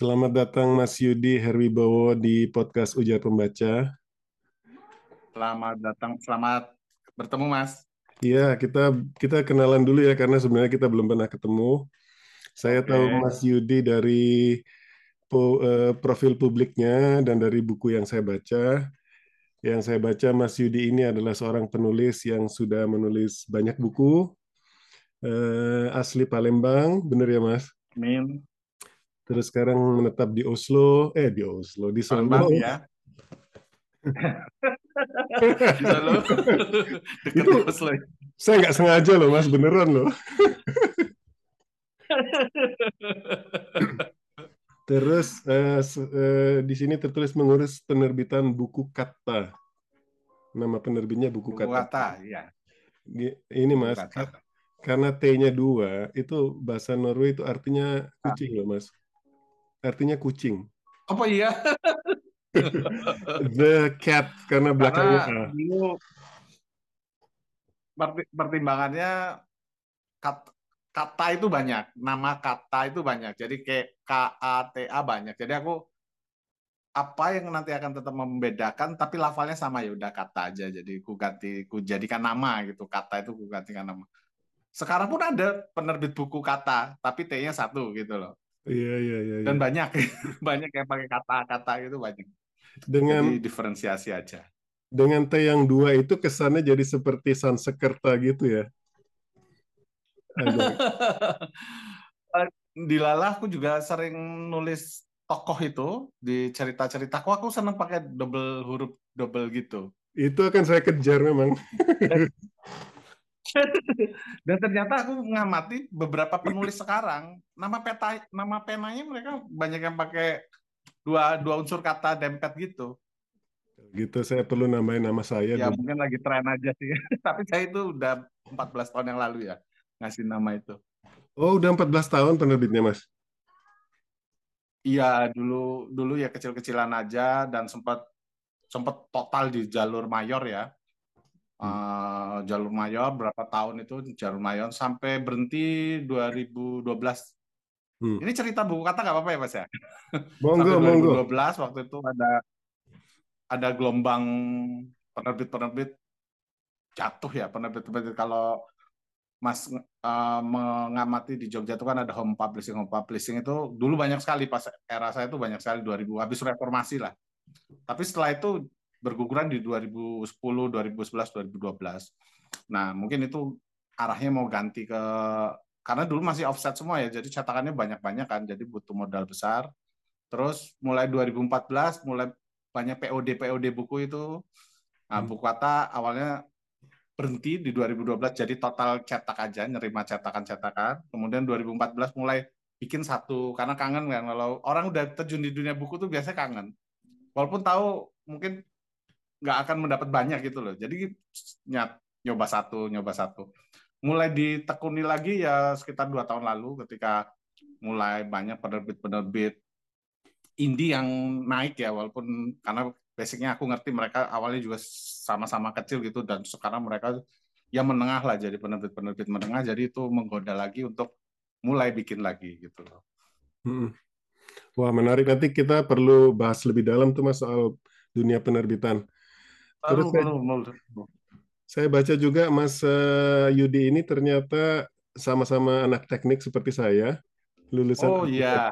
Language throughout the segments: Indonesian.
Selamat datang Mas Yudi Herwibowo di podcast Ujar Pembaca. Selamat datang, selamat bertemu Mas. Iya, kita kita kenalan dulu ya karena sebenarnya kita belum pernah ketemu. Saya Oke. tahu Mas Yudi dari po- eh, profil publiknya dan dari buku yang saya baca. Yang saya baca Mas Yudi ini adalah seorang penulis yang sudah menulis banyak buku. Eh, asli Palembang, benar ya Mas? Min, Terus sekarang menetap di Oslo, eh di Oslo, di Solo. Ya. Di Solo. Dekat Itu- Oslo. Saya nggak sengaja loh Mas, beneran loh. Terus eh, se- eh, di sini tertulis mengurus penerbitan buku kata. Nama penerbitnya buku Buku kata. kata, ya. Ini Buku Mas, kata. ka- karena T-nya dua, itu bahasa Norway itu artinya kucing loh Mas. Artinya kucing. Apa iya? The cat karena belakangnya A. Karena dulu pertimbangannya kat- kata itu banyak, nama kata itu banyak. Jadi kayak K A T A banyak. Jadi aku apa yang nanti akan tetap membedakan tapi lafalnya sama ya udah kata aja. Jadi ku ganti ku jadikan nama gitu. Kata itu ku gantikan nama. Sekarang pun ada penerbit buku kata, tapi T-nya satu gitu loh. Iya iya iya. iya. Dan banyak banyak yang pakai kata-kata itu banyak. Dengan Jadi diferensiasi aja. dengan T yang dua itu kesannya jadi seperti Sansekerta gitu ya. Agak. di Lala aku juga sering nulis tokoh itu di cerita-ceritaku aku seneng pakai double huruf double gitu Itu akan saya kejar memang. dan ternyata aku mengamati beberapa penulis sekarang nama peta nama penanya mereka banyak yang pakai dua dua unsur kata dempet gitu Gitu saya perlu nambahin nama saya. ya dulu. mungkin lagi tren aja sih tapi saya itu udah 14 tahun yang lalu ya ngasih nama itu Oh, udah 14 tahun penerbitnya, Mas. Iya dulu dulu ya kecil-kecilan aja dan sempat sempat total di jalur mayor ya Eh, jalur mayor berapa tahun itu jalur mayor sampai berhenti 2012 Hmm. ini cerita buku kata nggak apa-apa ya mas ya? Monggo, sampai monggo. 2012 waktu itu ada ada gelombang penerbit-penerbit. Jatuh ya penerbit-penerbit. Kalau Mas eh, mengamati di Jogja itu kan ada home publishing home publishing itu dulu banyak sekali pas era saya itu banyak sekali 2000 habis reformasi lah. Tapi setelah itu berguguran di 2010 2011 2012 nah mungkin itu arahnya mau ganti ke karena dulu masih offset semua ya jadi cetakannya banyak-banyak kan jadi butuh modal besar. Terus mulai 2014 mulai banyak POD POD buku itu nah, buku kata awalnya berhenti di 2012 jadi total cetak aja nerima cetakan-cetakan. Kemudian 2014 mulai bikin satu karena kangen kan kalau orang udah terjun di dunia buku tuh biasanya kangen. Walaupun tahu mungkin nggak akan mendapat banyak gitu loh jadi nyat nyoba satu nyoba satu mulai ditekuni lagi ya sekitar dua tahun lalu ketika mulai banyak penerbit-penerbit indie yang naik ya walaupun karena basicnya aku ngerti mereka awalnya juga sama-sama kecil gitu dan sekarang mereka yang menengah lah jadi penerbit-penerbit menengah jadi itu menggoda lagi untuk mulai bikin lagi gitu loh. Mm-mm. Wah, menarik. Nanti kita perlu bahas lebih dalam tuh, Mas, soal dunia penerbitan. Terus saya, saya baca juga Mas eh, Yudi ini ternyata sama-sama anak teknik seperti saya, lulusan Oh iya.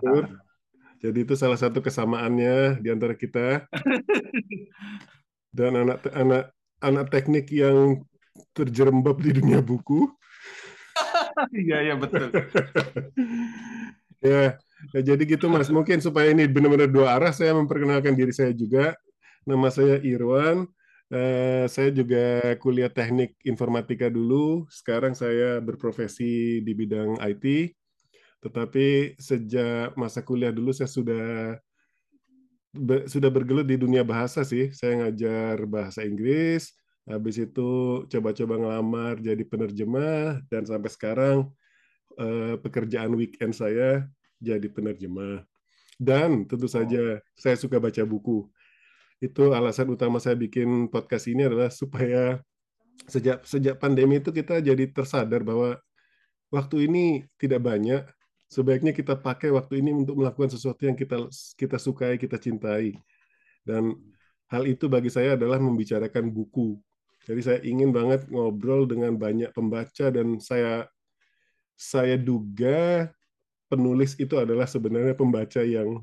Jadi itu salah satu kesamaannya di antara kita. Dan anak anak anak teknik yang terjerembab di dunia buku. Iya, iya betul. Ya, ya, jadi gitu Mas. Mungkin supaya ini benar-benar dua arah, saya memperkenalkan diri saya juga. Nama saya Irwan. Eh, saya juga kuliah teknik informatika dulu. Sekarang saya berprofesi di bidang IT. Tetapi sejak masa kuliah dulu saya sudah be- sudah bergelut di dunia bahasa sih. Saya ngajar bahasa Inggris. Habis itu coba-coba ngelamar jadi penerjemah dan sampai sekarang eh, pekerjaan weekend saya jadi penerjemah. Dan tentu saja saya suka baca buku. Itu alasan utama saya bikin podcast ini adalah supaya sejak sejak pandemi itu kita jadi tersadar bahwa waktu ini tidak banyak sebaiknya kita pakai waktu ini untuk melakukan sesuatu yang kita kita sukai, kita cintai. Dan hal itu bagi saya adalah membicarakan buku. Jadi saya ingin banget ngobrol dengan banyak pembaca dan saya saya duga penulis itu adalah sebenarnya pembaca yang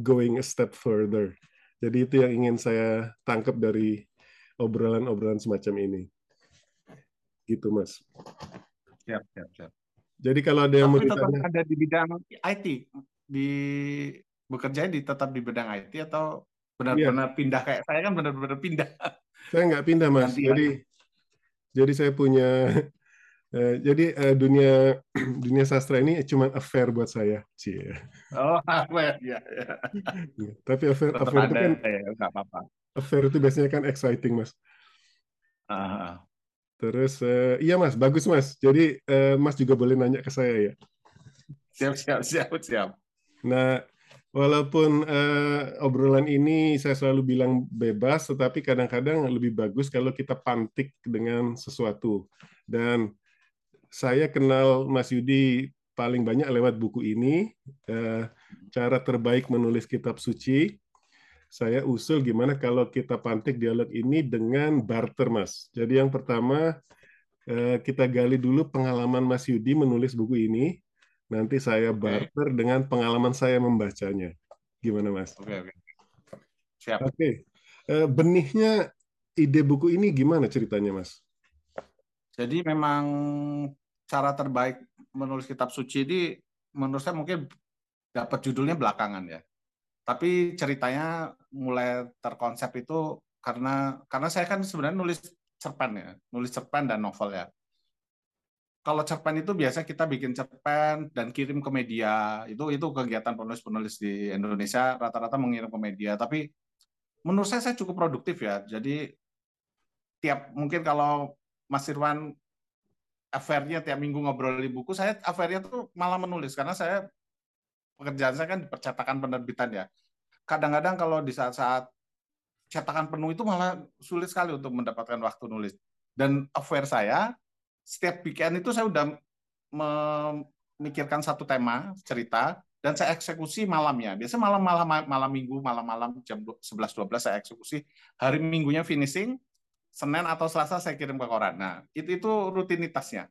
going a step further. Jadi itu yang ingin saya tangkap dari obrolan-obrolan semacam ini. Gitu, Mas. Siap, siap, siap. Jadi kalau ada yang Tapi mau tetap ditanya, ada di bidang IT, di bekerja di tetap di bidang IT atau benar-benar pindah kayak saya kan benar-benar pindah. saya nggak pindah, Mas. Ganti Jadi jadi saya punya eh, jadi eh, dunia dunia sastra ini cuma affair buat saya, Cie. Oh, apa ya? ya. Tapi affair Tetap affair itu ada kan ya, nggak apa-apa. affair itu biasanya kan exciting, Mas. Ah, Terus eh, iya Mas, bagus Mas. Jadi eh, Mas juga boleh nanya ke saya ya. siap, siap, siap, siap. Nah, walaupun eh, obrolan ini saya selalu bilang bebas, tetapi kadang-kadang lebih bagus kalau kita pantik dengan sesuatu. Dan saya kenal Mas Yudi paling banyak lewat buku ini, eh, cara terbaik menulis kitab suci. Saya usul gimana kalau kita pantik dialog ini dengan barter, Mas. Jadi yang pertama eh, kita gali dulu pengalaman Mas Yudi menulis buku ini. Nanti saya barter dengan pengalaman saya membacanya. Gimana, Mas? Oke, oke. Siap. Oke. Eh, benihnya ide buku ini gimana ceritanya, Mas? Jadi memang cara terbaik menulis kitab suci ini menurut saya mungkin dapat judulnya belakangan ya. Tapi ceritanya mulai terkonsep itu karena karena saya kan sebenarnya nulis cerpen ya, nulis cerpen dan novel ya. Kalau cerpen itu biasa kita bikin cerpen dan kirim ke media. Itu itu kegiatan penulis-penulis di Indonesia rata-rata mengirim ke media. Tapi menurut saya saya cukup produktif ya. Jadi tiap mungkin kalau Mas Irwan affair-nya tiap minggu ngobrol di buku, saya affair-nya tuh malah menulis karena saya pekerjaan saya kan di percetakan penerbitan ya. Kadang-kadang kalau di saat-saat cetakan penuh itu malah sulit sekali untuk mendapatkan waktu nulis. Dan affair saya setiap weekend itu saya udah memikirkan satu tema cerita dan saya eksekusi malamnya. Biasanya malam malam malam minggu malam-malam jam 11 12 saya eksekusi. Hari minggunya finishing, Senin atau Selasa saya kirim ke koran. Nah, itu itu rutinitasnya.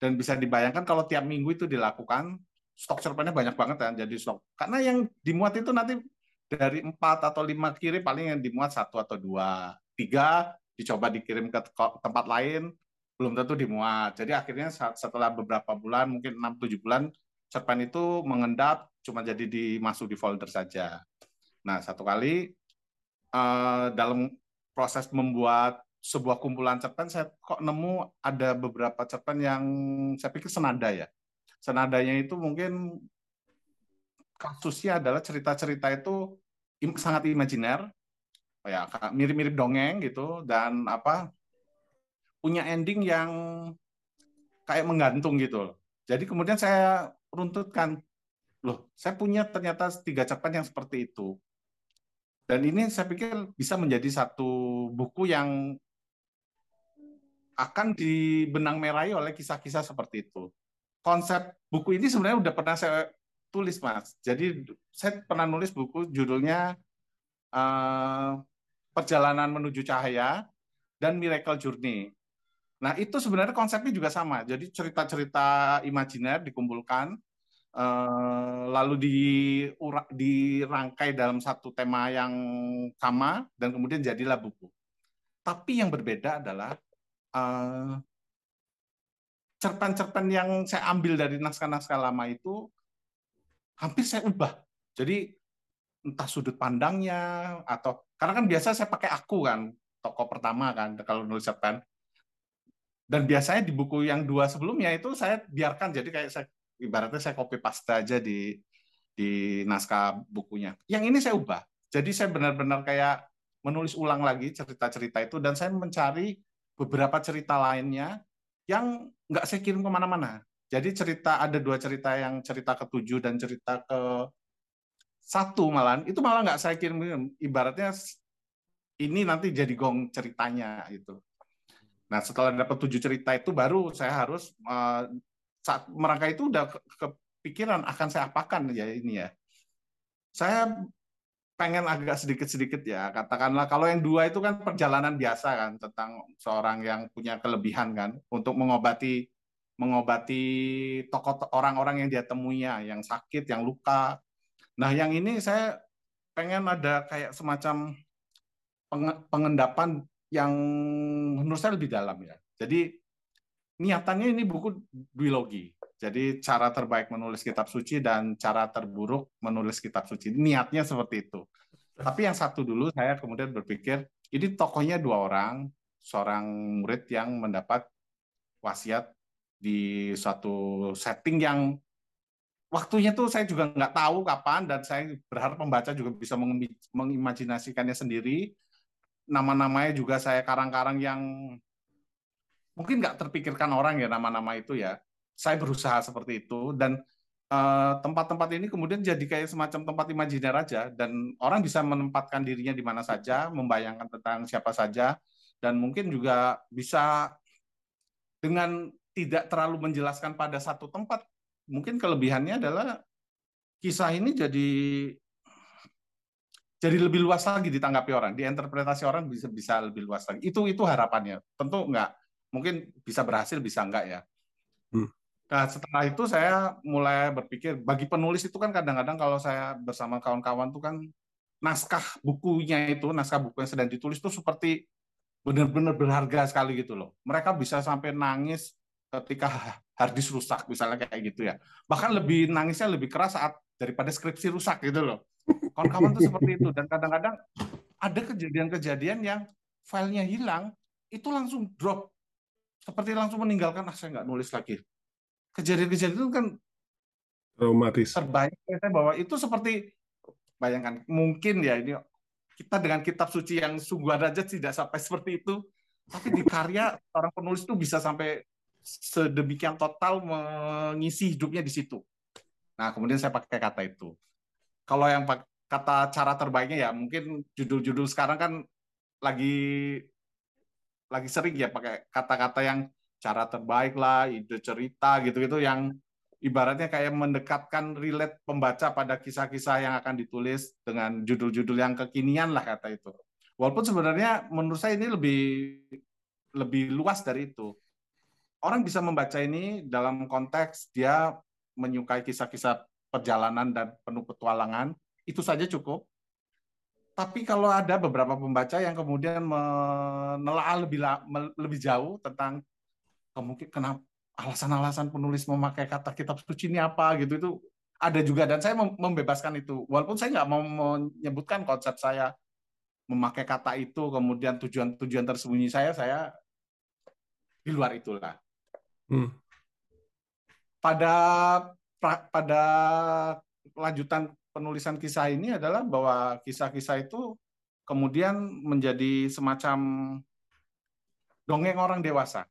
Dan bisa dibayangkan kalau tiap minggu itu dilakukan, stok cerpennya banyak banget kan jadi stok. Karena yang dimuat itu nanti dari empat atau lima kiri paling yang dimuat satu atau dua, tiga dicoba dikirim ke tempat lain belum tentu dimuat. Jadi akhirnya setelah beberapa bulan, mungkin 6-7 bulan, cerpen itu mengendap, cuma jadi dimasuk di folder saja. Nah, satu kali eh, dalam proses membuat sebuah kumpulan cerpen, saya kok nemu ada beberapa cerpen yang saya pikir senada ya. Senadanya itu mungkin kasusnya adalah cerita-cerita itu sangat imajiner, ya mirip-mirip dongeng gitu, dan apa punya ending yang kayak menggantung gitu. Jadi kemudian saya runtutkan, loh, saya punya ternyata tiga cerpen yang seperti itu. Dan ini saya pikir bisa menjadi satu buku yang akan dibenang merahi oleh kisah-kisah seperti itu. Konsep buku ini sebenarnya udah pernah saya tulis, Mas. Jadi saya pernah nulis buku judulnya uh, Perjalanan Menuju Cahaya dan Miracle Journey. Nah, itu sebenarnya konsepnya juga sama. Jadi cerita-cerita imajiner dikumpulkan, eh, lalu dirangkai dalam satu tema yang sama, dan kemudian jadilah buku. Tapi yang berbeda adalah eh, cerpen-cerpen yang saya ambil dari naskah-naskah lama itu hampir saya ubah. Jadi entah sudut pandangnya atau karena kan biasa saya pakai aku kan tokoh pertama kan kalau nulis cerpen dan biasanya di buku yang dua sebelumnya itu saya biarkan jadi kayak saya ibaratnya saya copy paste aja di di naskah bukunya. Yang ini saya ubah. Jadi saya benar-benar kayak menulis ulang lagi cerita-cerita itu dan saya mencari beberapa cerita lainnya yang nggak saya kirim ke mana-mana. Jadi cerita ada dua cerita yang cerita ketujuh dan cerita ke satu malah itu malah nggak saya kirim ibaratnya ini nanti jadi gong ceritanya itu. Nah, setelah dapat tujuh cerita itu baru saya harus uh, saat merangkai itu udah ke, ke, pikiran akan saya apakan ya ini ya. Saya pengen agak sedikit-sedikit ya katakanlah kalau yang dua itu kan perjalanan biasa kan tentang seorang yang punya kelebihan kan untuk mengobati mengobati tokoh orang-orang yang dia temuinya yang sakit yang luka. Nah yang ini saya pengen ada kayak semacam pengendapan yang menurut saya lebih dalam ya. Jadi niatannya ini buku duologi jadi cara terbaik menulis kitab suci dan cara terburuk menulis kitab suci. Niatnya seperti itu. Tapi yang satu dulu saya kemudian berpikir, ini tokohnya dua orang, seorang murid yang mendapat wasiat di suatu setting yang waktunya tuh saya juga nggak tahu kapan dan saya berharap pembaca juga bisa mengimajinasikannya sendiri. Nama-namanya juga saya karang-karang yang mungkin nggak terpikirkan orang ya nama-nama itu ya saya berusaha seperti itu dan eh, tempat-tempat uh, ini kemudian jadi kayak semacam tempat imajiner aja dan orang bisa menempatkan dirinya di mana saja, membayangkan tentang siapa saja dan mungkin juga bisa dengan tidak terlalu menjelaskan pada satu tempat. Mungkin kelebihannya adalah kisah ini jadi jadi lebih luas lagi ditanggapi orang, diinterpretasi orang bisa bisa lebih luas lagi. Itu itu harapannya. Tentu enggak, mungkin bisa berhasil bisa enggak ya. Hmm. Nah, setelah itu saya mulai berpikir, bagi penulis itu kan kadang-kadang kalau saya bersama kawan-kawan itu kan naskah bukunya itu, naskah buku yang sedang ditulis itu seperti benar-benar berharga sekali gitu loh. Mereka bisa sampai nangis ketika harddisk rusak misalnya kayak gitu ya. Bahkan lebih nangisnya lebih keras saat daripada skripsi rusak gitu loh. Kawan-kawan tuh seperti itu dan kadang-kadang ada kejadian-kejadian yang filenya hilang, itu langsung drop seperti langsung meninggalkan ah saya nggak nulis lagi kejadian-kejadian itu kan traumatis. Terbanyak saya bahwa itu seperti bayangkan mungkin ya ini kita dengan kitab suci yang sungguhan aja tidak sampai seperti itu, tapi di karya orang penulis itu bisa sampai sedemikian total mengisi hidupnya di situ. Nah, kemudian saya pakai kata itu. Kalau yang kata cara terbaiknya ya mungkin judul-judul sekarang kan lagi lagi sering ya pakai kata-kata yang cara terbaik lah, ide cerita gitu-gitu yang ibaratnya kayak mendekatkan relate pembaca pada kisah-kisah yang akan ditulis dengan judul-judul yang kekinian lah kata itu. Walaupun sebenarnya menurut saya ini lebih lebih luas dari itu. Orang bisa membaca ini dalam konteks dia menyukai kisah-kisah perjalanan dan penuh petualangan, itu saja cukup. Tapi kalau ada beberapa pembaca yang kemudian menelaah lebih lebih jauh tentang mungkin kenapa alasan-alasan penulis memakai kata kitab suci ini apa gitu itu ada juga. Dan saya membebaskan itu. Walaupun saya nggak mau menyebutkan konsep saya memakai kata itu kemudian tujuan-tujuan tersembunyi saya saya di luar itulah. Hmm. pada pada lanjutan penulisan kisah ini adalah bahwa kisah-kisah itu kemudian menjadi semacam dongeng orang dewasa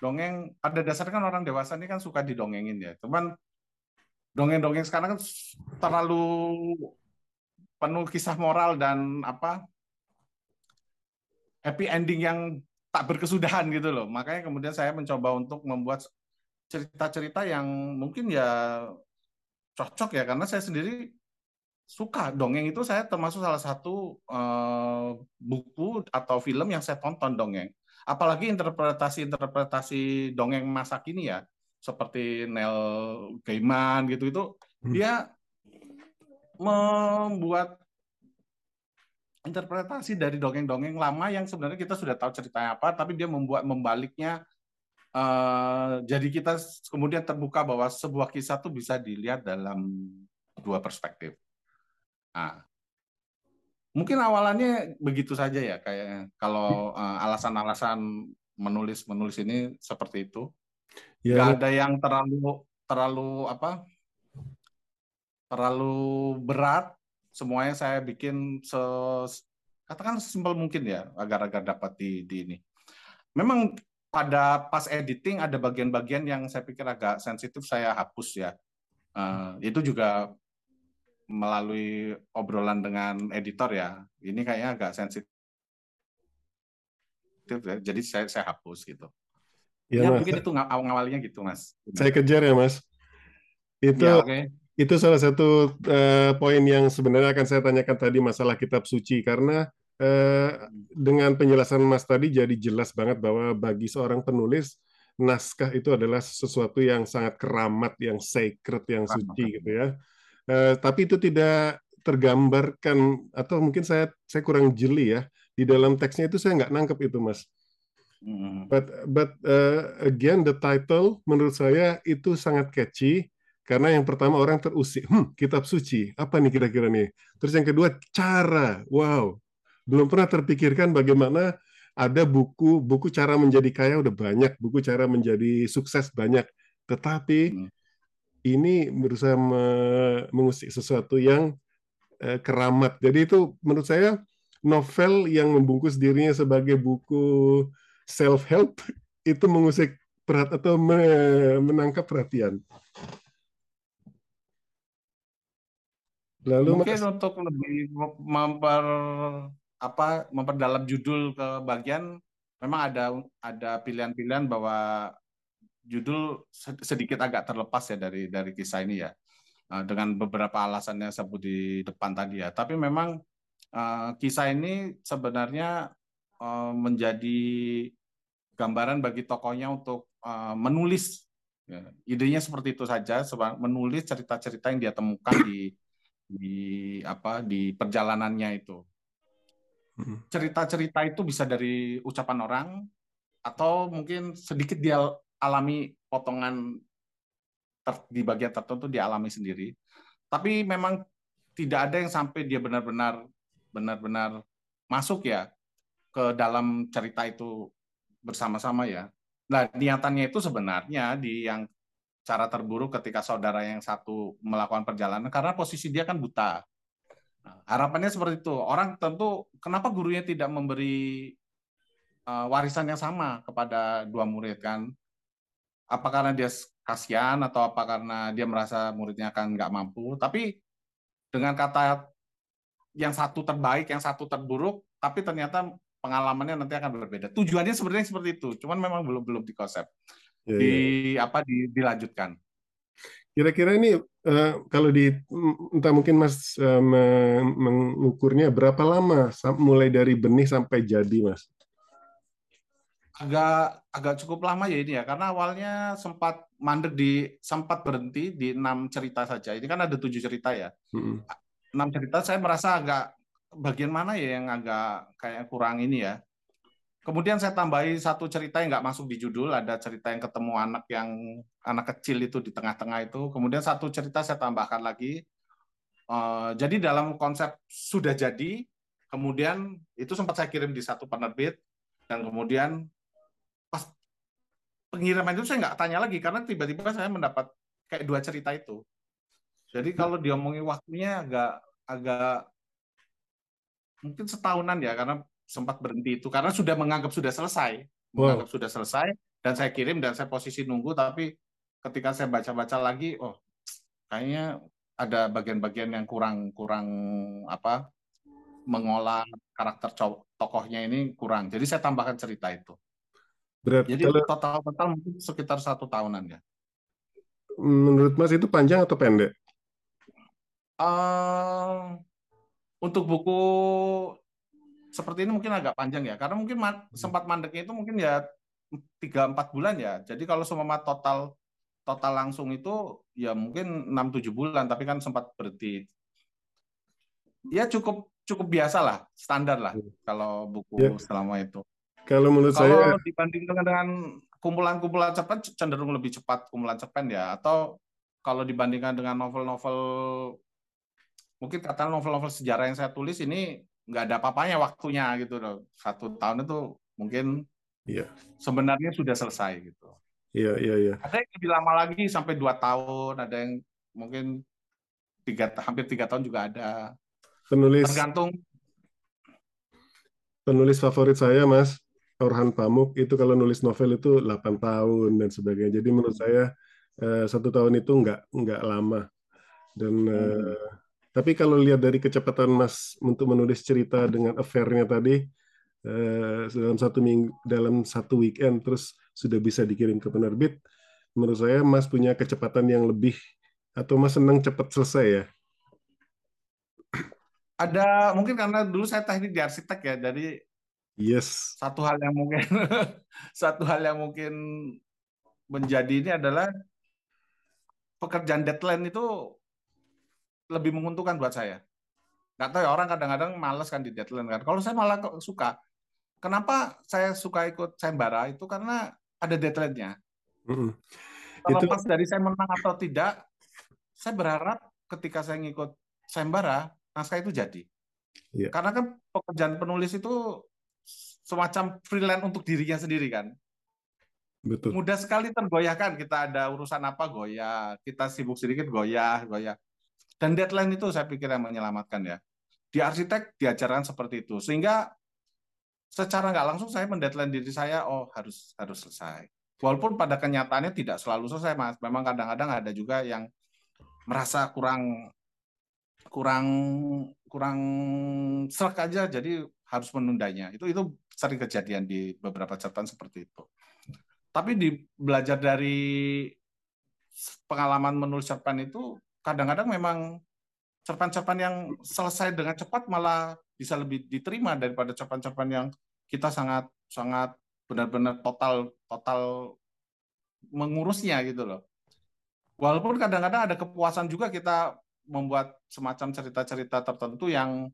dongeng pada dasarnya kan orang dewasa ini kan suka didongengin ya. Cuman dongeng-dongeng sekarang kan terlalu penuh kisah moral dan apa happy ending yang tak berkesudahan gitu loh. Makanya kemudian saya mencoba untuk membuat cerita-cerita yang mungkin ya cocok ya karena saya sendiri suka dongeng itu saya termasuk salah satu uh, buku atau film yang saya tonton dongeng apalagi interpretasi-interpretasi dongeng masa kini ya seperti Neil Gaiman gitu itu hmm. dia membuat interpretasi dari dongeng-dongeng lama yang sebenarnya kita sudah tahu ceritanya apa tapi dia membuat membaliknya uh, jadi kita kemudian terbuka bahwa sebuah kisah itu bisa dilihat dalam dua perspektif. Nah, mungkin awalannya begitu saja ya kayak kalau uh, alasan-alasan menulis menulis ini seperti itu. Ya. Gak ada yang terlalu terlalu apa terlalu berat. Semuanya saya bikin se katakan sesimpel mungkin ya agar-agar dapat di, di ini. Memang pada pas editing ada bagian-bagian yang saya pikir agak sensitif saya hapus ya. Uh, itu juga melalui obrolan dengan editor ya, ini kayaknya agak sensitif ya. Jadi saya saya hapus gitu. Ya, ya mas. mungkin itu ngawalnya gitu, Mas. Saya kejar ya, Mas. Itu Ya, oke. itu salah satu eh, poin yang sebenarnya akan saya tanyakan tadi masalah kitab suci karena eh, dengan penjelasan Mas tadi jadi jelas banget bahwa bagi seorang penulis naskah itu adalah sesuatu yang sangat keramat, yang sacred, yang suci gitu ya. Eh, tapi itu tidak tergambarkan atau mungkin saya saya kurang jeli ya di dalam teksnya itu saya nggak nangkep itu Mas. Hmm. But but uh, again the title menurut saya itu sangat catchy karena yang pertama orang terusik, hmm, kitab suci, apa nih kira-kira nih? Terus yang kedua cara, wow, belum pernah terpikirkan bagaimana ada buku buku cara menjadi kaya udah banyak, buku cara menjadi sukses banyak, tetapi Hmm. Ini berusaha me- mengusik sesuatu yang eh, keramat. Jadi itu menurut saya novel yang membungkus dirinya sebagai buku self help itu mengusik perat atau me- menangkap perhatian. Lalu Mungkin untuk lebih mem- memper apa memperdalam judul ke bagian memang ada ada pilihan-pilihan bahwa judul se- sedikit agak terlepas ya dari dari kisah ini ya Eh, dengan beberapa alasan yang sebut di depan tadi ya. Tapi memang eh, kisah ini sebenarnya eh, menjadi gambaran bagi tokohnya untuk menulis. Ya, idenya seperti itu saja, menulis cerita-cerita yang dia temukan di di apa di perjalanannya itu. Hmm. Cerita-cerita itu bisa dari ucapan orang atau mungkin sedikit dia alami potongan di bagian tertentu dia alami sendiri. Tapi memang tidak ada yang sampai dia benar-benar benar-benar masuk ya ke dalam cerita itu bersama-sama ya. Nah, niatannya itu sebenarnya di yang cara terburuk ketika saudara yang satu melakukan perjalanan karena posisi dia kan buta. Nah, harapannya seperti itu. Orang tentu kenapa gurunya tidak memberi uh, warisan yang sama kepada dua murid kan? Apa karena dia kasihan atau apa karena dia merasa muridnya akan nggak mampu? Tapi dengan kata yang satu terbaik, yang satu terburuk, tapi ternyata pengalamannya nanti akan berbeda. Tujuannya sebenarnya seperti itu, cuman memang belum belum dikonsep, ya, di ya. apa di, dilanjutkan. Kira-kira ini eh, kalau di entah mungkin Mas me- mengukurnya berapa lama mulai dari benih sampai jadi Mas? Agak agak cukup lama ya ini ya. Karena awalnya sempat mandek di sempat berhenti di enam cerita saja. Ini kan ada tujuh cerita ya. Hmm. enam cerita saya merasa agak bagian mana ya yang agak kayak kurang ini ya. Kemudian saya tambahi satu cerita yang nggak masuk di judul. Ada cerita yang ketemu anak yang anak kecil itu di tengah-tengah itu. Kemudian satu cerita saya tambahkan lagi. Eh, jadi dalam konsep sudah jadi kemudian itu sempat saya kirim di satu penerbit dan kemudian pengiriman itu saya nggak tanya lagi karena tiba-tiba saya mendapat kayak dua cerita itu. Jadi kalau diomongin waktunya agak agak mungkin setahunan ya karena sempat berhenti itu karena sudah menganggap sudah selesai, menganggap sudah selesai dan saya kirim dan saya posisi nunggu tapi ketika saya baca-baca lagi oh kayaknya ada bagian-bagian yang kurang kurang apa mengolah karakter tokohnya ini kurang. Jadi saya tambahkan cerita itu. Berat. Jadi Kalau total total mungkin sekitar satu tahunan ya. menurut Mas itu panjang atau pendek? Eh, untuk buku seperti ini mungkin agak panjang ya, karena mungkin ma- sempat mandeknya itu mungkin ya tiga empat bulan ya. Jadi kalau semua total total langsung itu ya mungkin 6-7 bulan, tapi kan sempat berhenti. Ya cukup cukup biasa lah, standar lah kalau buku Ya. selama itu. Kalau menurut saya Kalau dibandingkan dengan kumpulan-kumpulan cerpen cenderung lebih cepat kumpulan cerpen ya, atau kalau dibandingkan dengan novel-novel mungkin kata novel-novel sejarah yang saya tulis ini nggak ada apa-apanya waktunya gitu loh. Satu tahun itu mungkin Iya. sebenarnya sudah selesai gitu. Iya, iya, iya. Ada yang lebih lama lagi sampai dua tahun, ada yang mungkin tiga hampir tiga tahun juga ada. Penulis Tergantung penulis favorit saya, Mas, Orhan Pamuk, itu kalau nulis novel itu 8 tahun dan sebagainya. Jadi menurut saya eh, satu tahun itu nggak nggak lama. Dan eh, tapi kalau lihat dari kecepatan Mas untuk menulis cerita dengan affair-nya tadi eh, dalam satu minggu dalam satu weekend terus sudah bisa dikirim ke penerbit, menurut saya Mas punya kecepatan yang lebih Atau Mas senang cepat selesai ya? Ada mungkin karena dulu saya teknik di arsitek ya, jadi yes. satu hal yang mungkin satu hal yang mungkin menjadi ini adalah pekerjaan deadline itu lebih menguntungkan buat saya. Nggak tahu ya orang kadang-kadang males kan di deadline kan. Kalau saya malah suka. Kenapa saya suka ikut sayembara itu karena ada deadline-nya. Mm -hmm. Terlepas itu... dari saya menang atau tidak, saya berharap ketika saya ngikut sayembara naskah itu jadi. Yeah. Karena kan pekerjaan penulis itu semacam freelance untuk dirinya sendiri kan. Betul. Mudah sekali tergoyahkan. Kita ada urusan apa goyah, kita sibuk sedikit goyah, goyah. Dan deadline itu saya pikir yang menyelamatkan ya. Di arsitek diajarkan seperti itu. Sehingga secara nggak langsung saya mendeadline diri saya, oh harus harus selesai. Walaupun pada kenyataannya tidak selalu selesai, Mas. Memang kadang-kadang ada juga yang merasa kurang kurang kurang serak aja jadi harus menundanya. Itu itu sering kejadian di beberapa catatan seperti itu. Tapi di belajar dari pengalaman menulis cerpen itu kadang-kadang memang cerpen-cerpen yang selesai dengan cepat malah bisa lebih diterima daripada cerpen-cerpen yang kita sangat sangat benar-benar total total mengurusnya gitu loh. Walaupun kadang-kadang ada kepuasan juga kita membuat semacam cerita-cerita tertentu yang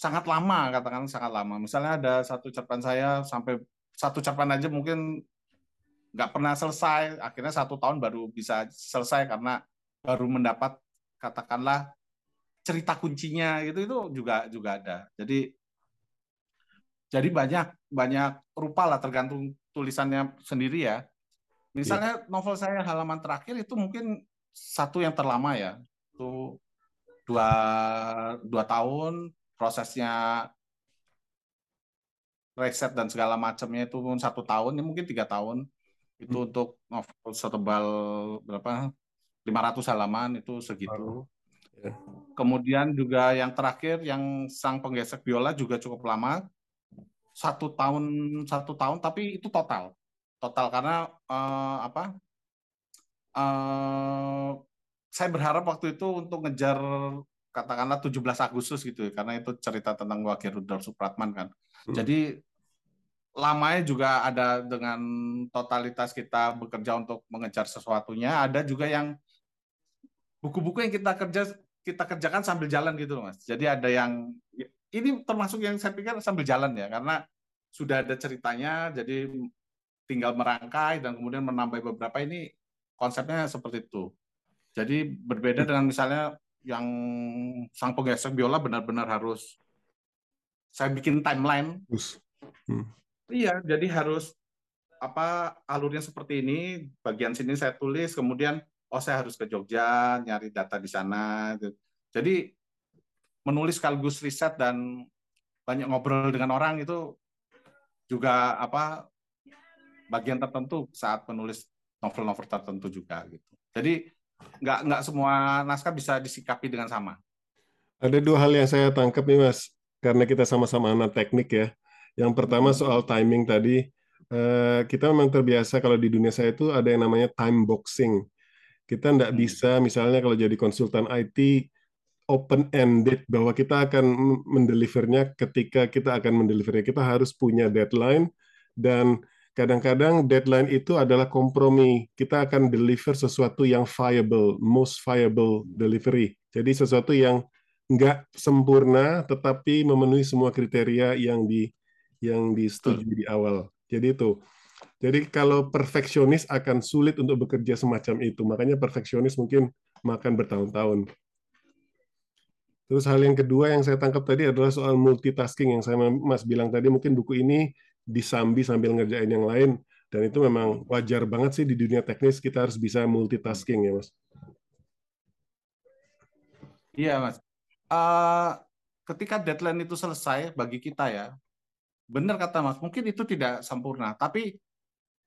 sangat lama katakan sangat lama. Misalnya ada satu cerpen saya sampai satu cerpen aja mungkin nggak pernah selesai akhirnya satu tahun baru bisa selesai karena baru mendapat katakanlah cerita kuncinya gitu itu juga juga ada jadi jadi banyak banyak rupa lah tergantung tulisannya sendiri ya misalnya yeah. novel saya halaman terakhir itu mungkin satu yang terlama ya itu dua dua tahun prosesnya riset dan segala macamnya itu pun satu tahun ini mungkin tiga tahun itu hmm. untuk novel setebal berapa 500 halaman itu segitu. Ya. Kemudian juga yang terakhir yang sang penggesek biola juga cukup lama satu tahun satu tahun tapi itu total total karena uh, apa uh, saya berharap waktu itu untuk ngejar katakanlah 17 Agustus gitu ya, karena itu cerita tentang Wakil Rudolf Supratman kan. Hmm. Jadi lamanya juga ada dengan totalitas kita bekerja untuk mengejar sesuatunya, ada juga yang buku-buku yang kita kerja kita kerjakan sambil jalan gitu loh mas. Jadi ada yang ini termasuk yang saya pikir sambil jalan ya karena sudah ada ceritanya, jadi tinggal merangkai dan kemudian menambah beberapa ini konsepnya seperti itu. Jadi berbeda dengan misalnya yang sang penggesek biola benar-benar harus saya bikin timeline. Hmm. Iya, jadi harus apa alurnya seperti ini, bagian sini saya tulis, kemudian oh saya harus ke Jogja nyari data di sana. Gitu. Jadi menulis sekaligus riset dan banyak ngobrol dengan orang itu juga apa bagian tertentu saat menulis novel-novel tertentu juga gitu. Jadi nggak nggak semua naskah bisa disikapi dengan sama. Ada dua hal yang saya tangkap nih mas, karena kita sama-sama anak teknik ya. Yang pertama soal timing tadi, eh, kita memang terbiasa kalau di dunia saya itu ada yang namanya time boxing. Kita tidak hmm. bisa misalnya kalau jadi konsultan IT open ended bahwa kita akan mendelivernya ketika kita akan mendelivernya kita harus punya deadline dan kadang-kadang deadline itu adalah kompromi kita akan deliver sesuatu yang viable most viable delivery jadi sesuatu yang nggak sempurna tetapi memenuhi semua kriteria yang di yang disetujui di awal. Jadi itu. Jadi kalau perfeksionis akan sulit untuk bekerja semacam itu. Makanya perfeksionis mungkin makan bertahun-tahun. Terus hal yang kedua yang saya tangkap tadi adalah soal multitasking yang saya Mas bilang tadi mungkin buku ini disambi sambil ngerjain yang lain dan itu memang wajar banget sih di dunia teknis kita harus bisa multitasking ya Mas. Iya Mas. Uh, ketika deadline itu selesai bagi kita ya, benar kata Mas, mungkin itu tidak sempurna, tapi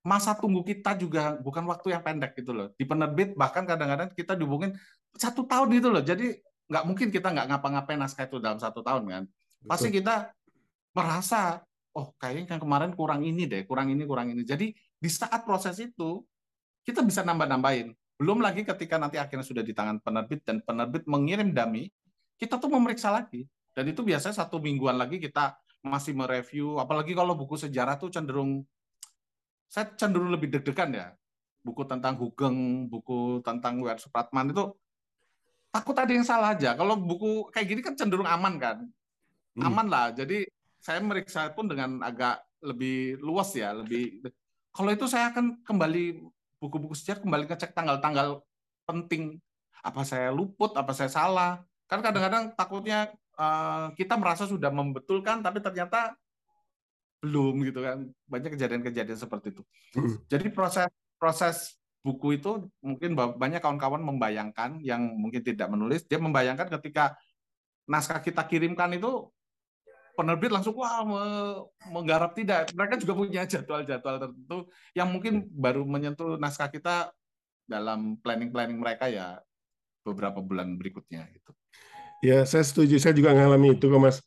masa tunggu kita juga bukan waktu yang pendek gitu loh. Di penerbit bahkan kadang-kadang kita dihubungin satu tahun gitu loh. Jadi nggak mungkin kita nggak ngapa-ngapain naskah itu dalam satu tahun kan. Pasti kita merasa, oh kayaknya yang kemarin kurang ini deh, kurang ini, kurang ini. Jadi di saat proses itu kita bisa nambah-nambahin. Belum lagi ketika nanti akhirnya sudah di tangan penerbit dan penerbit mengirim dami, kita tuh memeriksa lagi. Dan itu biasanya satu mingguan lagi kita masih mereview, apalagi kalau buku sejarah tuh cenderung, saya cenderung lebih deg-degan ya. Buku tentang Hugeng, buku tentang W.R. Supratman itu takut ada yang salah aja. Kalau buku kayak gini kan cenderung aman kan, hmm. aman lah. Jadi saya meriksa pun dengan agak lebih luas ya, lebih. Kalau itu saya akan kembali buku-buku sejarah kembali ngecek tanggal-tanggal penting. Apa saya luput, apa saya salah. Kan kadang-kadang takutnya uh, kita merasa sudah membetulkan, tapi ternyata belum gitu kan. Banyak kejadian-kejadian seperti itu. Jadi proses proses buku itu mungkin banyak kawan-kawan membayangkan yang mungkin tidak menulis, dia membayangkan ketika naskah kita kirimkan itu penerbit langsung wah menggarap tidak. Mereka juga punya jadwal-jadwal tertentu yang mungkin baru menyentuh naskah kita dalam planning-planning mereka ya beberapa bulan berikutnya gitu. Ya, saya setuju. Saya juga mengalami itu kok, Mas.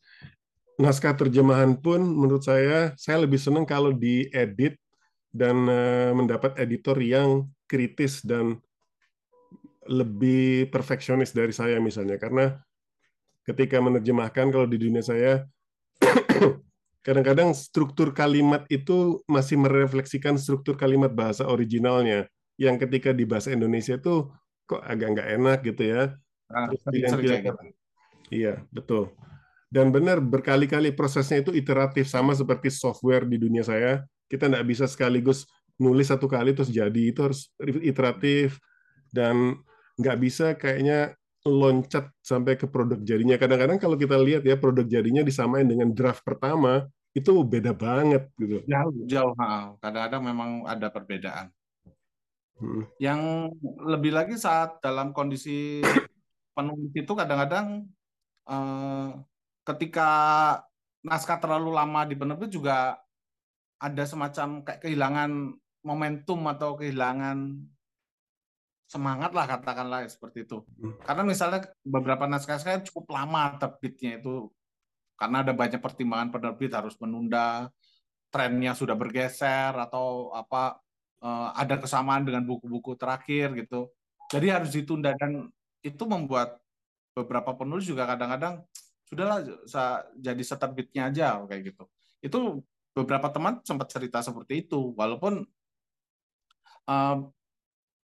Naskah terjemahan pun menurut saya saya lebih senang kalau diedit dan uh, mendapat editor yang kritis dan lebih perfeksionis dari saya misalnya karena ketika menerjemahkan kalau di dunia saya kadang-kadang struktur kalimat itu masih merefleksikan struktur kalimat bahasa originalnya yang ketika di bahasa Indonesia itu kok agak nggak enak gitu ya. Nah, gitu. Iya, betul. Dan benar berkali-kali prosesnya itu iteratif sama seperti software di dunia saya. Kita nggak bisa sekaligus nulis satu kali terus jadi itu harus iteratif dan nggak bisa kayaknya loncat sampai ke produk jadinya. Kadang-kadang kalau kita lihat ya produk jadinya disamain dengan draft pertama itu beda banget gitu. Jauh, jauh. Kadang-kadang memang ada perbedaan. Hmm. Yang lebih lagi saat dalam kondisi penulis itu kadang-kadang eh, ketika naskah terlalu lama di penerbit juga ada semacam kayak kehilangan momentum atau kehilangan semangat lah katakanlah seperti itu. Hmm. Karena misalnya beberapa naskah-naskah cukup lama terbitnya itu karena ada banyak pertimbangan penerbit harus menunda, trennya sudah bergeser atau apa eh, ada kesamaan dengan buku-buku terakhir gitu. Jadi harus ditunda dan itu membuat beberapa penulis juga kadang-kadang sudahlah jadi seterbitnya aja kayak gitu. Itu beberapa teman sempat cerita seperti itu walaupun uh,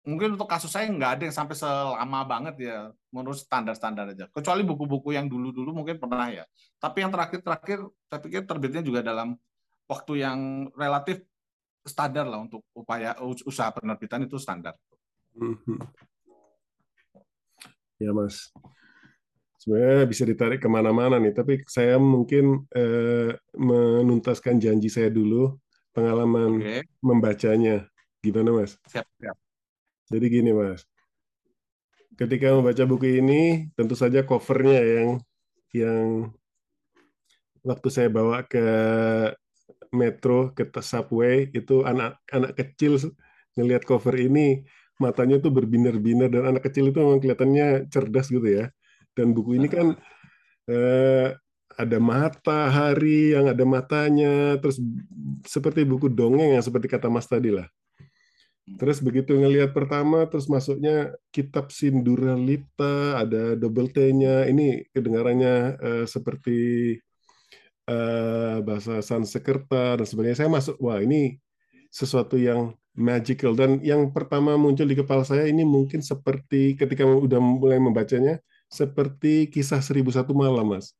mungkin untuk kasus saya nggak ada yang sampai selama banget ya menurut standar-standar aja. Kecuali buku-buku yang dulu-dulu mungkin pernah ya. Tapi yang terakhir-terakhir saya pikir terbitnya juga dalam waktu yang relatif standar lah untuk upaya usaha penerbitan itu standar. Mhm. ya mas. Sebenarnya bisa ditarik ke mana-mana nih tapi saya mungkin eh, menuntaskan janji saya dulu pengalaman okay. membacanya. Gimana mas? Siap siap jadi gini mas, ketika membaca buku ini, tentu saja covernya yang yang waktu saya bawa ke metro ke subway itu anak-anak kecil ngelihat cover ini matanya tuh berbinar-binar dan anak kecil itu memang kelihatannya cerdas gitu ya. Dan buku ini kan eh, ada matahari yang ada matanya, terus seperti buku dongeng yang seperti kata Mas tadi lah. Terus begitu ngelihat pertama, terus masuknya kitab Sinduralipta, ada double T-nya. Ini kedengarannya uh, seperti uh, bahasa Sanskerta dan sebagainya. Saya masuk, wah ini sesuatu yang magical. Dan yang pertama muncul di kepala saya ini mungkin seperti ketika udah mulai membacanya, seperti kisah Seribu Satu Malam, Mas.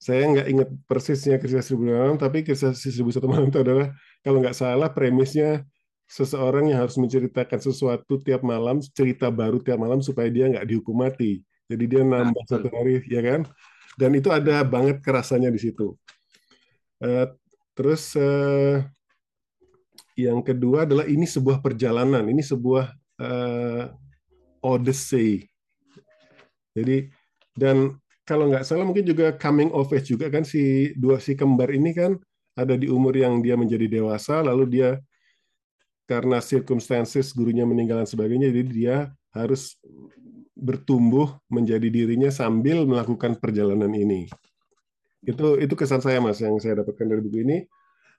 Saya nggak ingat persisnya kisah Seribu Malam, tapi kisah Seribu Satu Malam itu adalah kalau nggak salah premisnya seseorang yang harus menceritakan sesuatu tiap malam, cerita baru tiap malam supaya dia nggak dihukum mati. Jadi dia nambah nah, satu hari, ya kan? Dan itu ada banget kerasanya di situ. Uh, terus uh, yang kedua adalah ini sebuah perjalanan, ini sebuah uh, odyssey. Jadi dan kalau nggak salah mungkin juga coming of age juga kan si dua si kembar ini kan ada di umur yang dia menjadi dewasa, lalu dia karena circumstances gurunya meninggal dan sebagainya, jadi dia harus bertumbuh menjadi dirinya sambil melakukan perjalanan ini. Itu itu kesan saya mas yang saya dapatkan dari buku ini.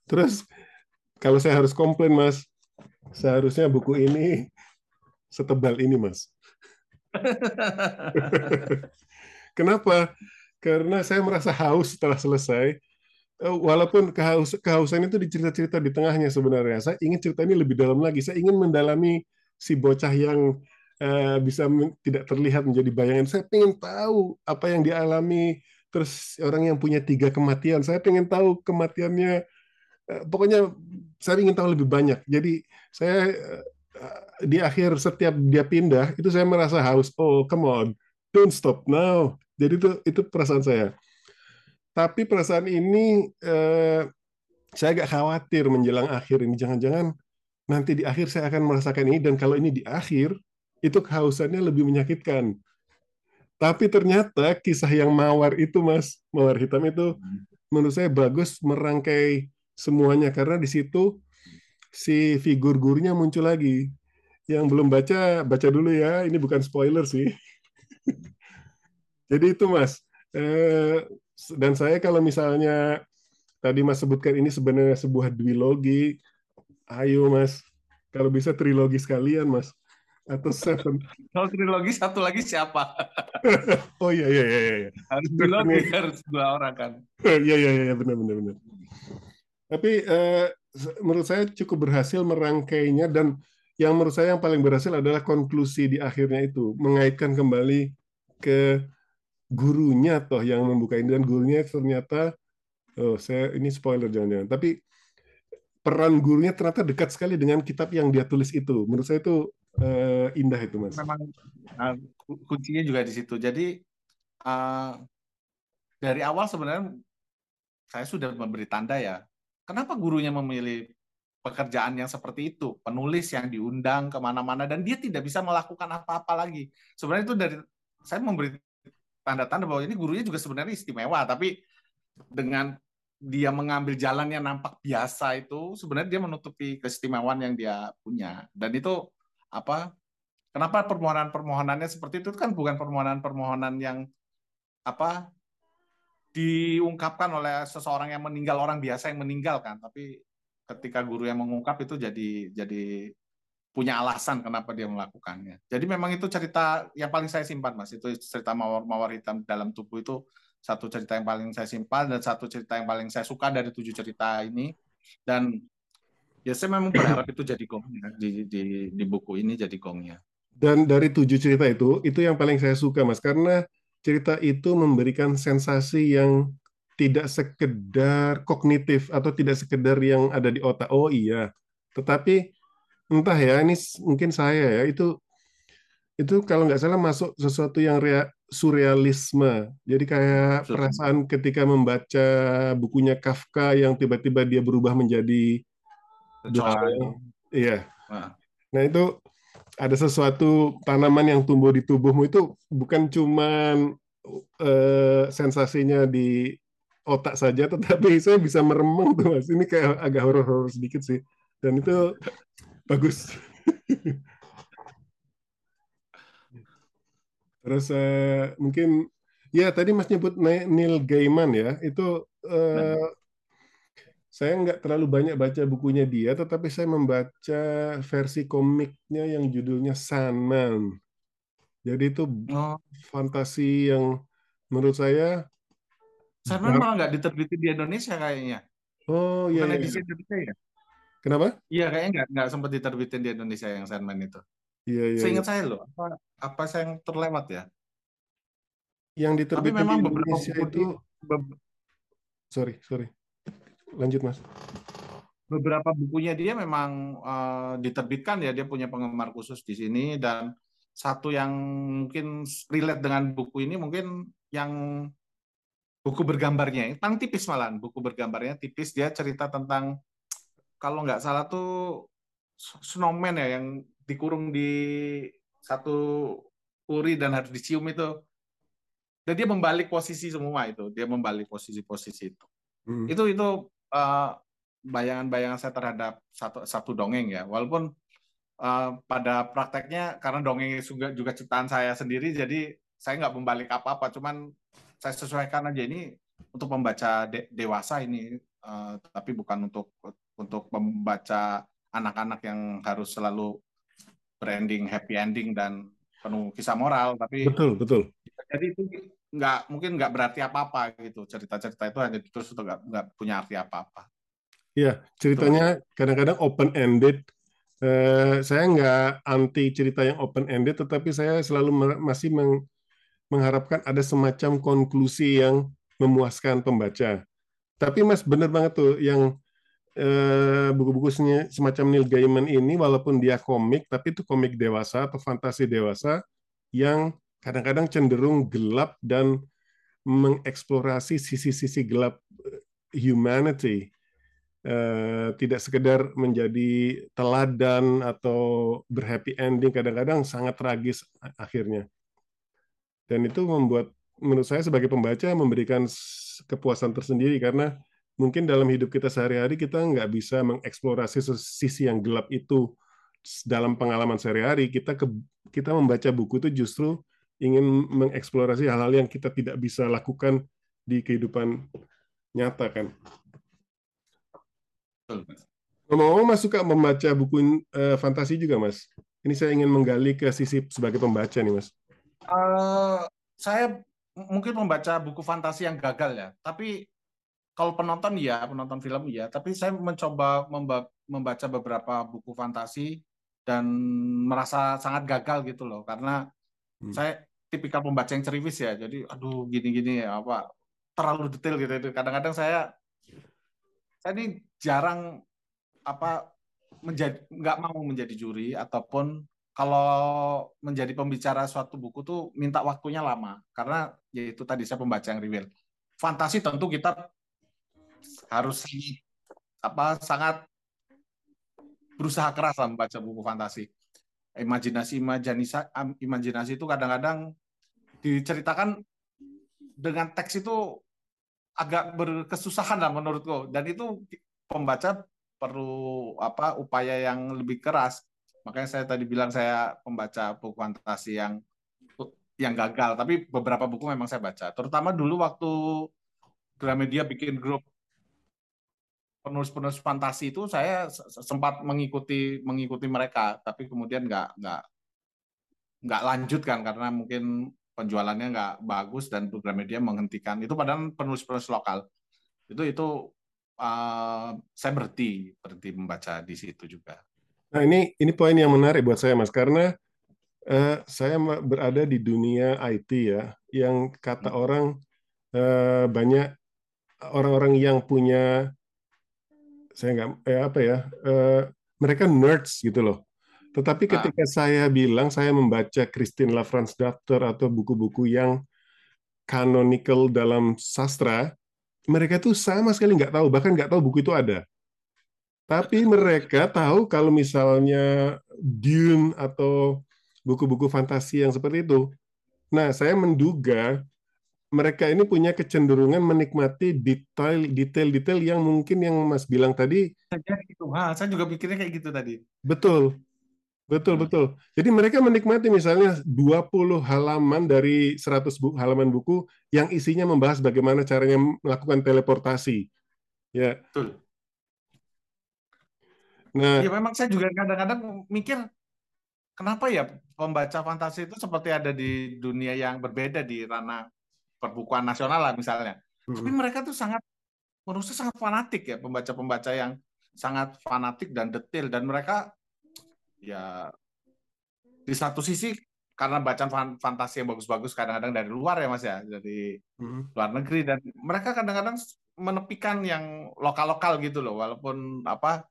Terus kalau saya harus komplain mas, seharusnya buku ini setebal ini, Mas. Kenapa? Karena saya merasa haus setelah selesai. Eh, walaupun kehaus, kehausan itu dicerita-cerita di tengahnya sebenarnya. Saya ingin cerita ini lebih dalam lagi. Saya ingin mendalami si bocah yang uh, bisa tidak terlihat menjadi bayangan. Saya ingin tahu apa yang dialami. Terus orang yang punya tiga kematian. Saya ingin tahu kematiannya. Uh, pokoknya saya ingin tahu lebih banyak. Jadi saya uh, di akhir setiap dia pindah itu saya merasa haus. Oh, come on, don't stop now. Jadi itu itu perasaan saya. Tapi perasaan ini eh, saya agak khawatir menjelang akhir ini. Jangan-jangan nanti di akhir saya akan merasakan ini dan kalau ini di akhir itu kehausannya lebih menyakitkan. Tapi ternyata kisah yang mawar itu, Mas, mawar hitam itu menurut saya bagus merangkai semuanya karena di situ si figur gurunya muncul lagi. Yang belum baca, baca dulu ya. Ini bukan spoiler sih. Jadi itu Mas. Eh, dan saya kalau misalnya tadi Mas sebutkan ini sebenarnya sebuah duologi, ayo Mas. Kalau bisa trilogi sekalian Mas. Atau seven. Kalau trilogi satu lagi siapa? oh iya iya iya. iya. Harus trilogi harus dua orang kan. Iya iya iya benar benar benar. Tapi eh, menurut saya cukup berhasil merangkainya dan yang menurut saya yang paling berhasil adalah konklusi di akhirnya itu mengaitkan kembali ke gurunya toh yang membuka ini dan gurunya ternyata oh saya ini spoiler jangan-jangan. Tapi peran gurunya ternyata dekat sekali dengan kitab yang dia tulis itu. Menurut saya itu uh, indah itu mas. Memang uh, kuncinya juga di situ. Jadi uh, dari awal sebenarnya saya sudah memberi tanda ya kenapa gurunya memilih pekerjaan yang seperti itu, penulis yang diundang ke mana-mana dan dia tidak bisa melakukan apa-apa lagi. Sebenarnya itu dari saya memberi tanda-tanda bahwa ini gurunya juga sebenarnya istimewa, tapi dengan dia mengambil jalan yang nampak biasa itu sebenarnya dia menutupi keistimewaan yang dia punya. Dan itu apa kenapa permohonan-permohonannya seperti itu? Kan bukan permohonan-permohonan yang apa diungkapkan oleh seseorang yang meninggal orang biasa yang meninggal kan. Tapi ketika guru yang mengungkap itu jadi jadi punya alasan kenapa dia melakukannya. Jadi memang itu cerita yang paling saya simpan, Mas. Itu cerita mawar-mawar hitam dalam tubuh itu satu cerita yang paling saya simpan dan satu cerita yang paling saya suka dari tujuh cerita ini. Dan ya saya memang berharap itu jadi gongnya di, di, di buku ini jadi gongnya. Dan dari tujuh cerita itu, itu yang paling saya suka, Mas. Karena cerita itu memberikan sensasi yang tidak sekedar kognitif atau tidak sekedar yang ada di otak. Oh iya, tetapi entah ya, ini mungkin saya ya itu itu kalau nggak salah masuk sesuatu yang rea, surrealisme. Jadi kayak Betul. perasaan ketika membaca bukunya Kafka yang tiba-tiba dia berubah menjadi Iya. Nah. nah itu ada sesuatu tanaman yang tumbuh di tubuhmu itu bukan cuman uh, sensasinya di otak saja, tetapi saya bisa meremang tuh mas. Ini kayak agak horor-horor sedikit sih. Dan itu bagus. Terus uh, mungkin ya tadi Mas nyebut Neil Gaiman ya, itu uh, saya nggak terlalu banyak baca bukunya dia, tetapi saya membaca versi komiknya yang judulnya Sandman. Jadi itu oh. fantasi yang menurut saya Sandman malah nggak diterbitin di Indonesia kayaknya. Oh iya. Bukan iya. edisi Indonesia ya? Kenapa? Iya kayaknya nggak nggak sempat diterbitin di Indonesia yang Sandman itu. Iya iya. Seingat iya. saya loh, apa apa saya yang terlewat ya? Yang diterbitin Tapi memang di Indonesia beberapa itu. Be sorry sorry. Lanjut mas. Beberapa bukunya dia memang uh, diterbitkan ya, dia punya penggemar khusus di sini dan satu yang mungkin relate dengan buku ini mungkin yang buku bergambarnya paling tipis malah buku bergambarnya tipis dia cerita tentang kalau nggak salah tuh snowman ya yang dikurung di satu puri dan harus dicium itu. Dan dia membalik posisi semua itu dia membalik posisi-posisi itu. Hmm. itu itu uh, bayangan-bayangan saya terhadap satu satu dongeng ya. Walaupun uh, pada prakteknya karena dongeng juga juga ciptaan saya sendiri jadi saya nggak membalik apa-apa. Cuman saya sesuaikan aja ini untuk membaca de dewasa ini uh, tapi bukan untuk untuk membaca anak-anak yang harus selalu branding happy ending dan penuh kisah moral tapi betul betul jadi itu nggak mungkin nggak berarti apa-apa gitu cerita-cerita itu hanya terus itu nggak nggak punya arti apa-apa Iya, ceritanya kadang-kadang open ended. Eh, saya nggak anti cerita yang open ended, tetapi saya selalu masih meng mengharapkan ada semacam konklusi yang memuaskan pembaca. Tapi Mas benar banget tuh yang eh, buku-buku semacam Neil Gaiman ini walaupun dia komik tapi itu komik dewasa atau fantasi dewasa yang kadang-kadang cenderung gelap dan mengeksplorasi sisi-sisi gelap humanity Eh, tidak sekedar menjadi teladan atau berhappy ending, kadang-kadang sangat tragis akhirnya. Dan itu membuat menurut saya sebagai pembaca memberikan kepuasan tersendiri karena mungkin dalam hidup kita sehari-hari kita nggak bisa mengeksplorasi sisi yang gelap itu dalam pengalaman sehari-hari. Kita ke, kita membaca buku itu justru ingin mengeksplorasi hal-hal yang kita tidak bisa lakukan di kehidupan nyata kan. Ngomong-ngomong, Mas suka membaca buku uh, fantasi juga, Mas? Ini saya ingin menggali ke sisi sebagai pembaca nih, Mas. Uh, saya mungkin membaca buku fantasi yang gagal ya, tapi kalau penonton ya, penonton film ya, tapi saya mencoba membaca beberapa buku fantasi dan merasa sangat gagal gitu loh, karena hmm. saya tipikal pembaca yang cerewis ya, jadi aduh gini-gini ya apa terlalu detail gitu. Kadang-kadang saya saya ini jarang apa menjadi nggak mau menjadi juri ataupun kalau menjadi pembicara suatu buku tuh minta waktunya lama. Karena yaitu tadi saya pembaca yang reveal. Fantasi tentu kita harus apa sangat berusaha keras lah membaca buku fantasi. Imajinasi imajinasi imajinasi itu kadang-kadang diceritakan dengan teks itu agak berkesusahan lah menurutku. Dan itu pembaca perlu apa upaya yang lebih keras. Makanya saya tadi bilang saya pembaca buku fantasi yang yang gagal. Tapi beberapa buku memang saya baca. Terutama dulu waktu Gramedia bikin grup penulis-penulis fantasi itu saya sempat mengikuti mengikuti mereka tapi kemudian nggak nggak nggak lanjut kan karena mungkin penjualannya nggak bagus dan program media menghentikan itu padahal penulis-penulis lokal itu itu uh, saya berhenti berhenti membaca di situ juga. Nah ini ini poin yang menarik buat saya mas karena uh, saya berada di dunia IT ya yang kata hmm. orang uh, banyak orang-orang yang punya saya nggak eh, apa ya uh, mereka nerds gitu loh tetapi ah. ketika ah. saya bilang saya membaca Christine Lavransdatter atau buku-buku yang canonical dalam sastra, mereka tuh sama sekali nggak tahu, bahkan nggak tahu buku itu ada. Tapi mereka tahu kalau misalnya Dune atau buku-buku fantasi yang seperti itu. Nah, saya menduga mereka ini punya kecenderungan menikmati detail detail-detail yang mungkin yang Mas bilang tadi. Gitu. Ha, saya juga pikirnya kayak gitu tadi. Betul. Betul, hmm. betul. Jadi mereka menikmati misalnya 20 halaman dari 100 buku, halaman buku yang isinya membahas bagaimana caranya melakukan teleportasi. Ya. Betul. Nah, ya memang saya juga kadang-kadang mikir kenapa ya pembaca fantasi itu seperti ada di dunia yang berbeda di ranah perbukuan nasional lah misalnya. Hmm. Tapi mereka tuh sangat menurut saya sangat fanatik ya pembaca-pembaca yang sangat fanatik dan detail dan mereka ya di satu sisi karena bacaan fantasi yang bagus-bagus kadang-kadang dari luar ya mas ya dari hmm. luar negeri dan mereka kadang-kadang menepikan yang lokal-lokal gitu loh walaupun apa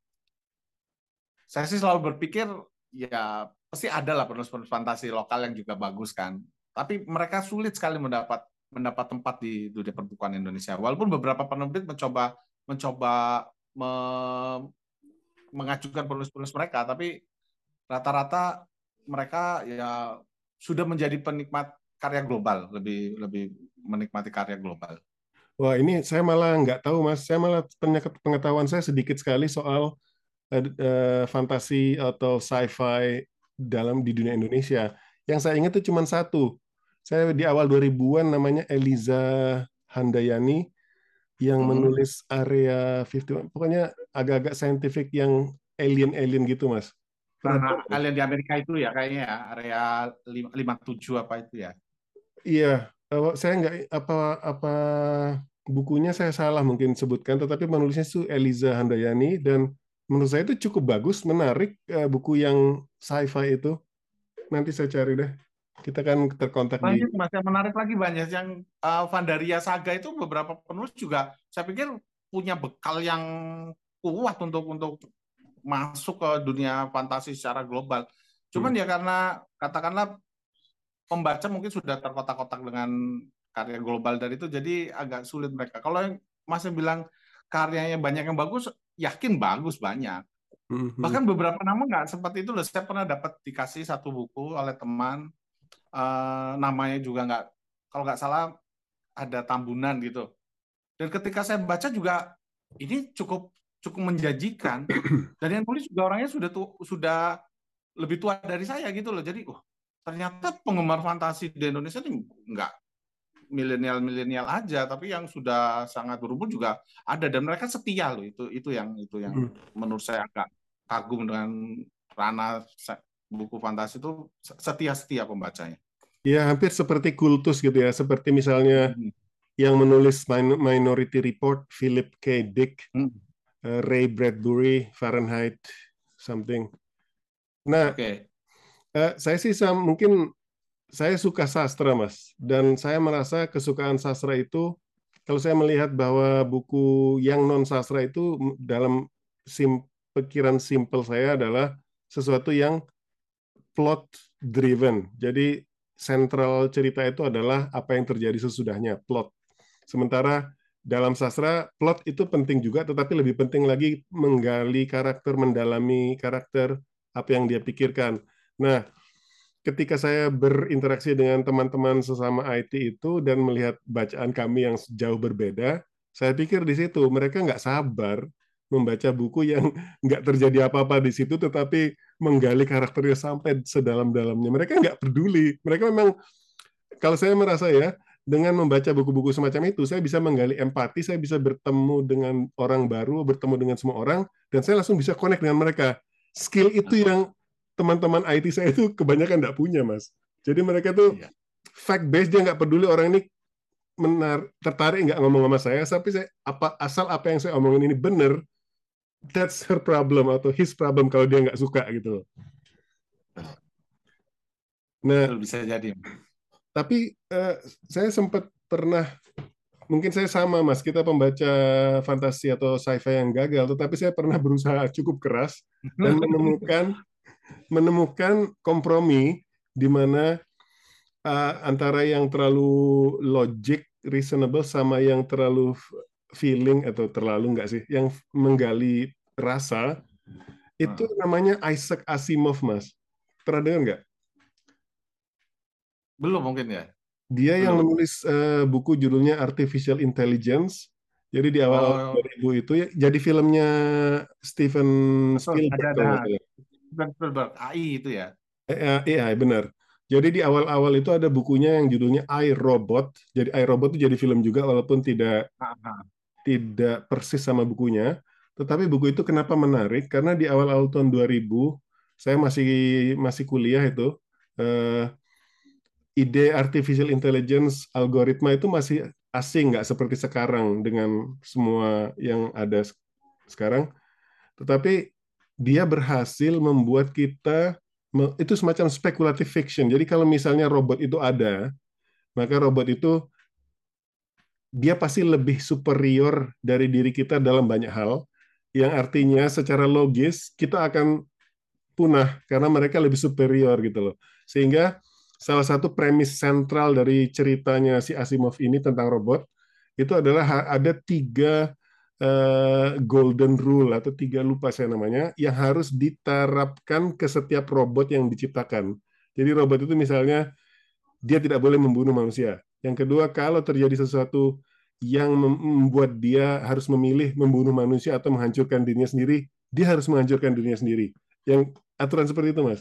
saya sih selalu berpikir ya pasti ada lah penulis-penulis fantasi lokal yang juga bagus kan tapi mereka sulit sekali mendapat mendapat tempat di dunia perbukuan Indonesia walaupun beberapa penerbit mencoba mencoba me, mengajukan penulis-penulis mereka tapi rata-rata mereka ya sudah menjadi penikmat karya global, lebih lebih menikmati karya global. Wah ini saya malah nggak tahu mas, saya malah pengetahuan saya sedikit sekali soal uh, fantasi atau sci-fi dalam di dunia Indonesia. Yang saya ingat itu cuma satu. Saya di awal 2000-an namanya Eliza Handayani yang hmm. menulis area 51. Pokoknya agak-agak scientific yang alien-alien gitu mas. Nah, kalian di Amerika itu ya kayaknya ya, area 57 apa itu ya? Iya, saya nggak apa apa bukunya saya salah mungkin sebutkan, tetapi penulisnya itu Eliza Handayani dan menurut saya itu cukup bagus, menarik uh, buku yang sci-fi itu. Nanti saya cari deh. Kita kan terkontak banyak, di... Masih menarik lagi banyak yang uh, Vandaria Saga itu beberapa penulis juga saya pikir punya bekal yang kuat untuk untuk masuk ke dunia fantasi secara global. Cuman hmm. ya karena katakanlah pembaca mungkin sudah terkotak-kotak dengan karya global dari itu jadi agak sulit mereka. Kalau yang masih bilang karyanya banyak yang bagus, yakin bagus banyak. Mm-hmm. Bahkan beberapa nama nggak seperti itu loh. Saya pernah dapat dikasih satu buku oleh teman, uh, namanya juga nggak, kalau nggak salah ada tambunan gitu. Dan ketika saya baca juga ini cukup cukup menjanjikan. Dan yang tulis juga orangnya sudah tuh sudah lebih tua dari saya gitu loh. Jadi, oh ternyata penggemar fantasi di Indonesia ini nggak milenial-milenial aja, tapi yang sudah sangat berumur juga ada dan mereka setia loh. Itu itu yang itu yang hmm. menurut saya agak kagum dengan ranah buku fantasi itu setia-setia pembacanya. Ya, hampir seperti kultus gitu ya. Seperti misalnya hmm. yang menulis Minority Report, Philip K. Dick, hmm. Eh, Ray Bradbury, Fahrenheit something. Nah, okay. uh, eh, saya sih mungkin saya suka sastra, Mas. Dan saya merasa kesukaan sastra itu, kalau saya melihat bahwa buku yang non-sastra itu dalam sim, pikiran simple saya adalah sesuatu yang plot driven. Jadi sentral cerita itu adalah apa yang terjadi sesudahnya, plot. Sementara dalam sastra, plot itu penting juga, tetapi lebih penting lagi menggali karakter, mendalami karakter, apa yang dia pikirkan. Nah, ketika saya berinteraksi dengan teman-teman sesama IT itu dan melihat bacaan kami yang jauh berbeda, saya pikir di situ mereka nggak sabar membaca buku yang nggak terjadi apa-apa di situ, tetapi menggali karakternya sampai sedalam-dalamnya. Mereka nggak peduli. Mereka memang, kalau saya merasa ya, dengan membaca buku-buku semacam itu, saya bisa menggali empati, saya bisa bertemu dengan orang baru, bertemu dengan semua orang, dan saya langsung bisa connect dengan mereka. Skill itu yang teman-teman IT saya itu kebanyakan nggak punya, Mas. Jadi mereka tuh iya. fact based dia nggak peduli orang ini menar tertarik nggak ngomong sama saya, tapi saya apa asal apa yang saya omongin ini benar, that's her problem atau his problem kalau dia nggak suka gitu. Nah, bisa jadi. Tapi uh, saya sempat pernah mungkin saya sama mas kita pembaca fantasi atau sci-fi yang gagal tetapi saya pernah berusaha cukup keras dan menemukan menemukan kompromi di mana uh, antara yang terlalu logic, reasonable sama yang terlalu feeling atau terlalu enggak sih, yang menggali rasa itu hmm. namanya Isaac Asimov, Mas. Pernah dengar nggak? Belum mungkin ya. Dia Belum. yang menulis uh, buku judulnya Artificial Intelligence. Jadi di awal oh. 2000 itu ya jadi filmnya Steven Spielberg. Ada, ada. Spielberg, AI itu ya? Iya, benar. Jadi di awal-awal itu ada bukunya yang judulnya I Robot. Jadi I Robot itu jadi film juga walaupun tidak Aha. tidak persis sama bukunya. Tetapi buku itu kenapa menarik? Karena di awal-awal tahun 2000 saya masih masih kuliah itu uh, ide artificial intelligence algoritma itu masih asing nggak seperti sekarang dengan semua yang ada sekarang. Tetapi dia berhasil membuat kita itu semacam speculative fiction. Jadi kalau misalnya robot itu ada, maka robot itu dia pasti lebih superior dari diri kita dalam banyak hal, yang artinya secara logis kita akan punah karena mereka lebih superior gitu loh. Sehingga salah satu premis sentral dari ceritanya si Asimov ini tentang robot itu adalah ada tiga uh, golden rule atau tiga lupa saya namanya yang harus diterapkan ke setiap robot yang diciptakan. Jadi robot itu misalnya dia tidak boleh membunuh manusia. Yang kedua, kalau terjadi sesuatu yang membuat dia harus memilih membunuh manusia atau menghancurkan dirinya sendiri, dia harus menghancurkan dirinya sendiri. Yang aturan seperti itu, Mas.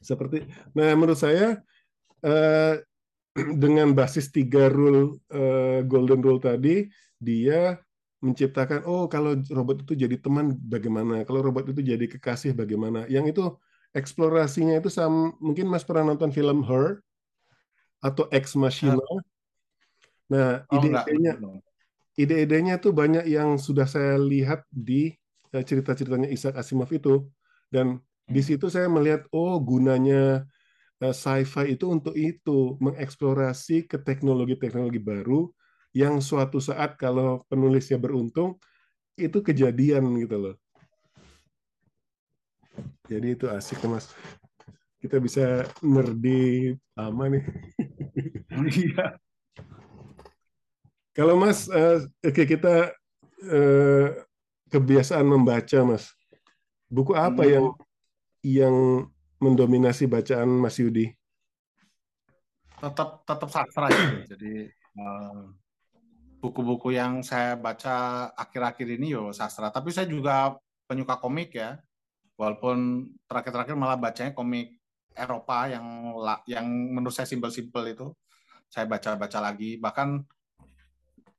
Seperti, nah menurut saya uh, dengan basis tiga rule uh, golden rule tadi, dia menciptakan oh kalau robot itu jadi teman bagaimana kalau robot itu jadi kekasih bagaimana yang itu eksplorasinya itu sama mungkin Mas pernah nonton film Her atau Ex Machina. Nah, Oh, ide-idenya ide-idenya tuh banyak yang sudah saya lihat di eh, cerita-ceritanya Isaac Asimov itu dan di Hmm. situ saya melihat oh gunanya eh, sci-fi itu untuk itu mengeksplorasi ke teknologi-teknologi baru yang suatu saat kalau penulisnya beruntung itu kejadian gitu loh. Jadi itu asik tuh, mas. Kita bisa nerdi lama nih. Iya. Kalau mas, eh, oke kita eh, kebiasaan membaca mas. Buku apa Hmm. yang yang mendominasi bacaan Mas Yudi? tetap tetap sastra gitu. Jadi eh, buku-buku yang saya baca akhir-akhir ini yo sastra. Tapi saya juga penyuka komik ya. Walaupun terakhir-terakhir malah bacanya komik Eropa yang yang menurut saya simpel-simpel itu. Saya baca-baca lagi. Bahkan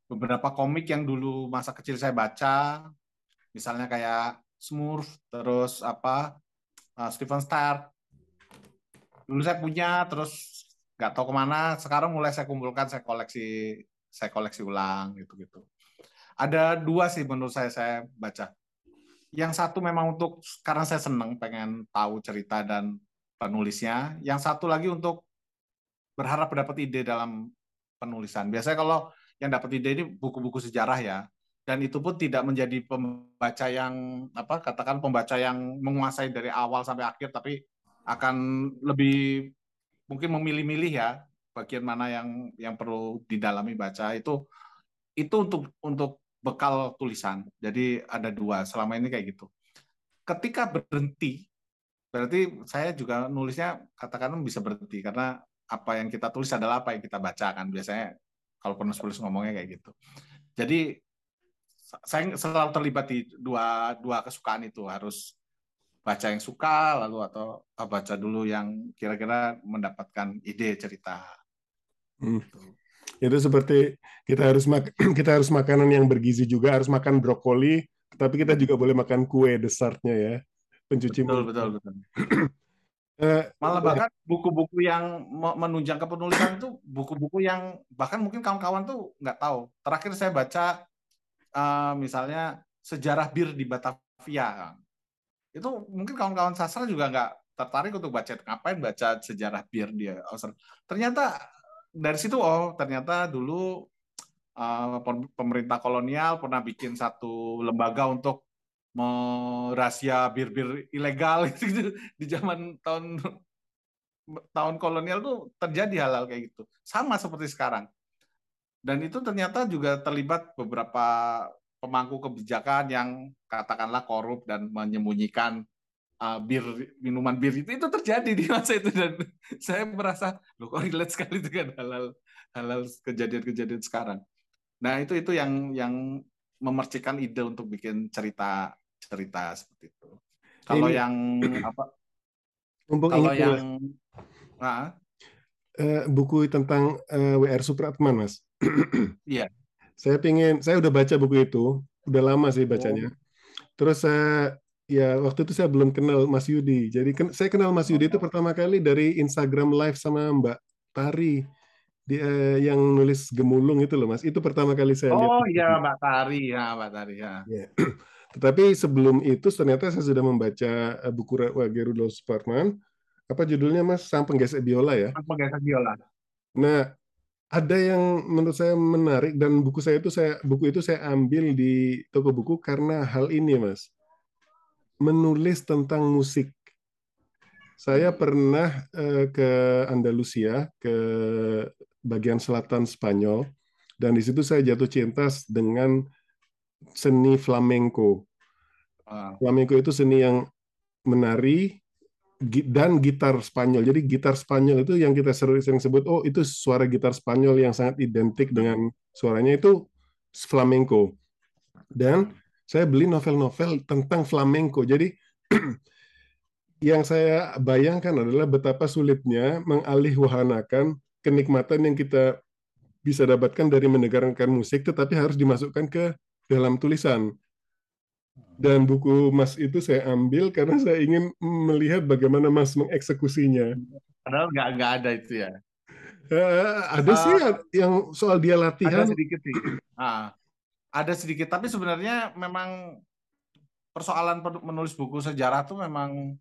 beberapa komik yang dulu masa kecil saya baca, misalnya kayak Smurf, terus apa eh, Stephen Stark. Dulu saya punya, terus nggak tahu ke mana. Sekarang mulai saya kumpulkan, saya koleksi, saya koleksi ulang gitu-gitu. Ada dua sih menurut saya saya baca. Yang satu memang untuk karena saya seneng pengen tahu cerita dan penulisnya. Yang satu lagi untuk berharap dapat ide dalam penulisan. Biasanya kalau yang dapat ide ini buku-buku sejarah ya. Dan itu pun tidak menjadi pembaca yang apa katakan pembaca yang menguasai dari awal sampai akhir tapi akan lebih mungkin memilih-milih ya bagian mana yang yang perlu didalami baca itu itu untuk untuk bekal tulisan. Jadi ada dua selama ini kayak gitu. Ketika berhenti berarti saya juga nulisnya katakan bisa berhenti karena apa yang kita tulis adalah apa yang kita baca kan biasanya kalau penulis-penulis ngomongnya kayak gitu. Jadi saya selalu terlibat di dua dua kesukaan itu harus baca yang suka lalu atau baca dulu yang kira-kira mendapatkan ide cerita. Hmm. Itu seperti kita harus mak kita harus makanan yang bergizi juga harus makan brokoli, tapi kita juga boleh makan kue dessertnya ya pencuci Betul mulut. betul betul. Eh, Malah bahkan buku-buku yang me- menunjang kepenulisan itu buku-buku yang bahkan mungkin kawan-kawan tuh nggak tahu. Terakhir saya baca eh, misalnya sejarah bir di Batavia. Kang. Itu mungkin kawan-kawan sastra juga nggak tertarik untuk baca ngapain baca sejarah bir di Australia. Ternyata dari situ oh ternyata dulu eh, pem- pemerintah kolonial pernah bikin satu lembaga untuk merahasia bir-bir ilegal gitu di zaman tahun tahun kolonial tuh terjadi hal-hal kayak gitu. Sama seperti sekarang. Dan itu ternyata juga terlibat beberapa pemangku kebijakan yang katakanlah korup dan menyembunyikan uh, bir minuman bir itu itu terjadi di masa itu dan saya merasa loh kok relate sekali dengan hal-hal hal-hal kejadian-kejadian sekarang. Nah, itu itu yang yang memercikan ide untuk bikin cerita cerita seperti itu. Kalau Ini- yang apa mumpung kalau ingat, yang nah, eh, buku tentang eh, WR Supratman, Mas. Iya. Saya pingin, saya udah baca buku itu, udah lama sih bacanya. Oh. Terus saya, ya waktu itu saya belum kenal Mas Yudi. Jadi ken- saya kenal Mas Yudi itu Oh. pertama kali dari Instagram Live sama Mbak Tari, dia yang nulis Gemulung itu loh, Mas. Itu pertama kali saya lihat. Oh iya Mbak Tari ya Mbak Tari ya. Ya. Tetapi sebelum itu ternyata saya sudah membaca eh, buku W.G. Rudolf Supratman. Apa judulnya, Mas? Sang Penggesek Biola ya. Penggeser biola. Nah, ada yang menurut saya menarik dan buku saya itu saya buku itu saya ambil di toko buku karena hal ini, Mas. Menulis tentang musik. Saya pernah eh, ke Andalusia, ke bagian selatan Spanyol, dan di situ saya jatuh cinta dengan seni flamenco. Ah, Flamenco itu seni yang menari dan gitar Spanyol. Jadi gitar Spanyol itu yang kita sering sering sebut, oh itu suara gitar Spanyol yang sangat identik dengan suaranya itu flamenco. Dan saya beli novel-novel tentang flamenco. Jadi yang saya bayangkan adalah betapa sulitnya mengalihwahanakan kenikmatan yang kita bisa dapatkan dari mendengarkan musik, tetapi harus dimasukkan ke dalam tulisan. Dan buku Mas itu saya ambil karena saya ingin melihat bagaimana Mas mengeksekusinya. Padahal nggak nggak ada itu ya. Uh, ada uh, sih yang soal dia latihan. Ada sedikit sih. Nah, ada sedikit, tapi sebenarnya memang persoalan menulis buku sejarah tuh memang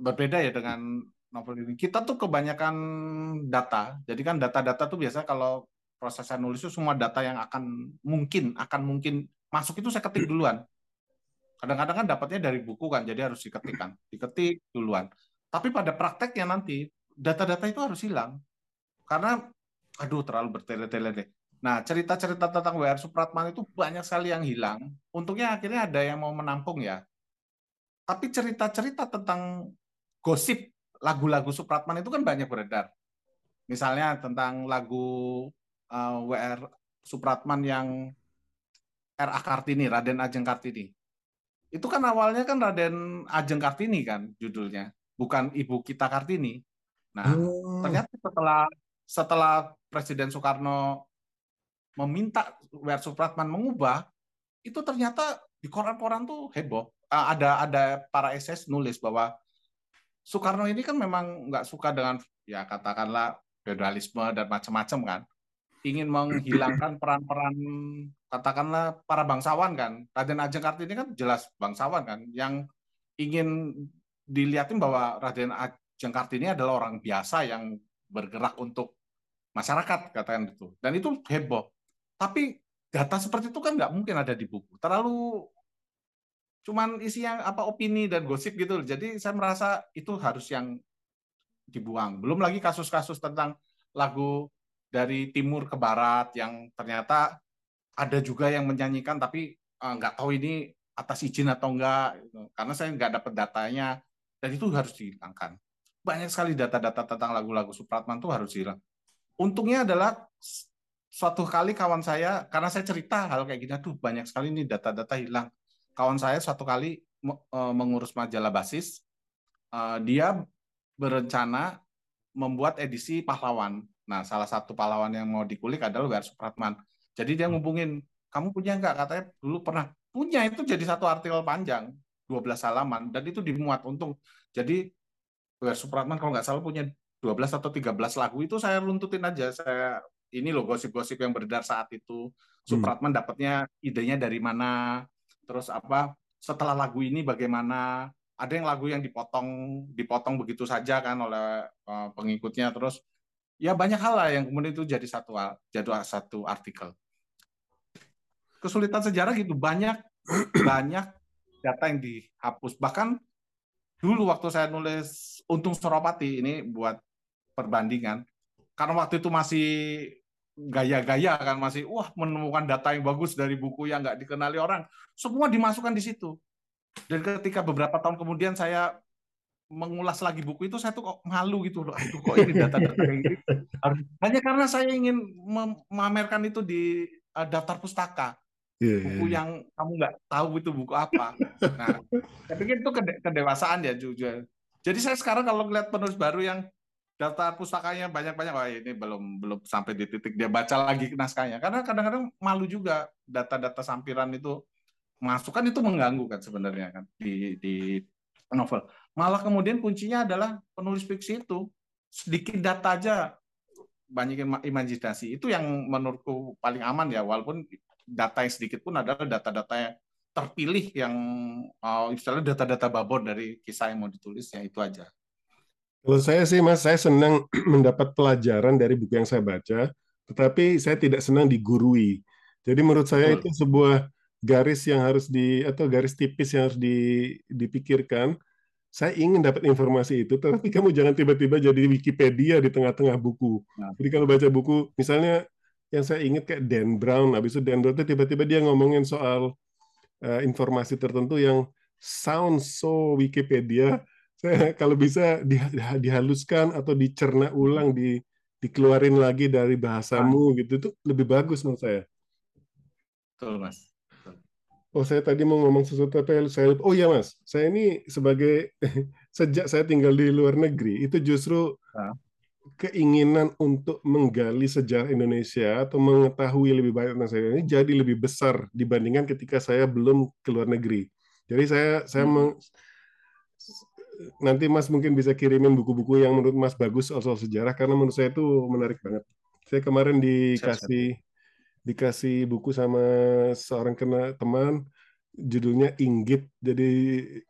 berbeda ya dengan novel ini. Kita tuh kebanyakan data. Jadi kan data-data tuh biasa kalau proses saya nulis itu semua data yang akan mungkin akan mungkin masuk itu saya ketik duluan. Kadang-kadang kan dapatnya dari buku kan, jadi harus diketik kan, diketik duluan. Tapi pada prakteknya nanti data-data itu harus hilang karena aduh terlalu bertele-tele deh. Nah, cerita-cerita tentang WR Supratman itu banyak sekali yang hilang. Untungnya akhirnya ada yang mau menampung ya. Tapi cerita-cerita tentang gosip lagu-lagu Supratman itu kan banyak beredar. Misalnya tentang lagu uh, eh, WR Supratman yang R.A. Kartini, Raden Ajeng Kartini. Itu kan awalnya kan Raden Ajeng Kartini kan judulnya, bukan Ibu Kita Kartini. Nah, oh. ternyata setelah setelah Presiden Soekarno meminta W.R. Supratman mengubah, itu ternyata di koran-koran tuh heboh. Uh, ada ada para SS nulis bahwa Soekarno ini kan memang nggak suka dengan ya katakanlah feudalisme dan macam-macam kan, ingin menghilangkan peran-peran katakanlah para bangsawan kan. Raden Ajeng Kartini kan jelas bangsawan kan, yang ingin dilihatin bahwa Raden Ajeng Kartini adalah orang biasa yang bergerak untuk masyarakat katakan itu dan itu heboh. Tapi data seperti itu kan nggak mungkin ada di buku. Terlalu cuman isi yang apa opini dan gosip gitu jadi saya merasa itu harus yang dibuang. Belum lagi kasus-kasus tentang lagu dari timur ke barat yang ternyata ada juga yang menyanyikan tapi uh, nggak tahu ini atas izin atau enggak gitu. karena saya nggak dapat datanya dan itu harus dihilangkan. Banyak sekali data-data tentang lagu-lagu Supratman itu harus hilang. Untungnya adalah suatu kali kawan saya karena saya cerita hal kayak gini tuh banyak sekali nih data-data hilang. Kawan saya suatu kali e, mengurus majalah basis e, dia berencana membuat edisi pahlawan nah salah satu pahlawan yang mau dikulik adalah W.R. Supratman jadi dia ngubungin kamu punya nggak katanya dulu pernah punya itu jadi satu artikel panjang 12 halaman dan itu dimuat untung jadi W.R. Supratman kalau nggak salah punya 12 atau 13 lagu itu saya runtutin aja. Saya ini loh gosip-gosip yang beredar saat itu. Hmm. Supratman dapatnya idenya dari mana? Terus apa? Setelah lagu ini bagaimana? Ada yang lagu yang dipotong dipotong begitu saja kan oleh uh, pengikutnya terus ya banyak hal lah yang kemudian itu jadi satu jadi satu artikel. Kesulitan sejarah gitu banyak banyak data yang dihapus bahkan dulu waktu saya nulis Untung Suropati ini buat perbandingan karena waktu itu masih gaya-gaya kan masih wah menemukan data yang bagus dari buku yang nggak dikenali orang semua dimasukkan di situ dan ketika beberapa tahun kemudian saya mengulas lagi buku itu saya tuh kok malu gitu loh. Itu kok ini data-data kayak gini hanya karena saya ingin memamerkan itu di uh, daftar pustaka. Yeah, iya, buku yeah. yang kamu nggak tahu itu buku apa. Nah saya pikir itu kedewasaan ya jujur jadi saya sekarang kalau melihat penulis baru yang daftar pustakanya banyak-banyak wah ini belum belum sampai di titik dia baca lagi naskahnya. Karena kadang-kadang malu juga data-data sampiran itu masuk kan itu mengganggu kan sebenarnya kan di di novel. Malah kemudian kuncinya adalah penulis fiksi itu. Sedikit data aja banyak imajinasi. Itu yang menurutku paling aman ya walaupun data yang sedikit pun adalah data-data yang terpilih yang uh, istilahnya data-data babon dari kisah yang mau ditulis ya itu aja. Kalau saya sih Mas, saya senang mendapat pelajaran dari buku yang saya baca, tetapi saya tidak senang digurui. Jadi menurut saya itu sebuah garis yang harus di atau garis tipis yang harus di, dipikirkan. Saya ingin dapat informasi itu, tetapi kamu jangan tiba-tiba jadi Wikipedia di tengah-tengah buku. Nah. Jadi kalau baca buku, misalnya yang saya ingat kayak Dan Brown, habis itu Dan Brown itu tiba-tiba dia ngomongin soal uh, informasi tertentu yang sound so Wikipedia, saya kalau bisa dihaluskan atau dicerna ulang di dikeluarin lagi dari bahasamu ah. gitu itu lebih bagus menurut saya. Betul mas. Oh saya tadi mau ngomong sesuatu apa saya oh ya mas saya ini sebagai sejak saya tinggal di luar negeri itu justru ah. keinginan untuk menggali sejarah Indonesia atau mengetahui lebih banyak tentang sejarah ini jadi lebih besar dibandingkan ketika saya belum ke luar negeri. Jadi saya saya hmm. meng, nanti Mas mungkin bisa kirimin buku-buku yang menurut Mas bagus soal sejarah karena menurut saya itu menarik banget. Saya kemarin dikasih dikasih buku sama seorang kena teman judulnya Inggit jadi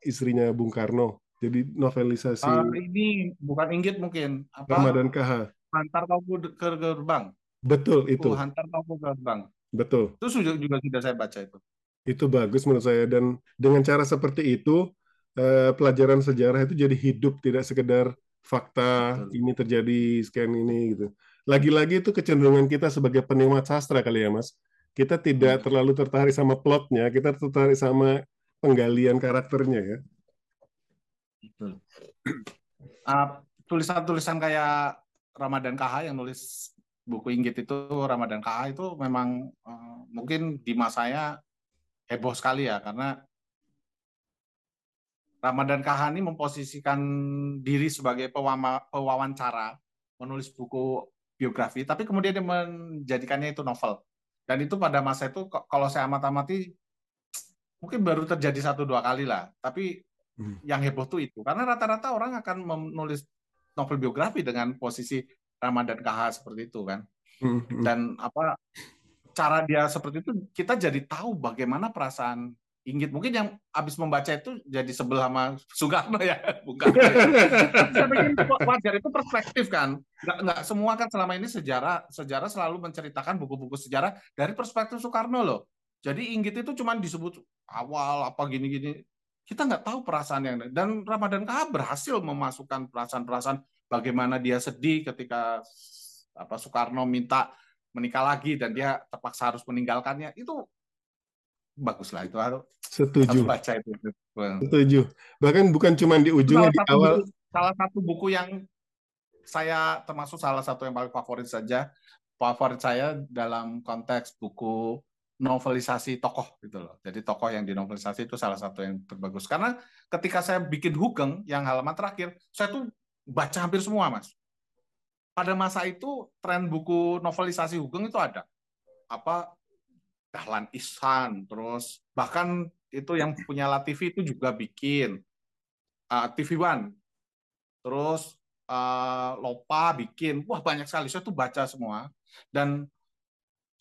istrinya Bung Karno. Jadi novelisasi uh, ini bukan Inggit mungkin apa? Ramadan KH Hantar kau ke gerbang? Betul itu. Uh, Hantar kau ke gerbang. Betul. Itu juga, juga sudah saya baca itu. Itu bagus menurut saya dan dengan cara seperti itu eh, pelajaran sejarah itu jadi hidup tidak sekedar fakta betul. ini terjadi sekian ini gitu lagi-lagi itu kecenderungan kita sebagai penikmat sastra kali ya mas. Kita tidak hmm. terlalu tertarik sama plotnya kita tertarik sama penggalian karakternya ya. Uh, tulisan-tulisan kayak Ramadan KH yang nulis buku Inggit itu Ramadan KH itu memang uh, mungkin di masanya heboh sekali ya karena Ramadan KH ini memposisikan diri sebagai pewawancara menulis buku biografi tapi kemudian dia menjadikannya itu novel dan itu pada masa itu kalau saya amat-amati mungkin baru terjadi satu dua kali lah tapi Hmm. Yang heboh tuh itu karena rata-rata orang akan menulis novel biografi dengan posisi Ramadan KH seperti itu kan. Hmm, hmm. Dan apa cara dia seperti itu kita jadi tahu bagaimana perasaan Inggit. Mungkin yang habis membaca itu jadi sebel sama Soekarno ya bukan? Saya pikir wajar. Itu perspektif kan. Nggak nggak semua kan selama ini sejarah sejarah selalu menceritakan buku-buku sejarah dari perspektif Soekarno loh. Jadi Inggit itu cuma disebut awal apa gini-gini. Kita nggak tahu perasaan yang dan Ramadan KH berhasil memasukkan perasaan-perasaan bagaimana dia sedih ketika apa Soekarno minta menikah lagi dan dia terpaksa harus meninggalkannya. Itu baguslah itu harus setuju harus baca itu setuju bahkan bukan cuma di ujungnya di awal buku, salah satu buku yang saya termasuk salah satu yang paling favorit saja favorit saya dalam konteks buku novelisasi tokoh gitu loh. Jadi tokoh yang dinovelisasi itu salah satu yang terbagus. Karena ketika saya bikin Hugeng yang halaman terakhir, saya tuh baca hampir semua, Mas. Pada masa itu tren buku novelisasi Hugeng itu ada. Apa Dahlan Ihsan, terus bahkan itu yang punya TV itu juga bikin uh, TV One. Terus uh, Lopa bikin, wah banyak sekali. Saya tuh baca semua dan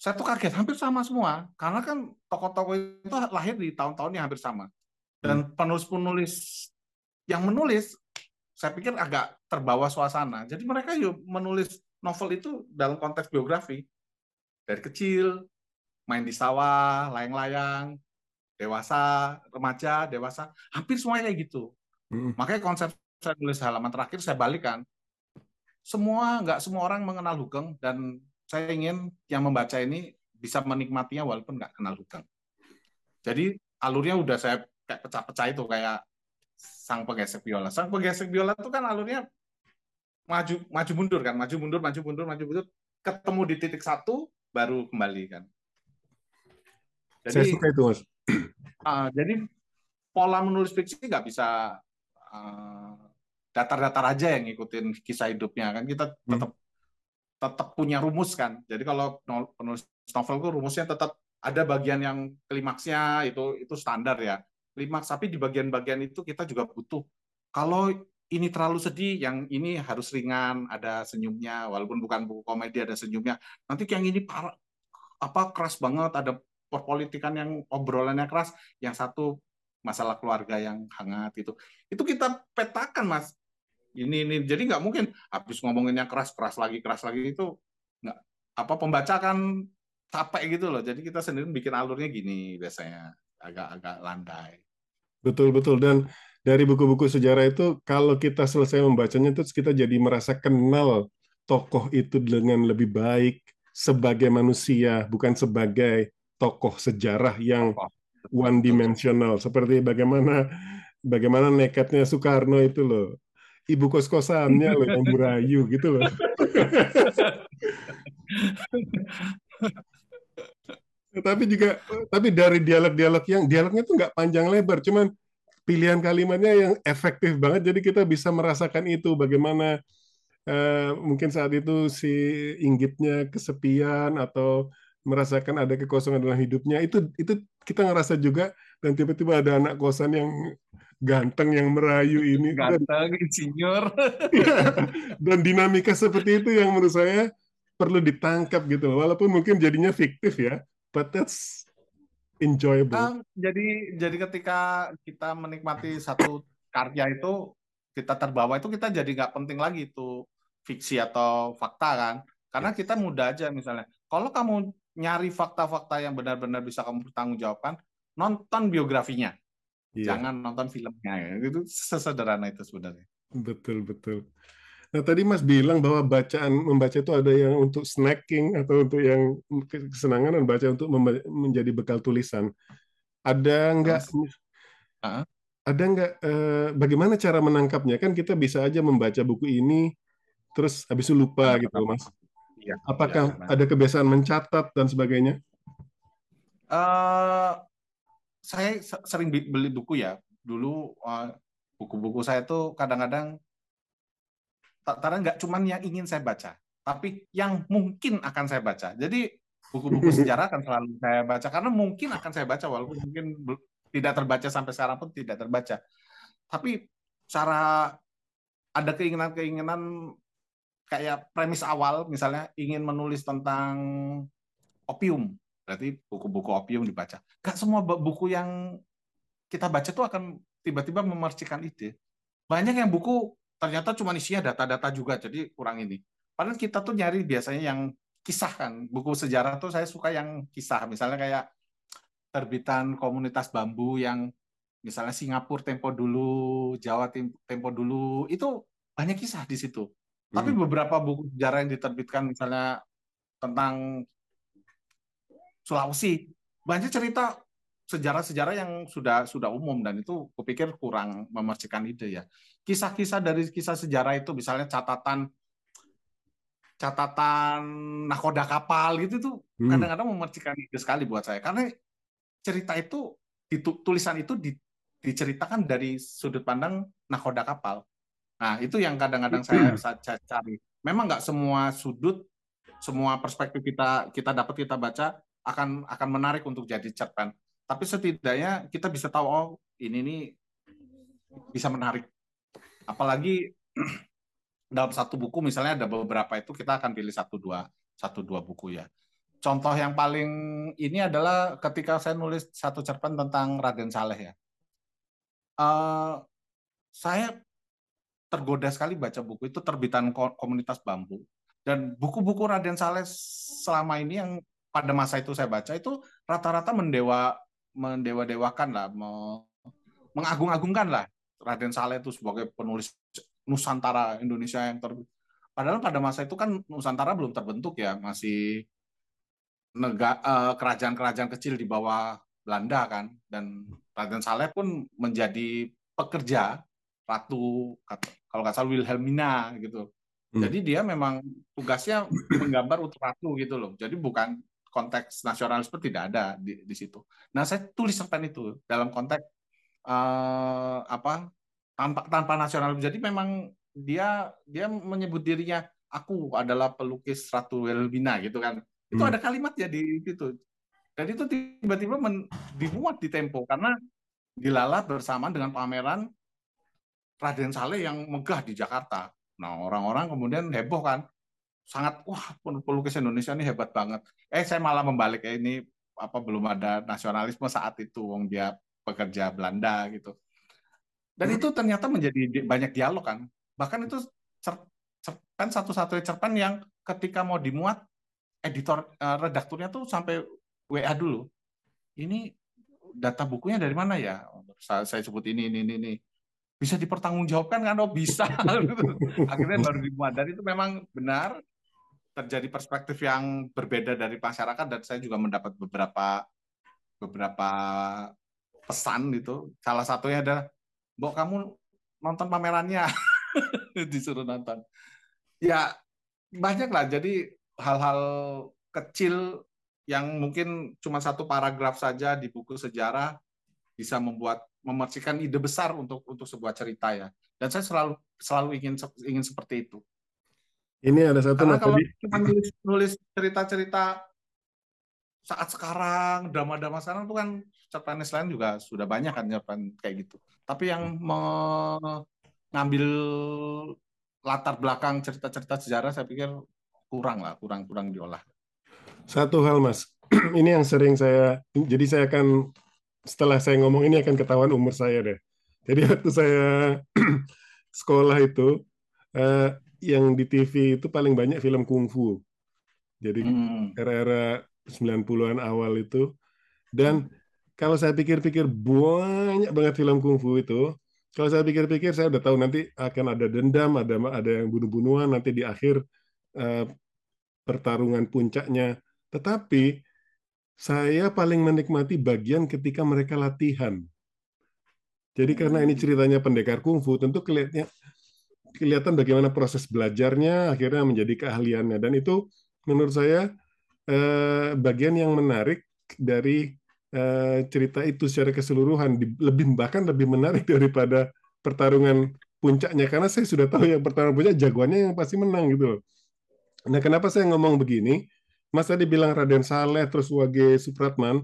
saya tuh kaget hampir sama semua karena kan tokoh-tokoh itu lahir di tahun-tahun yang hampir sama dan hmm. penulis-penulis yang menulis saya pikir agak terbawa suasana jadi mereka yuk menulis novel itu dalam konteks biografi dari kecil main di sawah layang-layang dewasa remaja dewasa hampir semuanya gitu hmm. makanya konsep saya tulis halaman terakhir saya balikan semua nggak semua orang mengenal Hugeng dan saya ingin yang membaca ini bisa menikmatinya walaupun nggak kenal hutang. Jadi alurnya udah saya kayak pecah-pecah itu kayak sang penggesek biola. Sang penggesek biola itu kan alurnya maju maju mundur kan, maju mundur, maju mundur, maju mundur, ketemu di titik satu baru kembali kan. Jadi, saya suka itu mas. Uh, jadi pola menulis fiksi nggak bisa uh, datar-datar aja yang ngikutin kisah hidupnya kan kita hmm. tetap tetap punya rumus kan. Jadi kalau penulis novel itu rumusnya tetap ada bagian yang klimaksnya itu itu standar ya. Klimaks tapi di bagian-bagian itu kita juga butuh. Kalau ini terlalu sedih, yang ini harus ringan, ada senyumnya, walaupun bukan buku komedi ada senyumnya. Nanti yang ini parah, apa keras banget, ada perpolitikan yang obrolannya keras, yang satu masalah keluarga yang hangat itu. Itu kita petakan mas. Ini ini jadi nggak mungkin habis ngomonginnya keras keras lagi keras lagi itu nggak apa pembaca kan capek gitu loh. Jadi kita sendiri bikin alurnya gini biasanya agak-agak landai. Betul betul. Dan dari buku-buku sejarah itu kalau kita selesai membacanya itu kita jadi merasa kenal tokoh itu dengan lebih baik sebagai manusia bukan sebagai tokoh sejarah yang one dimensional. Seperti bagaimana bagaimana nekatnya Soekarno itu loh. Ibu kos-kosannya loh yang burayu gitu loh. tapi juga tapi dari dialog-dialog yang dialognya tuh nggak panjang lebar, cuman pilihan kalimatnya yang efektif banget. Jadi kita bisa merasakan itu. Bagaimana uh, mungkin saat itu si Inggitnya kesepian atau merasakan ada kekosongan dalam hidupnya itu itu kita ngerasa juga dan tiba-tiba ada anak kosan yang ganteng yang merayu ini ganteng insinyur. Dan dinamika seperti itu yang menurut saya perlu ditangkap gitu walaupun mungkin jadinya fiktif ya but that's enjoyable. Um, jadi jadi ketika kita menikmati satu karya itu kita terbawa itu kita jadi nggak penting lagi itu fiksi atau fakta kan. Karena yes. kita mudah aja misalnya. Kalau kamu nyari fakta-fakta yang benar-benar bisa kamu pertanggungjawabkan, nonton biografinya. Iya. Jangan nonton filmnya. Itu sesederhana itu sebenarnya. Betul, betul. Nah, tadi Mas bilang bahwa bacaan membaca itu ada yang untuk snacking atau untuk yang kesenangan dan baca untuk menjadi bekal tulisan. Ada enggak uh ada enggak eh, bagaimana cara menangkapnya? Kan kita bisa aja membaca buku ini terus habis itu lupa gitu, Mas. Ya, Apakah ya, ada kebiasaan mencatat dan sebagainya? Uh, saya sering beli buku ya. Dulu uh, buku-buku saya tuh kadang-kadang karena nggak cuma yang ingin saya baca, tapi yang mungkin akan saya baca. Jadi buku-buku sejarah akan selalu saya baca karena mungkin akan saya baca walaupun mungkin tidak terbaca sampai sekarang pun tidak terbaca. Tapi cara ada keinginan-keinginan kayak premis awal misalnya ingin menulis tentang opium. Berarti buku-buku opium dibaca. Gak semua buku yang kita baca tuh akan tiba-tiba memercikan ide. Banyak yang buku ternyata cuma isinya data-data juga jadi kurang ini. Padahal kita tuh nyari biasanya yang kisah kan. Buku sejarah tuh saya suka yang kisah. Misalnya kayak terbitan komunitas bambu yang misalnya Singapura tempo dulu Jawa tempo dulu itu banyak kisah di situ tapi hmm. beberapa buku sejarah yang diterbitkan misalnya tentang Sulawesi banyak cerita sejarah-sejarah yang sudah sudah umum dan itu kupikir kurang memercikan ide ya. Kisah-kisah dari kisah sejarah itu misalnya catatan catatan nakoda kapal gitu tuh hmm. kadang-kadang memercikan ide sekali buat saya karena cerita itu tulisan itu diceritakan dari sudut pandang nakoda kapal Nah, itu yang kadang-kadang saya, saya cari. Memang nggak semua sudut, semua perspektif kita kita dapat kita baca akan akan menarik untuk jadi cerpen. Tapi setidaknya kita bisa tahu oh ini nih bisa menarik. Apalagi dalam satu buku misalnya ada beberapa itu kita akan pilih satu dua satu dua buku ya. Contoh yang paling ini adalah ketika saya nulis satu cerpen tentang Raden Saleh ya. Uh, saya tergoda sekali baca buku itu terbitan komunitas bambu. Dan buku-buku Raden Saleh selama ini yang pada masa itu saya baca itu rata-rata mendewa mendewa-dewakan lah mengagung-agungkan lah Raden Saleh itu sebagai penulis Nusantara Indonesia yang ter padahal pada masa itu kan Nusantara belum terbentuk ya masih nega eh, kerajaan-kerajaan kecil di bawah Belanda kan. Dan Raden Saleh pun menjadi pekerja ratu kalau nggak salah Wilhelmina gitu. Hmm. Jadi dia memang tugasnya menggambar untuk ratu gitu loh. Jadi bukan konteks nasionalisme tidak ada di, di situ. Nah saya tulis cerpen itu dalam konteks uh, apa tanpa tanpa nasionalisme. Jadi memang dia dia menyebut dirinya aku adalah pelukis Ratu Wilhelmina gitu kan. Itu hmm. ada kalimat ya di situ. Dan itu tiba-tiba dimuat di Tempo karena dilalah bersama dengan pameran Raden Saleh yang megah di Jakarta. Nah, orang-orang kemudian heboh kan. Sangat wah pelukis Indonesia ini hebat banget. Eh saya malah membalik ya ini apa belum ada nasionalisme saat itu wong dia pekerja Belanda gitu. Dan itu ternyata menjadi banyak dialog kan. Bahkan itu cerpen satu-satunya cerpen yang ketika mau dimuat editor eh, redakturnya tuh sampai WA dulu. Ini data bukunya dari mana ya? Saya, saya sebut ini ini ini bisa dipertanggungjawabkan kan oh bisa. Akhirnya baru dimuat dan itu memang benar. Terjadi perspektif yang berbeda dari masyarakat dan saya juga mendapat beberapa beberapa pesan itu. Salah satunya adalah Mbok kamu nonton pamerannya. Disuruh nonton. Ya banyak lah jadi hal-hal kecil yang mungkin cuma satu paragraf saja di buku sejarah bisa membuat memercikan ide besar untuk untuk sebuah cerita ya. Dan saya selalu selalu ingin ingin seperti itu. Ini ada satu Karena kalau tadi. cuma nulis, nulis cerita-cerita saat sekarang, drama-drama sekarang itu kan cerpen lain juga sudah banyak kan cerpen kayak gitu. Tapi yang mengambil latar belakang cerita-cerita sejarah saya pikir kurang lah, kurang-kurang diolah. Satu hal mas, ini yang sering saya, jadi saya akan setelah saya ngomong ini akan ketahuan umur saya deh. Jadi waktu saya sekolah itu, eh, yang di TV itu paling banyak film kungfu. Jadi Hmm. era-era 90-an awal itu. Dan kalau saya pikir-pikir banyak banget film kungfu itu. Kalau saya pikir-pikir saya udah tahu nanti akan ada dendam, ada ada yang bunuh-bunuhan nanti di akhir eh, pertarungan puncaknya. Tetapi saya paling menikmati bagian ketika mereka latihan. Jadi karena ini ceritanya pendekar kungfu, tentu kelihatannya kelihatan bagaimana proses belajarnya akhirnya menjadi keahliannya dan itu menurut saya eh, bagian yang menarik dari eh, cerita itu secara keseluruhan lebih bahkan lebih menarik daripada pertarungan puncaknya karena saya sudah tahu yang pertarungan puncak jagoannya yang pasti menang gitu loh. Nah, kenapa saya ngomong begini? Mas tadi bilang Raden Saleh terus Wage Supratman.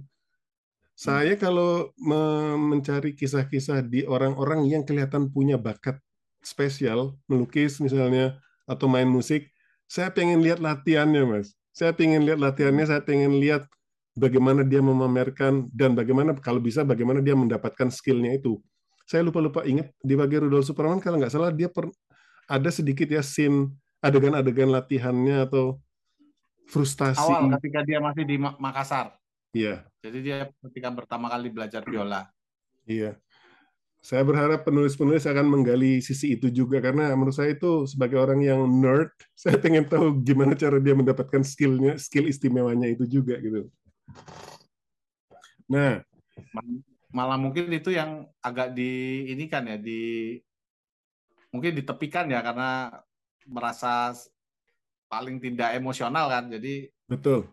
Saya kalau me- mencari kisah-kisah di orang-orang yang kelihatan punya bakat spesial, melukis misalnya, atau main musik, saya pengen lihat latihannya, Mas. Saya pengen lihat latihannya, saya pengen lihat bagaimana dia memamerkan, dan bagaimana, kalau bisa, bagaimana dia mendapatkan skillnya itu. Saya lupa-lupa ingat, di Wage Rudolf Supratman, kalau nggak salah, dia per, ada sedikit ya scene adegan-adegan latihannya atau frustasi. Awal ketika dia masih di Ma- Makassar. Iya, Jadi dia ketika pertama kali belajar biola. iya. Saya berharap penulis-penulis akan menggali sisi itu juga karena menurut saya itu sebagai orang yang nerd, saya pengen tahu gimana cara dia mendapatkan skillnya, skill istimewanya itu juga gitu. Nah, Malah mungkin itu yang agak di ini kan ya di mungkin ditepikan ya karena merasa paling tidak emosional kan. Jadi betul.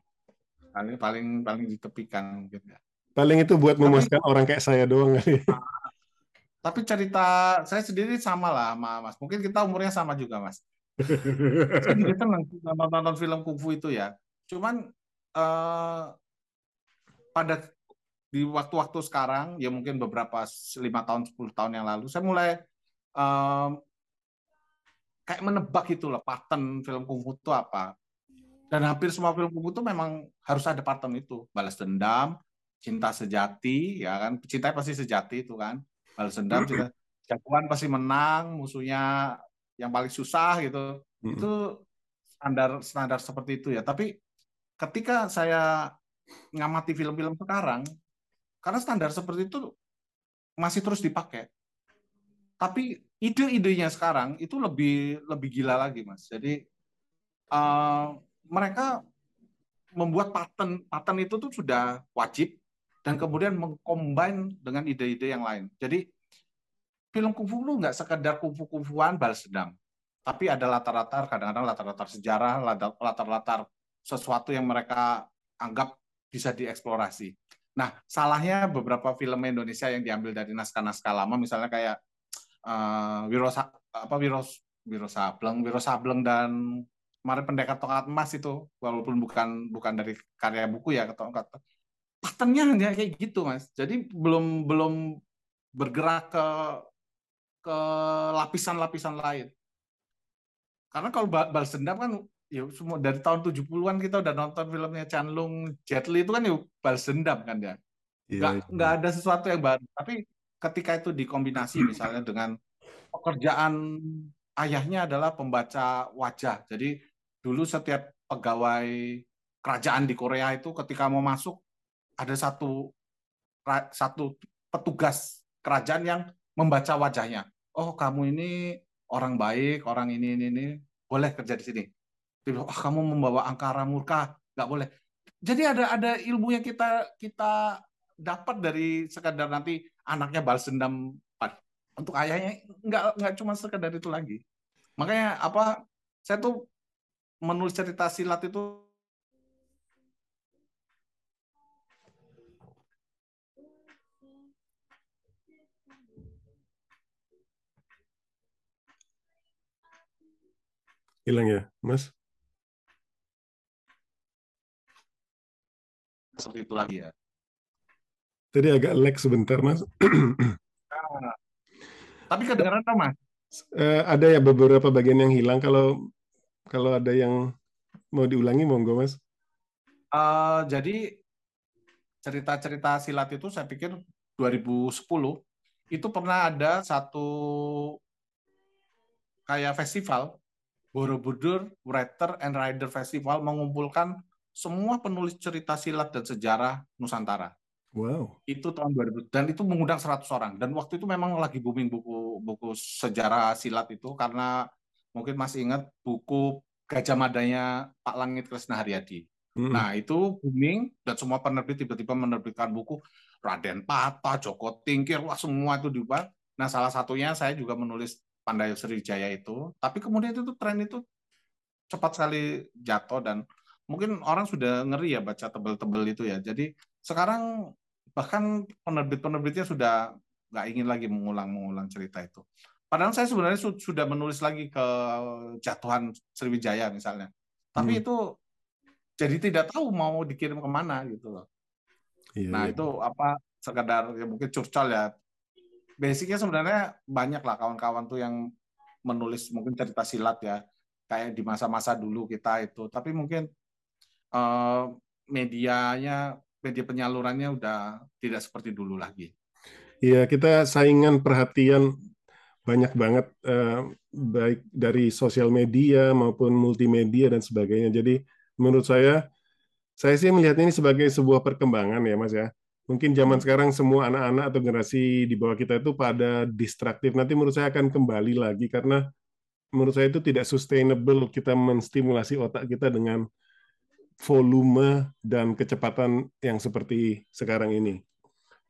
paling paling paling ditepikan gitu ya. Paling itu buat Tapi- memuaskan orang kayak saya doang kali. Tapi cerita saya sendiri sama lah sama Mas. Mungkin kita umurnya sama juga Mas. Saya senang nonton, nonton film kungfu itu ya. Cuman eh, pada di waktu-waktu sekarang, ya mungkin beberapa lima tahun, 10 tahun yang lalu, saya mulai em, kayak menebak itu loh, pattern film kungfu itu apa. Dan hampir semua film kungfu itu memang harus ada pattern itu. Balas dendam, cinta sejati, ya kan. Cinta pasti sejati itu kan. Balas dendam, cinta. Jagoan pasti menang, musuhnya yang paling susah gitu itu standar standar seperti itu ya. Tapi ketika saya ngamati film-film sekarang, karena standar seperti itu masih terus dipakai. Tapi ide-idenya sekarang itu lebih lebih gila lagi, Mas. Jadi eh, mereka membuat pattern pattern itu tuh sudah wajib dan kemudian mengcombine dengan ide-ide yang lain. Jadi film kungfu lu nggak sekedar kungfu-kungfuan balas dendam, tapi ada latar-latar kadang-kadang latar-latar sejarah, latar- latar-latar sesuatu yang mereka anggap bisa dieksplorasi. Nah, salahnya beberapa film Indonesia yang diambil dari naskah-naskah lama, misalnya kayak Wiro Sa- apa Wiro Wiro Sableng, Wiro Sableng dan kemarin Pendekar Tongkat Emas itu, walaupun bukan bukan dari karya buku ya, tongkat patternnya hanya kayak gitu, Mas. Jadi belum belum bergerak ke ke lapisan-lapisan lain. Karena kalau ba- balas dendam kan ya semua dari tahun 70-an kita udah nonton filmnya Chan Lung Jet Li itu kan ya balas dendam kan ya. Iya, Nggak, iya. nggak ada sesuatu yang baru. Tapi ketika itu dikombinasi misalnya dengan pekerjaan ayahnya adalah pembaca wajah. Jadi dulu setiap pegawai kerajaan di Korea itu ketika mau masuk ada satu satu petugas kerajaan yang membaca wajahnya. Oh, kamu ini orang baik, orang ini ini ini boleh kerja di sini. Dia bilang, oh, kamu membawa angkara murka, nggak boleh. Jadi ada ada ilmu yang kita kita dapat dari sekadar nanti anaknya balas dendam untuk ayahnya nggak nggak cuma sekedar itu lagi. Makanya apa saya tuh menulis cerita silat itu Hilang ya, Mas? Seperti itu lagi ya. Tadi agak lag sebentar, Mas. Nah, tapi kedengaran dong, Mas? Eh, ada ya beberapa bagian yang hilang. Kalau kalau ada yang mau diulangi, monggo, Mas. Uh, jadi cerita-cerita silat itu saya pikir 2010 itu pernah ada satu kayak festival Borobudur Writer and Rider Festival mengumpulkan semua penulis cerita silat dan sejarah Nusantara. Wow. Itu tahun 2000 dan itu mengundang 100 orang dan waktu itu memang lagi booming buku buku sejarah silat itu karena mungkin masih ingat buku Gajah Madanya Pak Langit Kresna Haryadi. Hmm. Nah, itu booming dan semua penerbit tiba-tiba menerbitkan buku Raden Pata, Joko Tingkir, wah semua itu diubah. Nah, salah satunya saya juga menulis Pandayo Sriwijaya itu, tapi kemudian itu tren itu cepat sekali jatuh dan mungkin orang sudah ngeri ya baca tebel-tebel itu ya. Jadi sekarang bahkan penerbit-penerbitnya sudah nggak ingin lagi mengulang-mengulang cerita itu. Padahal saya sebenarnya su sudah menulis lagi ke jatuhan Sriwijaya misalnya. Tapi hmm. itu jadi tidak tahu mau dikirim ke mana gitu loh. Iya, nah iya. itu apa sekedar ya mungkin curcol ya. Basicnya sebenarnya banyak lah kawan-kawan tuh yang menulis mungkin cerita silat ya kayak di masa-masa dulu kita itu. Tapi mungkin uh, medianya, media penyalurannya udah tidak seperti dulu lagi. Iya, kita saingan perhatian banyak banget eh, baik dari sosial media maupun multimedia dan sebagainya. Jadi menurut saya, saya sih melihat ini sebagai sebuah perkembangan ya, Mas ya. Mungkin zaman sekarang semua anak-anak atau generasi di bawah kita itu pada distraktif. Nanti menurut saya akan kembali lagi karena menurut saya itu tidak sustainable kita menstimulasi otak kita dengan volume dan kecepatan yang seperti sekarang ini.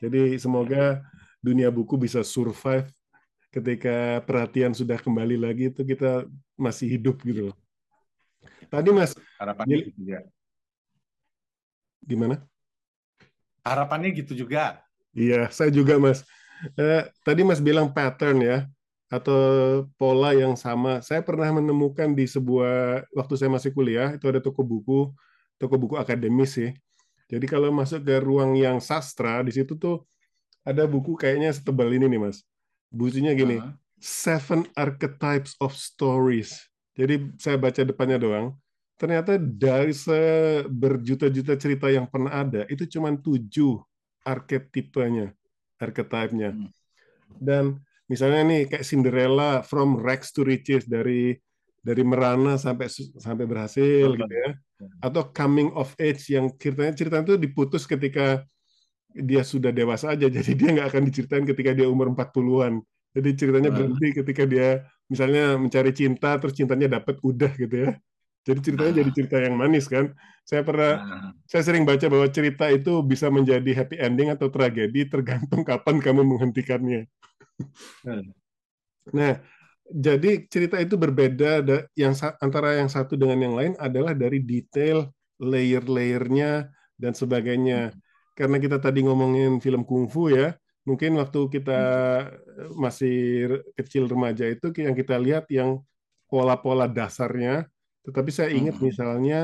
Jadi semoga dunia buku bisa survive ketika perhatian sudah kembali lagi itu kita masih hidup gitu loh. Tadi Mas harapannya gitu ya. Gimana? Harapannya gitu juga. Iya, saya juga Mas. Eh, tadi Mas bilang pattern ya atau pola yang sama. Saya pernah menemukan di sebuah waktu saya masih kuliah itu ada toko buku toko buku akademis sih. Jadi kalau masuk ke ruang yang sastra, di situ tuh ada buku kayaknya setebal ini nih mas. Bukunya gini, uh -huh. Seven Archetypes of Stories. Jadi saya baca depannya doang. Ternyata dari berjuta-juta cerita yang pernah ada, itu cuma tujuh arketipenya, arketipnya. Hmm. Dan misalnya nih kayak Cinderella, From Rags to Riches, dari dari merana sampai sampai berhasil gitu ya atau coming of age yang ceritanya cerita itu diputus ketika dia sudah dewasa aja. Jadi dia nggak akan diceritain ketika dia umur 40-an jadi ceritanya berhenti ketika dia misalnya mencari cinta terus cintanya dapat udah gitu ya. Jadi ceritanya jadi cerita yang manis kan? Saya pernah saya sering baca bahwa cerita itu bisa menjadi happy ending atau tragedi tergantung kapan kamu menghentikannya. Nah jadi cerita itu berbeda yang antara yang satu dengan yang lain adalah dari detail layer-layernya dan sebagainya. Hmm. Karena kita tadi ngomongin film kungfu ya, mungkin waktu kita hmm. masih kecil remaja itu yang kita lihat yang pola-pola dasarnya. Tetapi saya ingat hmm. misalnya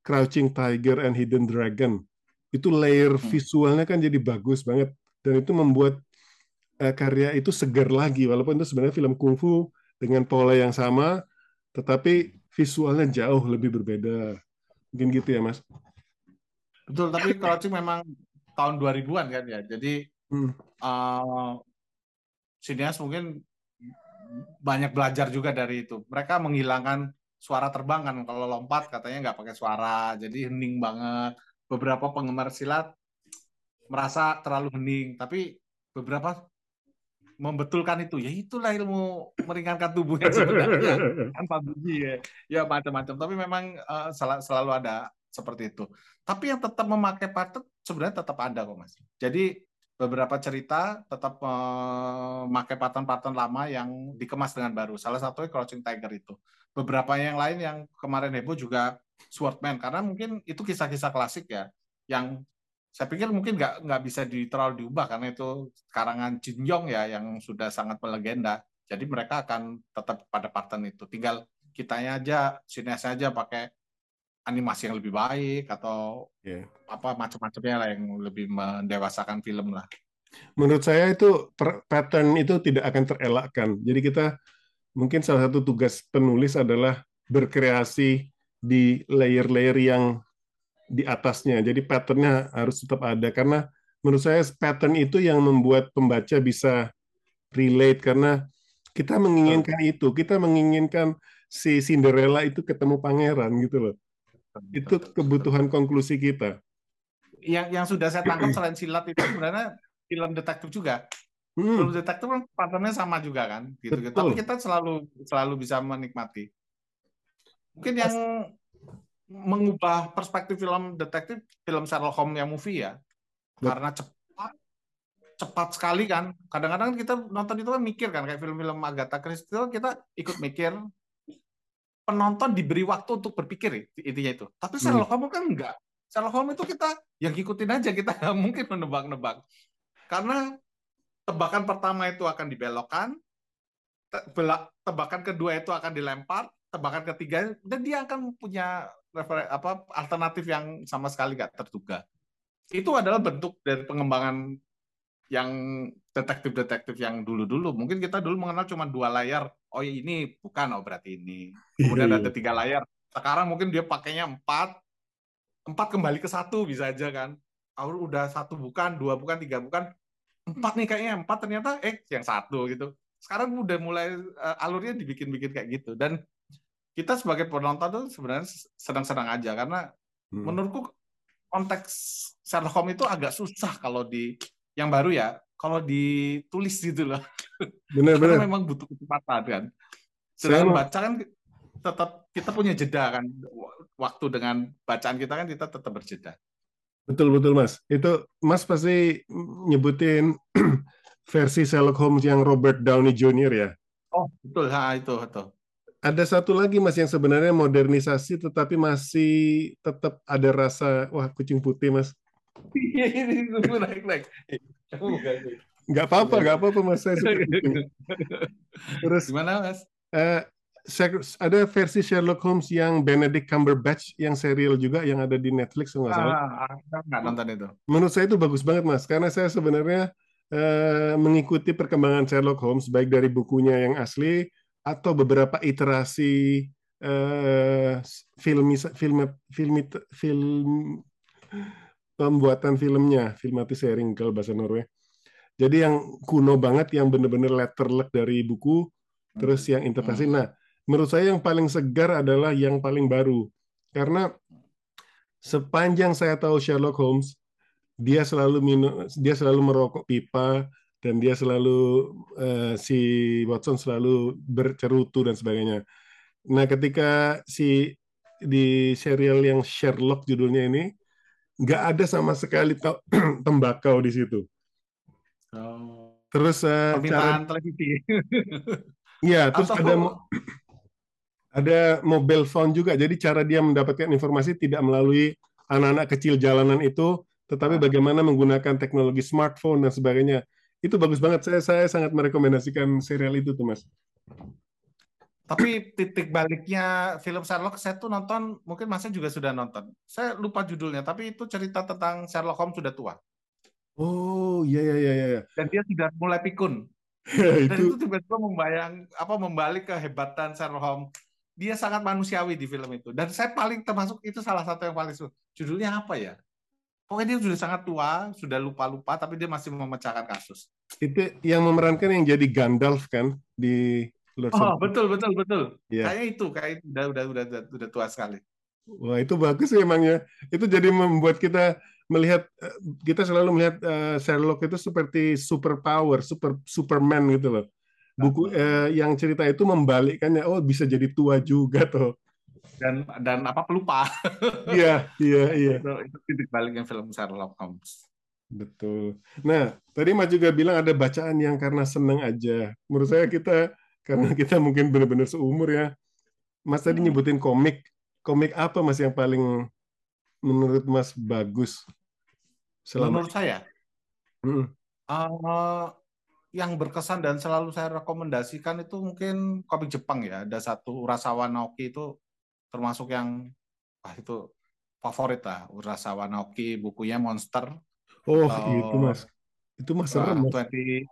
Crouching Tiger and Hidden Dragon itu layer visualnya kan jadi bagus banget dan itu membuat uh, karya itu segar lagi walaupun itu sebenarnya film kungfu dengan pola yang sama, tetapi visualnya jauh lebih berbeda. Mungkin gitu ya, Mas? Betul, tapi Crouching memang tahun 2000-an kan ya. Jadi hmm. uh, sinias mungkin banyak belajar juga dari itu. Mereka menghilangkan suara terbang kan. Kalau lompat katanya nggak pakai suara, jadi hening banget. Beberapa penggemar silat merasa terlalu hening, tapi beberapa membetulkan itu. Ya itulah ilmu meringankan tubuh yang sebenarnya. Tanpa bunyi ya. Ya macam-macam. Tapi memang uh, sel selalu ada seperti itu. Tapi yang tetap memakai pattern sebenarnya tetap ada kok mas. Jadi beberapa cerita tetap uh, memakai pattern-pattern lama yang dikemas dengan baru. Salah satunya Crouching Tiger itu. Beberapa yang lain yang kemarin heboh juga Swordman. Karena mungkin itu kisah-kisah klasik ya yang saya pikir mungkin nggak nggak bisa di, terlalu diubah karena itu karangan Jin Yong ya yang sudah sangat melegenda. Jadi mereka akan tetap pada pattern itu. Tinggal kitanya aja, sinesnya aja pakai animasi yang lebih baik atau Yeah. apa macam-macamnya lah yang lebih mendewasakan film lah. Menurut saya itu pattern itu tidak akan terelakkan. Jadi kita mungkin salah satu tugas penulis adalah berkreasi di layer-layer yang di atasnya. Jadi patternnya harus tetap ada karena menurut saya pattern itu yang membuat pembaca bisa relate karena kita menginginkan itu. Kita menginginkan si Cinderella itu ketemu pangeran gitu loh. Itu kebutuhan konklusi kita. Yang yang sudah saya tangkap selain silat itu sebenarnya film detektif juga. Film Hmm, detektif kan patternnya sama juga kan, gitu. Betul. Tapi kita selalu selalu bisa menikmati. Mungkin yang mengubah perspektif film detektif film Sherlock Holmes yang movie ya, Bet- karena cepat cepat sekali kan. Kadang-kadang kita nonton itu kan mikir kan kayak film-film Agatha Christie itu kita ikut mikir. Penonton diberi waktu untuk berpikir ya, intinya itu. Tapi Sherlock Holmes kan enggak. Sherlock Holmes itu kita yang ngikutin aja kita nggak mungkin menebak-nebak. Karena tebakan pertama itu akan dibelokkan, tebakan kedua itu akan dilempar, tebakan ketiga dan dia akan punya refer- apa alternatif yang sama sekali nggak terduga. Itu adalah bentuk dari pengembangan yang detektif-detektif yang dulu-dulu. Mungkin kita dulu mengenal cuma dua layar. Oh ini bukan, oh berarti ini. Kemudian Iya, ada iya. tiga layar. Sekarang mungkin dia pakainya empat, empat kembali ke satu bisa aja kan. Oh, udah satu bukan, dua bukan, tiga bukan, empat nih kayaknya empat ternyata eh yang satu gitu. Sekarang udah mulai eh, alurnya dibikin-bikin kayak gitu dan kita sebagai penonton tuh sebenarnya sedang-sedang aja karena Hmm. menurutku konteks Sherlock Holmes itu agak susah kalau di yang baru ya kalau ditulis gitu loh karena Benar-benar. memang butuh kecepatan kan sedangkan baca kan tetap kita punya jeda kan waktu dengan bacaan kita kan kita tetap berjeda Betul betul Mas. Itu Mas pasti nyebutin versi Sherlock Holmes yang Robert Downey Jr. ya. oh betul ha itu itu Ada satu lagi Mas yang sebenarnya modernisasi tetapi masih tetap ada rasa wah kucing putih Mas. Iya, ini naik naik Kamu bukan sih. Nggak apa-apa, apa-apa Mas saya suka. Terus gimana mas eh, Sher- ada versi Sherlock Holmes yang Benedict Cumberbatch yang serial juga yang ada di Netflix nggak salah. ah, ah, nggak nonton itu Menurut saya itu bagus banget mas, karena saya sebenarnya eh, mengikuti perkembangan Sherlock Holmes baik dari bukunya yang asli atau beberapa iterasi eh, film film film film pembuatan filmnya, filmatisering kalau bahasa Norway. Jadi yang kuno banget, yang benar-benar letterlek dari buku, terus yang interpretasi. Hmm. Nah, menurut saya yang paling segar adalah yang paling baru, karena sepanjang saya tahu Sherlock Holmes, dia selalu minum, dia selalu merokok pipa dan dia selalu eh, si Watson selalu bercerutu dan sebagainya. Nah, ketika si di serial yang Sherlock judulnya ini nggak ada sama sekali tembakau di situ. Oh. Terus eh, cara televisi Iya, terus Atau- ada mo- ada mobile phone juga. Jadi cara dia mendapatkan informasi tidak melalui anak-anak kecil jalanan itu, tetapi Ah. bagaimana menggunakan teknologi smartphone dan sebagainya. Itu bagus banget. Saya saya sangat merekomendasikan serial itu tuh, Mas. Tapi titik baliknya film Sherlock saya tuh nonton, mungkin masnya juga sudah nonton. Saya lupa judulnya, tapi itu cerita tentang Sherlock Holmes sudah tua Oh, iya iya iya iya. dan dia sudah mulai pikun. Dan itu itu tiba-tiba membayang apa membalik kehebatan Sherlock Holmes. Dia sangat manusiawi di film itu. Dan saya paling termasuk itu salah satu yang paling suka. Judulnya apa ya? Pokoknya dia sudah sangat tua, sudah lupa-lupa, tapi dia masih memecahkan kasus. itu yang memerankan yang jadi Gandalf kan di Lord Oh, betul betul betul. Iya. Kayaknya itu, kayak itu udah udah udah udah, udah tua sekali. Wah, itu bagus emangnya. Itu jadi membuat kita melihat eh, kita selalu melihat eh, Sherlock itu seperti superpower, super Superman gitu loh. Buku eh, yang cerita itu membalikkannya, oh bisa jadi tua juga tuh. Dan dan apa pelupa. Iya, iya, iya. itu, itu titik baliknya film Sherlock Holmes. Betul. Nah, tadi Mas juga bilang ada bacaan yang karena senang aja. Menurut saya kita karena kita mungkin benar-benar seumur ya. Mas tadi Hmm. nyebutin komik. Komik apa Mas yang paling menurut Mas bagus selama Menurut saya, Mm, eh, yang berkesan dan selalu saya rekomendasikan itu mungkin komik Jepang ya. Ada satu Urasawa Naoki itu termasuk yang wah itu favorit lah Urasawa Naoki bukunya Monster. Oh, atau, itu Mas. Itu Mas serem. Uh, 20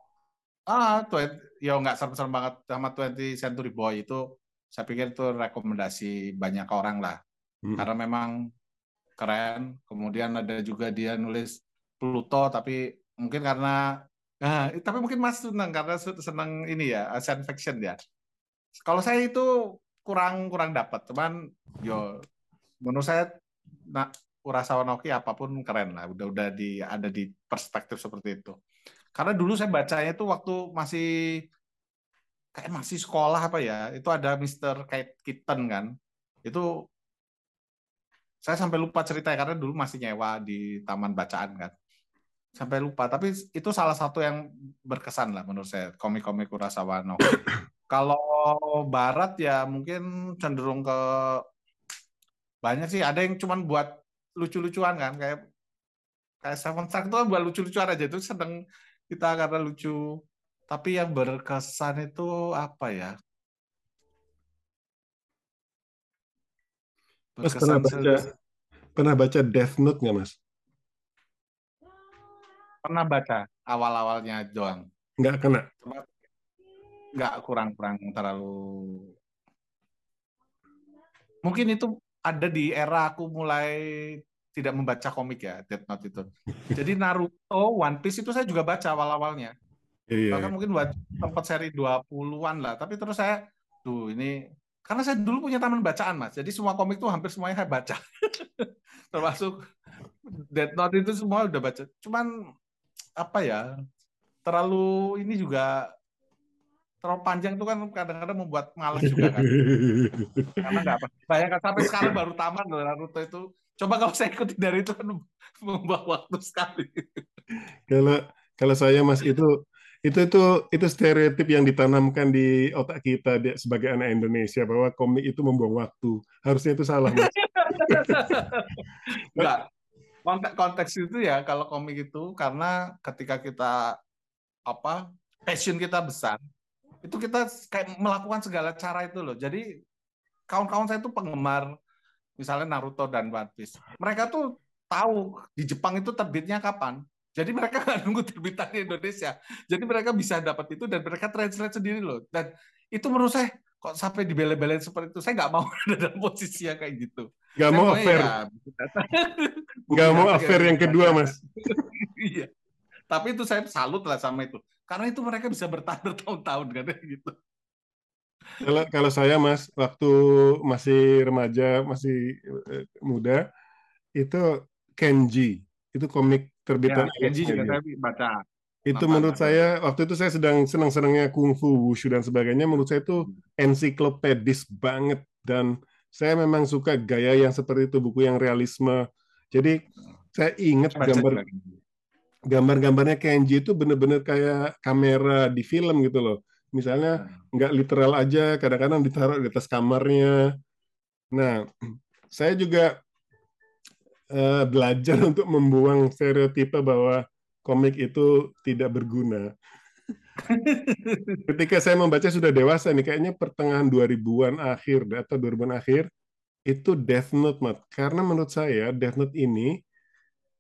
Ah, 20, ya nggak serem-serem banget sama 20 Century Boy itu saya pikir itu rekomendasi banyak orang lah. Hmm. Karena memang keren. Kemudian ada juga dia nulis Pluto tapi mungkin karena Nah, tapi mungkin Mas senang karena senang ini ya, science fiction ya. Kalau saya itu kurang kurang dapat, cuman yo menurut saya nah Urasawa Naoki apa pun keren lah, udah udah di ada di perspektif seperti itu. Karena dulu saya bacanya itu waktu masih kayak masih sekolah apa ya, itu ada Mr. Kate Kitten kan. Itu saya sampai lupa ceritanya karena dulu masih nyewa di taman bacaan kan sampai lupa tapi itu salah satu yang berkesan lah menurut saya komik-komik Urasawa no. Kalau barat ya mungkin cenderung ke banyak sih ada yang cuman buat lucu-lucuan kan kayak kayak Seven Star itu kan buat lucu-lucuan aja itu sedang kita karena lucu tapi yang berkesan itu apa ya Mas pernah baca pernah baca Death Note nggak mas? pernah baca awal-awalnya doang. Nggak kena. Nggak kurang-kurang terlalu. Mungkin itu ada di era aku mulai tidak membaca komik ya, Death Note itu. Jadi Naruto, One Piece itu saya juga baca awal-awalnya. Iya, Bahkan iya. mungkin buat tempat seri 20-an lah. Tapi terus saya, tuh ini karena saya dulu punya taman bacaan mas, jadi semua komik tuh hampir semuanya saya baca, termasuk Death Note itu semua udah baca. Cuman apa ya terlalu ini juga terlalu panjang itu kan kadang-kadang membuat malas juga kan. Karena nggak apa. Bayangkan sampai sekarang baru taman loh Naruto itu. Coba kalau saya ikuti dari itu kan membuat waktu sekali. Kalau kalau saya Mas itu itu itu itu stereotip yang ditanamkan di otak kita sebagai anak Indonesia bahwa komik itu membuang waktu. Harusnya itu salah Mas. Enggak konteks konteks itu ya kalau komik itu karena ketika kita apa passion kita besar itu kita kayak melakukan segala cara itu loh. Jadi kawan-kawan saya itu penggemar misalnya Naruto dan One Piece. Mereka tuh tahu di Jepang itu terbitnya kapan. Jadi mereka nggak nunggu terbitan di Indonesia. Jadi mereka bisa dapat itu dan mereka translate sendiri loh. Dan itu menurut saya kok sampai dibela-belain seperti itu? Saya nggak mau ada dalam posisi yang kayak gitu. Nggak mau affair. ya, nggak mau affair yang kedua mas. Iya tapi itu saya salut lah sama itu. Karena itu mereka bisa bertahan bertahun-tahun kan gitu. Kalau kalau saya mas waktu masih remaja masih eh, muda itu Kenji. Itu komik terbitan ya, Kenji juga saya baca. Itu menurut saya. waktu itu saya sedang senang-senangnya kungfu, wushu dan sebagainya. Menurut saya itu hmm. ensiklopedis banget. Dan saya memang suka gaya yang seperti itu buku yang realisme. Jadi saya ingat gambar gambar-gambarnya Kenji itu benar-benar kayak kamera di film gitu loh. Misalnya hmm. nggak literal aja, kadang-kadang ditaruh di atas kamarnya. Nah, saya juga uh, belajar untuk membuang stereotipe bahwa komik itu tidak berguna. Ketika saya membaca sudah dewasa nih, kayaknya pertengahan 2000-an akhir atau 2000-an akhir, itu Death Note, Mat. Karena menurut saya Death Note ini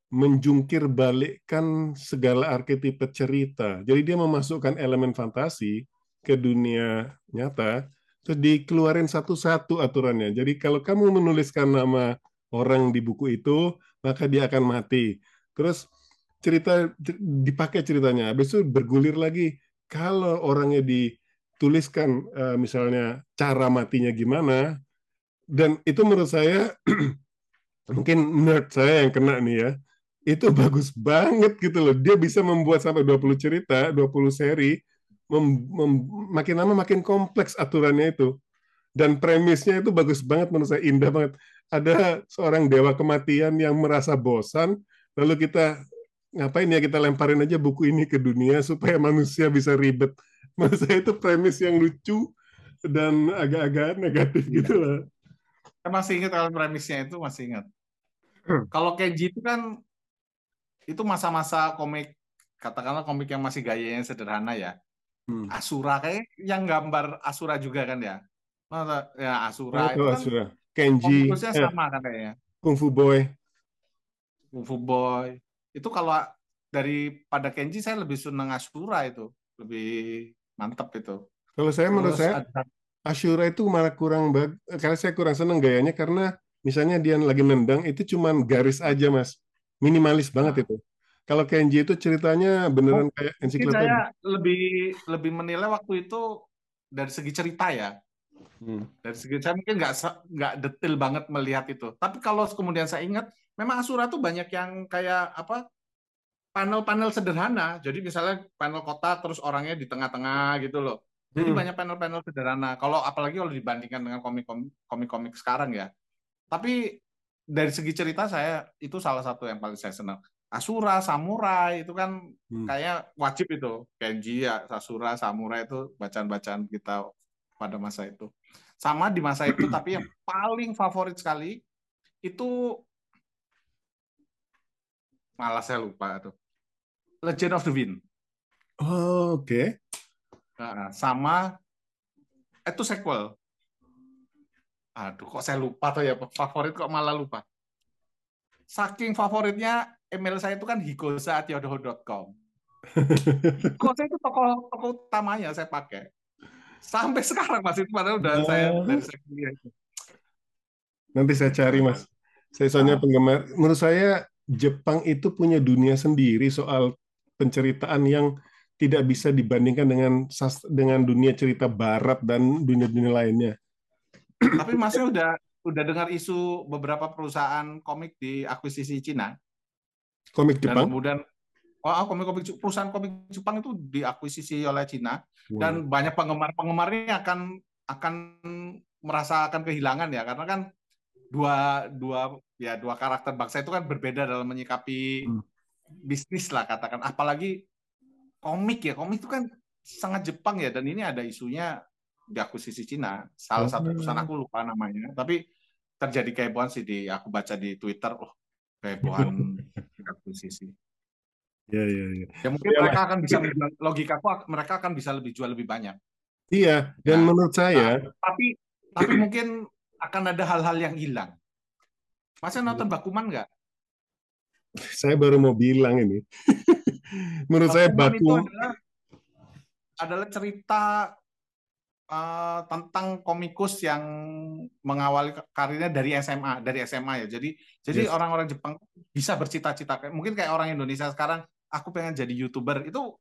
menjungkir balikkan segala arketipe cerita. Jadi dia memasukkan elemen fantasi ke dunia nyata, terus dikeluarin satu-satu aturannya. Jadi kalau kamu menuliskan nama orang di buku itu, maka dia akan mati. Terus cerita dipakai ceritanya habis itu bergulir lagi kalau orangnya dituliskan uh, misalnya cara matinya gimana dan itu menurut saya mungkin nerd saya yang kena nih ya itu bagus banget gitu loh dia bisa membuat sampai 20 cerita 20 seri mem, mem, makin lama makin kompleks aturannya itu dan premisnya itu bagus banget menurut saya indah banget ada seorang dewa kematian yang merasa bosan lalu kita ngapain ya kita lemparin aja buku ini ke dunia supaya manusia bisa ribet. Menurut saya itu premis yang lucu dan agak-agak negatif ya. gitu lah. Saya masih ingat kalau premisnya itu masih ingat. Hmm. Kalau Kenji itu kan itu masa-masa komik katakanlah komik yang masih gayanya sederhana ya. Hmm. Asura kayak yang gambar Asura juga kan ya. Ya Oh, Asura itu tahu kan Asura. Kenji, komikusnya eh, sama kan kayaknya. Kung Fu Boy. Kung Fu Boy. Itu kalau daripada Kenji saya lebih senang Asura itu. Lebih mantep itu. Kalau saya menurut saya ada Ashura itu malah kurang bag karena saya kurang seneng gayanya karena misalnya dia lagi nendang itu cuman garis aja mas minimalis banget itu kalau Kenji itu ceritanya beneran kayak mungkin ensiklopedia saya lebih lebih menilai waktu itu dari segi cerita ya. Hmm. Dari segi saya mungkin nggak nggak detail banget melihat itu. Tapi kalau kemudian saya ingat, memang Asura tuh banyak yang kayak apa panel-panel sederhana. Jadi misalnya panel kota terus orangnya di tengah-tengah gitu loh. Jadi Hmm. banyak panel-panel sederhana. Kalau apalagi kalau dibandingkan dengan komik-komik komik-komik sekarang ya. Tapi dari segi cerita saya itu salah satu yang paling saya senang. Asura, Samurai itu kan Hmm. kayak wajib itu. Kenji ya, Asura, Samurai itu bacaan-bacaan kita pada masa itu. Sama di masa itu tapi yang paling favorit sekali itu malah saya lupa tuh. Legend of the Wind. oh, oke Nah, sama itu sequel. Aduh, kok saya lupa tuh ya favorit kok malah lupa. Saking favoritnya email saya itu kan higosa@yahoo.com. Higosa itu toko toko utamanya saya pakai. Sampai sekarang masih padahal udah saya Oh. dari saya kuliah nanti saya cari mas saya soalnya Ah. penggemar menurut saya Jepang itu punya dunia sendiri soal penceritaan yang tidak bisa dibandingkan dengan dengan dunia cerita Barat dan dunia-dunia lainnya Tapi masnya udah udah dengar isu beberapa perusahaan komik di akuisisi Cina? Komik dan Jepang? kemudian oh, komik-komik perusahaan komik Jepang itu diakuisisi oleh Cina. Dan banyak penggemar-penggemarnya akan akan merasa akan kehilangan ya. Karena kan dua dua ya dua karakter bangsa itu kan berbeda dalam menyikapi Hmm. bisnis lah katakan. Apalagi komik ya komik itu kan sangat Jepang ya. Dan ini ada isunya diakuisisi Cina. Salah satu perusahaan aku lupa namanya. Tapi terjadi kehebohan sih di aku baca di Twitter oh kehebohan diakuisisi ya ya ya ya mungkin Ya, mereka akan bisa menjual- logikaku mereka akan bisa lebih jual lebih banyak. Iya, dan Nah, menurut saya, tapi tapi mungkin akan ada hal-hal yang hilang. Masnya nonton Bakuman nggak? saya baru mau bilang ini. menurut saya Bakuman itu baku, adalah adalah cerita eh, tentang komikus yang mengawali karirnya dari SMA, dari SMA ya. Jadi jadi Yes. orang-orang Jepang bisa bercita-cita kayak- mungkin kayak orang Indonesia sekarang aku pengen jadi YouTuber itu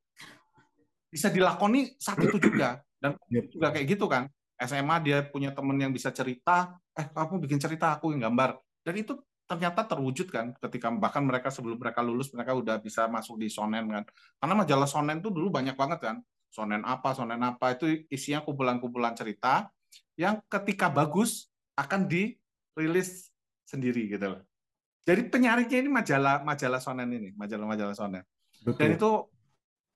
bisa dilakoni saat itu juga dan juga kayak gitu kan. SMA dia punya temen yang bisa cerita, eh kamu bikin cerita aku yang gambar. Dan itu ternyata terwujud kan ketika bahkan mereka sebelum mereka lulus mereka udah bisa masuk di shonen kan. Karena majalah shonen tuh dulu banyak banget kan. Shonen apa, shonen apa itu isinya kumpulan-kumpulan cerita yang ketika bagus akan dirilis sendiri gitu loh. Jadi penyariknya ini majalah majalah shonen ini, majalah-majalah shonen. Dan betul. itu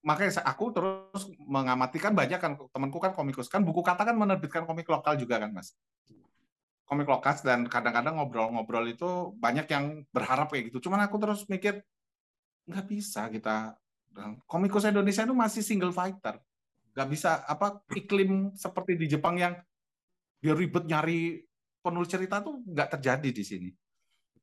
makanya aku terus mengamati kan banyak kan temanku kan komikus kan buku kata kan menerbitkan komik lokal juga kan mas komik lokal dan kadang-kadang ngobrol-ngobrol itu banyak yang berharap kayak gitu cuman aku terus mikir nggak bisa kita komikus Indonesia itu masih single fighter. Nggak bisa apa iklim seperti di Jepang yang biar ribet nyari penulis cerita tuh nggak terjadi di sini.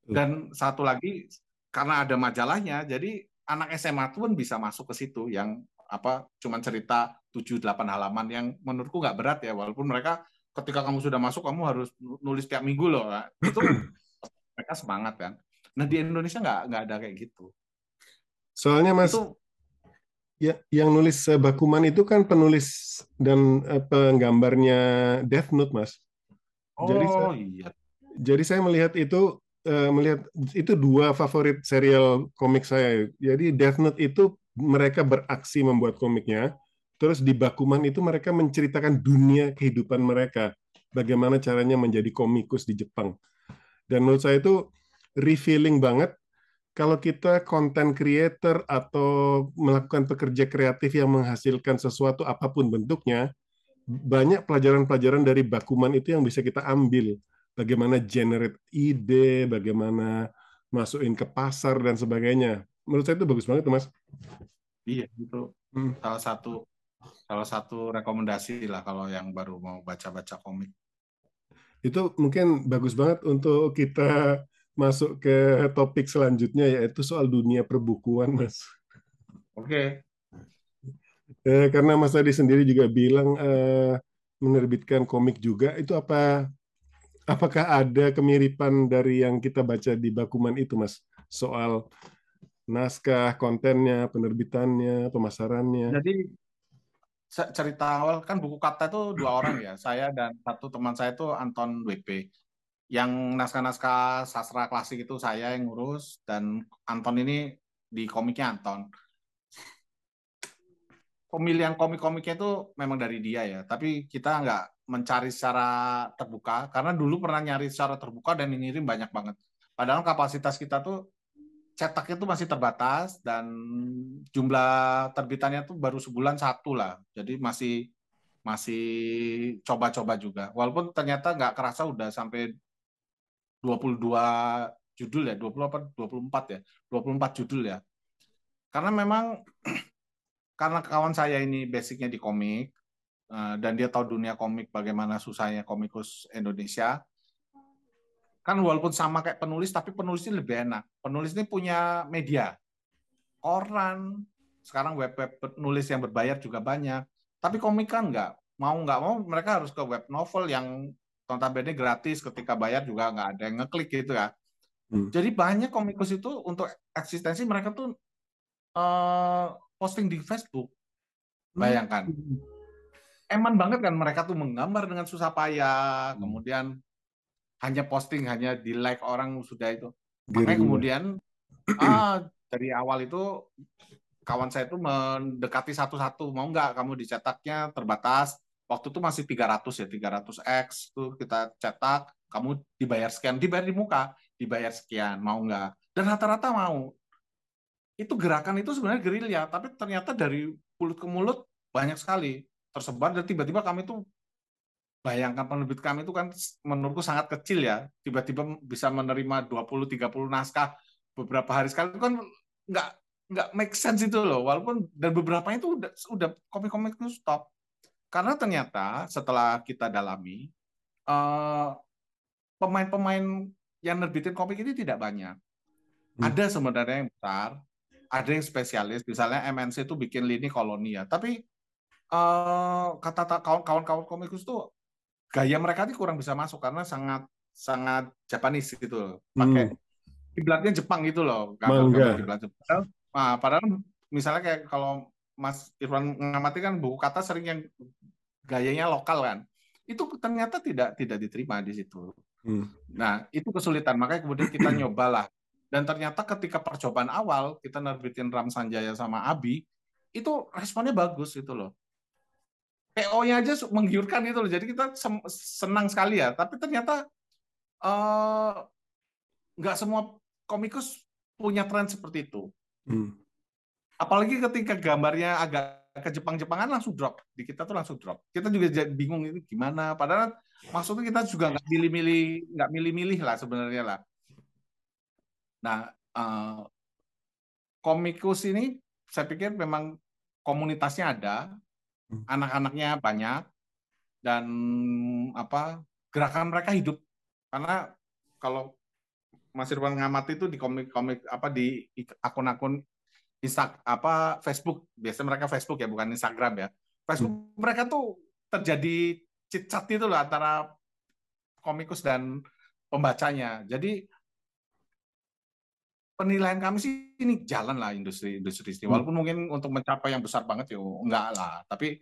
Dan satu lagi karena ada majalahnya jadi anak SMA pun bisa masuk ke situ yang apa cuman cerita 7-8 halaman yang menurutku nggak berat ya. Walaupun mereka ketika kamu sudah masuk kamu harus nulis tiap minggu loh. Nah, itu mereka semangat kan. Nah di Indonesia nggak nggak ada kayak gitu. Soalnya Mas, itu ya, yang nulis eh, Bakuman itu kan penulis dan eh, penggambarnya Death Note, Mas. Jadi oh saya- iya Jadi saya melihat itu eh, melihat itu dua favorit serial komik saya. Jadi Death Note itu mereka beraksi membuat komiknya, terus di Bakuman itu mereka menceritakan dunia kehidupan mereka, bagaimana caranya menjadi komikus di Jepang. Dan menurut saya itu revealing banget kalau kita content creator atau melakukan pekerja kreatif yang menghasilkan sesuatu apa pun bentuknya, banyak pelajaran-pelajaran dari Bakuman itu yang bisa kita ambil bagaimana generate ide, bagaimana masukin ke pasar dan sebagainya. Menurut saya itu bagus banget tuh, Mas. Iya, itu hmm. salah satu salah satu rekomendasi lah kalau yang baru mau baca-baca komik. Itu mungkin bagus banget untuk kita masuk ke topik selanjutnya yaitu soal dunia perbukuan, Mas. Oke. Okay. Eh, karena Mas tadi sendiri juga bilang eh, menerbitkan komik juga, itu apa? Apakah ada kemiripan dari yang kita baca di Bakuman itu, Mas? Soal naskah, kontennya, penerbitannya, pemasarannya. Jadi cerita awal kan buku kata itu dua orang ya, saya dan satu teman saya itu Anton WP. Yang naskah-naskah sastra klasik itu saya yang ngurus dan Anton ini di komiknya Anton. Pemilihan komik-komiknya itu memang dari dia ya, tapi kita nggak mencari secara terbuka karena dulu pernah nyari secara terbuka dan ngirim banyak banget. Padahal kapasitas kita tuh cetaknya itu masih terbatas dan jumlah terbitannya tuh baru sebulan satu lah. Jadi masih masih coba-coba juga. Walaupun ternyata nggak kerasa udah sampai 22 judul ya, 20 apa 24 ya. 24 judul ya. Karena memang karena kawan saya ini basicnya di komik eh, dan dia tahu dunia komik bagaimana susahnya komikus Indonesia. Kan walaupun sama kayak penulis tapi penulis ini lebih enak. Penulis ini punya media. Koran. Sekarang web web penulis yang berbayar juga banyak. Tapi komik kan nggak. Mau nggak mau mereka harus ke web novel yang notabene gratis ketika bayar juga nggak ada yang ngeklik gitu ya hmm. jadi banyak komikus itu untuk eksistensi mereka tuh uh, posting di Facebook hmm. bayangkan hmm. eman banget kan mereka tuh menggambar dengan susah payah hmm. kemudian hanya posting hanya di like orang sudah itu makanya kemudian ah dari awal itu kawan saya itu mendekati satu-satu mau nggak kamu dicetaknya terbatas waktu itu masih 300 ya 300 x itu kita cetak kamu dibayar sekian dibayar di muka dibayar sekian mau nggak? Dan rata-rata mau. Itu gerakan itu sebenarnya gerilya tapi ternyata dari mulut ke mulut banyak sekali tersebar dan tiba-tiba kami itu bayangkan penerbit kami itu kan menurutku sangat kecil ya tiba-tiba bisa menerima 20 30 naskah beberapa hari sekali itu kan nggak nggak make sense itu loh walaupun dan beberapa itu udah udah komik-komik itu stop karena ternyata setelah kita dalami eh, pemain-pemain yang nerbitin komik ini tidak banyak hmm. ada sebenarnya yang besar ada yang spesialis misalnya MNC itu bikin lini koloni ya tapi uh, kata kawan-kawan komikus tuh gaya mereka ini kurang bisa masuk karena sangat sangat Japanese gitu Pakai hmm. kiblatnya Jepang gitu loh. kiblat Jepang. Nah, padahal misalnya kayak kalau Mas Irfan ngamati kan buku kata sering yang gayanya lokal kan. Itu ternyata tidak tidak diterima di situ. Hmm. Nah, itu kesulitan. Makanya kemudian kita nyobalah. Dan ternyata ketika percobaan awal kita nerbitin Ram Sanjaya sama Abi, itu responnya bagus itu loh. PO-nya aja menggiurkan itu loh. Jadi kita senang sekali ya. Tapi ternyata eh, nggak uh, semua komikus punya tren seperti itu. Hmm. Apalagi ketika gambarnya agak ke Jepang-Jepangan langsung drop. Di kita tuh langsung drop. Kita juga bingung ini gimana. Padahal maksudnya kita juga nggak milih-milih, nggak milih-milih lah sebenarnya lah. Nah, uh, komikus ini saya pikir memang komunitasnya ada, Hmm. anak-anaknya banyak dan apa gerakan mereka hidup karena kalau Mas Irwan ngamati itu di komik-komik apa di akun-akun Insta apa Facebook biasa mereka Facebook ya bukan Instagram ya Facebook hmm. mereka tuh terjadi cicat itu loh antara komikus dan pembacanya jadi penilaian kami sih ini jalan lah industri industri ini. Hmm. Walaupun mungkin untuk mencapai yang besar banget ya enggak lah. Tapi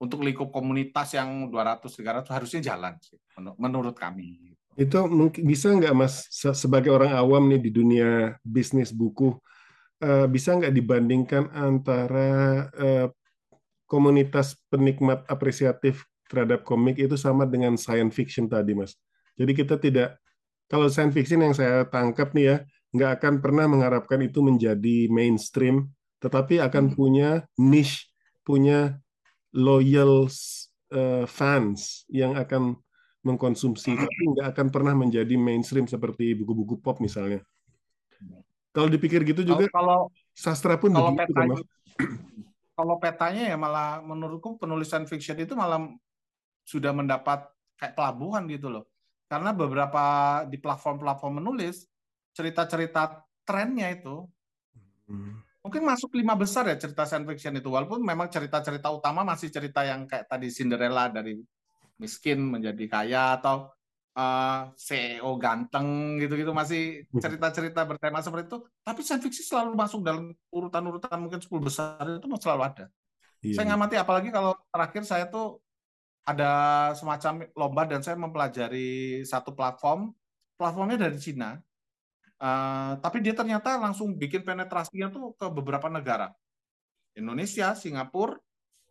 untuk lingkup komunitas yang 200 300 harusnya jalan sih menurut kami. Itu mungkin bisa nggak Mas sebagai orang awam nih di dunia bisnis buku eh, bisa nggak dibandingkan antara eh, komunitas penikmat apresiatif terhadap komik itu sama dengan science fiction tadi Mas. Jadi kita tidak kalau science fiction yang saya tangkap nih ya nggak akan pernah mengharapkan itu menjadi mainstream, tetapi akan hmm. punya niche, punya loyal uh, fans yang akan mengkonsumsi, tapi nggak akan pernah menjadi mainstream seperti buku-buku pop misalnya. Kalau dipikir gitu juga, kalau, sastra pun kalau begitu, petanya, kalau petanya ya malah menurutku penulisan fiction itu malah sudah mendapat kayak pelabuhan gitu loh. Karena beberapa di platform-platform menulis cerita-cerita trennya itu hmm. mungkin masuk lima besar ya cerita science fiction itu walaupun memang cerita-cerita utama masih cerita yang kayak tadi Cinderella dari miskin menjadi kaya atau uh, eh, CEO ganteng gitu-gitu masih hmm. cerita-cerita bertema seperti itu tapi science fiction selalu masuk dalam urutan-urutan mungkin 10 besar itu selalu ada. Iya. Saya ngamati apalagi kalau terakhir saya tuh ada semacam lomba dan saya mempelajari satu platform platformnya dari Cina uh, tapi dia ternyata langsung bikin penetrasinya tuh ke beberapa negara Indonesia Singapura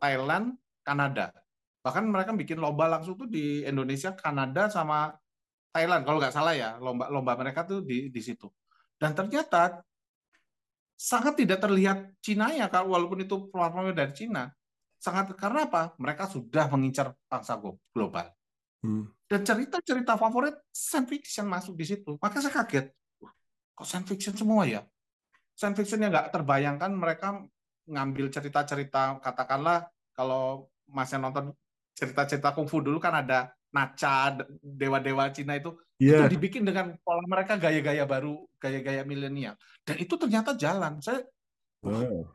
Thailand Kanada bahkan mereka bikin lomba langsung tuh di Indonesia Kanada sama Thailand kalau nggak salah ya lomba lomba mereka tuh di di situ dan ternyata sangat tidak terlihat Cina ya walaupun itu platformnya dari Cina sangat karena apa? Mereka sudah mengincar bangsa global. Hmm. Dan cerita-cerita favorit science fiction masuk di situ. Maka saya kaget, kok science fiction semua ya? Science fiction yang nggak terbayangkan mereka ngambil cerita-cerita katakanlah kalau masih nonton cerita-cerita kungfu dulu kan ada Nacha, dewa-dewa Cina itu yeah. itu dibikin dengan pola mereka gaya-gaya baru, gaya-gaya milenial. Dan itu ternyata jalan. Saya wow.